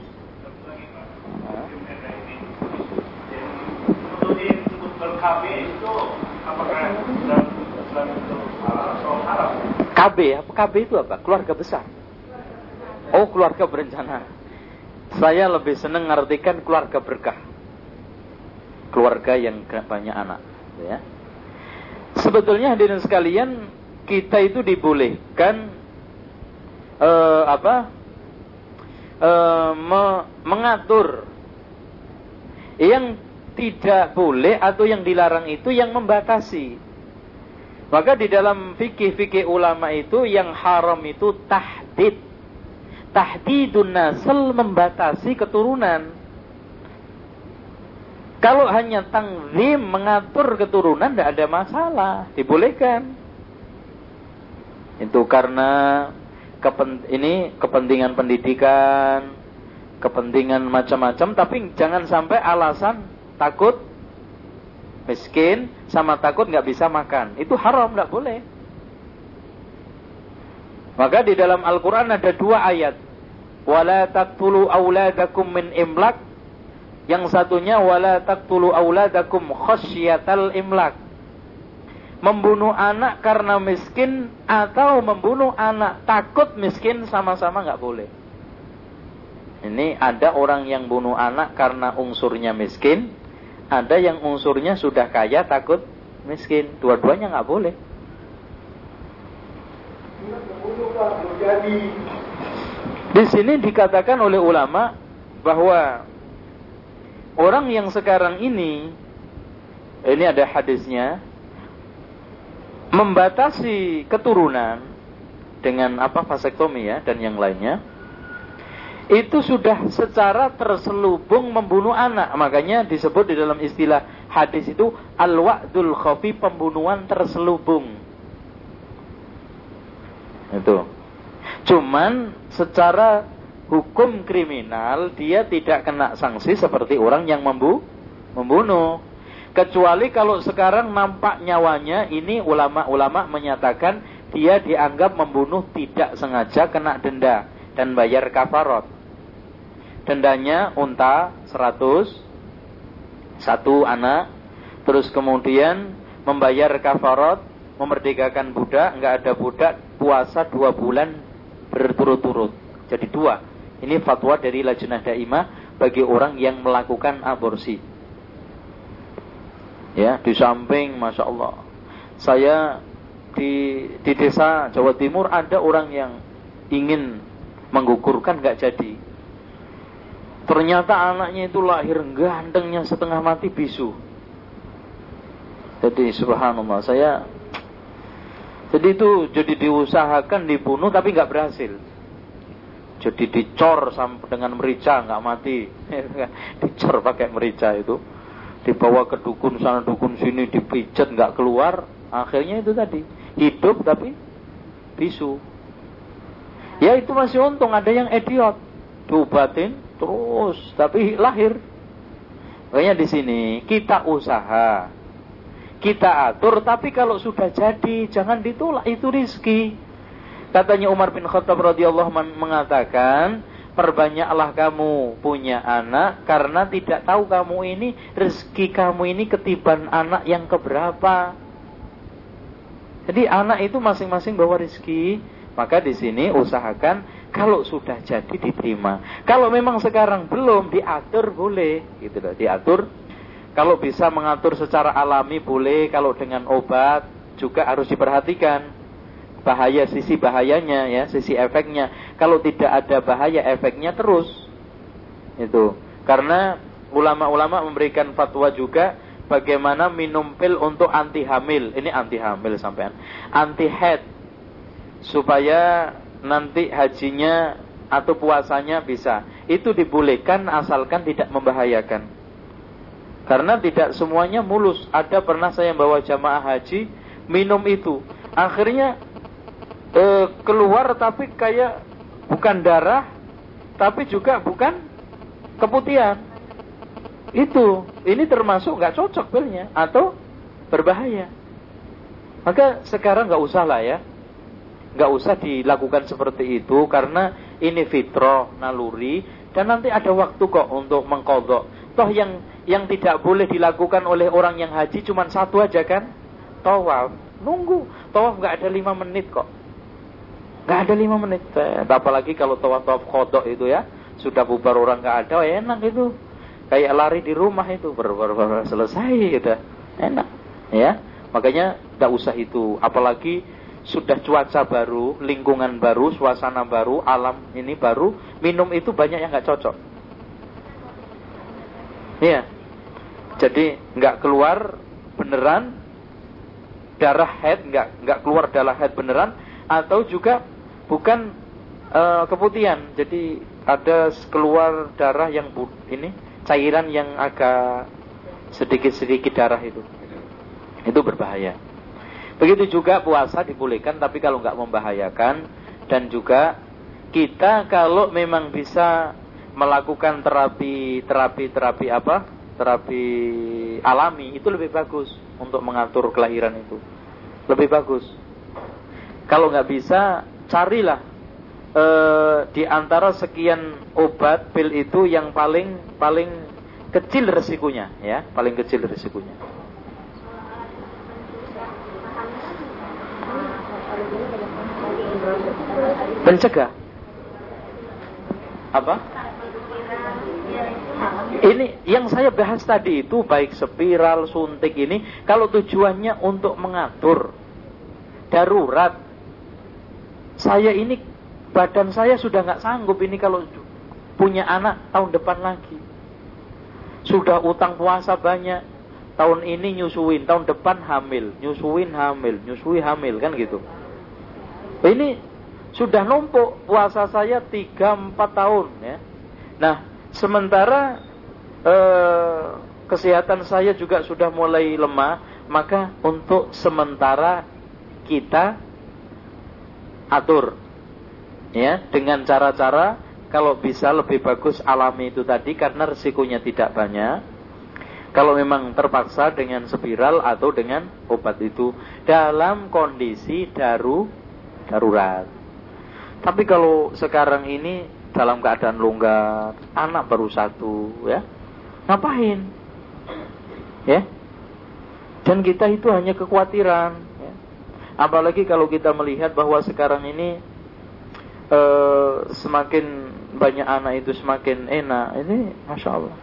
KB, apa KB itu apa? Keluarga besar. Oh, keluarga berencana. Saya lebih senang mengartikan keluarga berkah. Keluarga yang banyak anak, ya. Sebetulnya hadirin sekalian, kita itu dibolehkan uh, apa? Uh, me mengatur yang tidak boleh atau yang dilarang itu yang membatasi. Maka di dalam fikih-fikih ulama itu yang haram itu tahdid. Tahdidun nasl membatasi keturunan. Kalau hanya tangzim mengatur keturunan tidak ada masalah, dibolehkan. Itu karena kepen, ini kepentingan pendidikan, kepentingan macam-macam, tapi jangan sampai alasan takut miskin sama takut nggak bisa makan. Itu haram, nggak boleh. Maka di dalam Al-Quran ada dua ayat. Wala taqtulu awladakum min imlak. Yang satunya wala taqtulu awladakum khasyatal imlak. Membunuh anak karena miskin atau membunuh anak takut miskin sama-sama nggak boleh. Ini ada orang yang bunuh anak karena unsurnya miskin, ada yang unsurnya sudah kaya takut miskin. Dua-duanya nggak boleh. Di sini dikatakan oleh ulama bahwa orang yang sekarang ini ini ada hadisnya membatasi keturunan dengan apa vasektomi ya dan yang lainnya itu sudah secara terselubung membunuh anak. Makanya disebut di dalam istilah hadis itu al-wa'dul khafi pembunuhan terselubung. Itu. Cuman secara hukum kriminal dia tidak kena sanksi seperti orang yang membu membunuh. Kecuali kalau sekarang nampak nyawanya ini ulama-ulama menyatakan dia dianggap membunuh tidak sengaja kena denda dan bayar kafarot dendanya unta 100 satu anak terus kemudian membayar kafarot memerdekakan budak nggak ada budak puasa dua bulan berturut-turut. Jadi dua. Ini fatwa dari lajnah daimah bagi orang yang melakukan aborsi. Ya di samping masya Allah. Saya di di desa Jawa Timur ada orang yang ingin menggugurkan nggak jadi. Ternyata anaknya itu lahir gantengnya setengah mati bisu. Jadi subhanallah saya jadi itu jadi diusahakan dibunuh tapi nggak berhasil. Jadi dicor dengan merica nggak mati. dicor pakai merica itu. Dibawa ke dukun sana dukun sini dipijat nggak keluar. Akhirnya itu tadi hidup tapi bisu. Ya itu masih untung ada yang idiot. Diobatin terus tapi lahir. Makanya di sini kita usaha, kita atur, tapi kalau sudah jadi jangan ditolak itu rizki. Katanya Umar bin Khattab radhiyallahu mengatakan, perbanyaklah kamu punya anak karena tidak tahu kamu ini rezeki kamu ini ketiban anak yang keberapa. Jadi anak itu masing-masing bawa rezeki. Maka di sini usahakan kalau sudah jadi diterima. Kalau memang sekarang belum diatur boleh, gitu loh, diatur. Kalau bisa mengatur secara alami boleh, kalau dengan obat juga harus diperhatikan bahaya sisi bahayanya ya, sisi efeknya. Kalau tidak ada bahaya efeknya terus. Itu. Karena ulama-ulama memberikan fatwa juga bagaimana minum pil untuk anti hamil. Ini anti hamil sampean. Anti head supaya nanti hajinya atau puasanya bisa. Itu dibolehkan asalkan tidak membahayakan. Karena tidak semuanya mulus. Ada pernah saya bawa jamaah haji minum itu. Akhirnya e, keluar tapi kayak bukan darah, tapi juga bukan keputihan. Itu, ini termasuk nggak cocok pilnya atau berbahaya. Maka sekarang nggak usah lah ya nggak usah dilakukan seperti itu karena ini fitro naluri dan nanti ada waktu kok untuk mengkodok. Toh yang yang tidak boleh dilakukan oleh orang yang haji cuma satu aja kan? Tawaf. Nunggu. Tawaf nggak ada lima menit kok. Nggak ada lima menit. Apalagi kalau tawaf-tawaf kodok itu ya. Sudah bubar orang nggak ada, enak itu. Kayak lari di rumah itu. Ber, ber, ber, selesai gitu. Enak. Ya. Makanya nggak usah itu. Apalagi sudah cuaca baru, lingkungan baru, suasana baru, alam ini baru, minum itu banyak yang nggak cocok. Iya. Jadi nggak keluar beneran darah head, nggak nggak keluar darah head beneran, atau juga bukan uh, keputihan. Jadi ada keluar darah yang ini cairan yang agak sedikit-sedikit darah itu. Itu berbahaya. Begitu juga puasa dibolehkan tapi kalau nggak membahayakan dan juga kita kalau memang bisa melakukan terapi terapi terapi apa? Terapi alami itu lebih bagus untuk mengatur kelahiran itu. Lebih bagus. Kalau nggak bisa carilah e, di antara sekian obat pil itu yang paling paling kecil resikonya ya. Paling kecil resikonya. Mencegah. Apa? Ini yang saya bahas tadi itu baik spiral, suntik ini kalau tujuannya untuk mengatur darurat. Saya ini badan saya sudah nggak sanggup ini kalau punya anak tahun depan lagi. Sudah utang puasa banyak, tahun ini nyusuin, tahun depan hamil, nyusuin hamil, nyusui hamil kan gitu. Ini sudah numpuk puasa saya 3 4 tahun ya. Nah, sementara eh, kesehatan saya juga sudah mulai lemah, maka untuk sementara kita atur ya dengan cara-cara kalau bisa lebih bagus alami itu tadi karena resikonya tidak banyak. Kalau memang terpaksa dengan spiral atau dengan obat itu dalam kondisi daru darurat. Tapi kalau sekarang ini dalam keadaan longgar, anak baru satu, ya ngapain? Ya, dan kita itu hanya kekhawatiran. Ya. Apalagi kalau kita melihat bahwa sekarang ini eh, semakin banyak anak itu semakin enak. Ini masya Allah.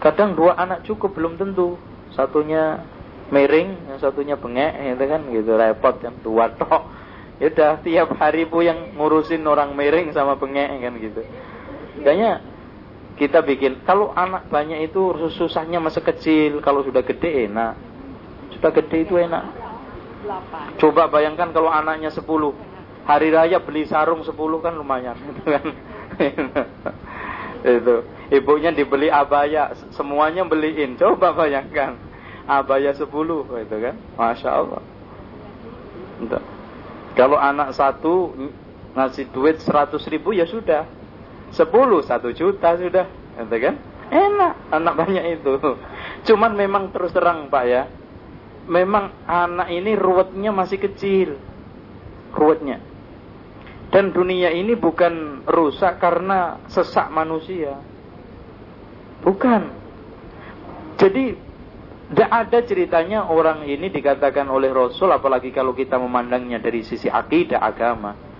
Kadang dua anak cukup belum tentu. Satunya miring, yang satunya bengek, itu kan gitu repot kan dua tok. Ya udah tiap hari bu yang ngurusin orang miring sama bengek kan gitu. Kayaknya kita bikin kalau anak banyak itu susahnya masa kecil, kalau sudah gede enak. Sudah gede itu enak. Coba bayangkan kalau anaknya sepuluh Hari raya beli sarung 10 kan lumayan itu. Ibunya dibeli abaya, semuanya beliin. Coba bayangkan. Abaya 10 itu kan. Masya Allah. Kalau anak satu ngasih duit 100 ribu ya sudah. 10 1 juta sudah. Itu kan. Enak anak banyak itu. Cuman memang terus terang Pak ya. Memang anak ini ruwetnya masih kecil. Ruwetnya dan dunia ini bukan rusak karena sesak manusia. Bukan. Jadi tidak ada ceritanya orang ini dikatakan oleh Rasul apalagi kalau kita memandangnya dari sisi akidah agama.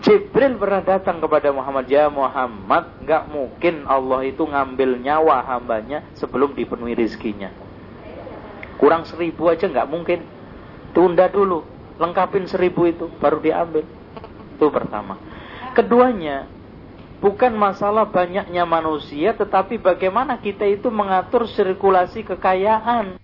Jibril pernah datang kepada Muhammad ya Muhammad nggak mungkin Allah itu ngambil nyawa hambanya sebelum dipenuhi rizkinya kurang seribu aja nggak mungkin tunda dulu lengkapin seribu itu baru diambil itu pertama. Keduanya, bukan masalah banyaknya manusia, tetapi bagaimana kita itu mengatur sirkulasi kekayaan.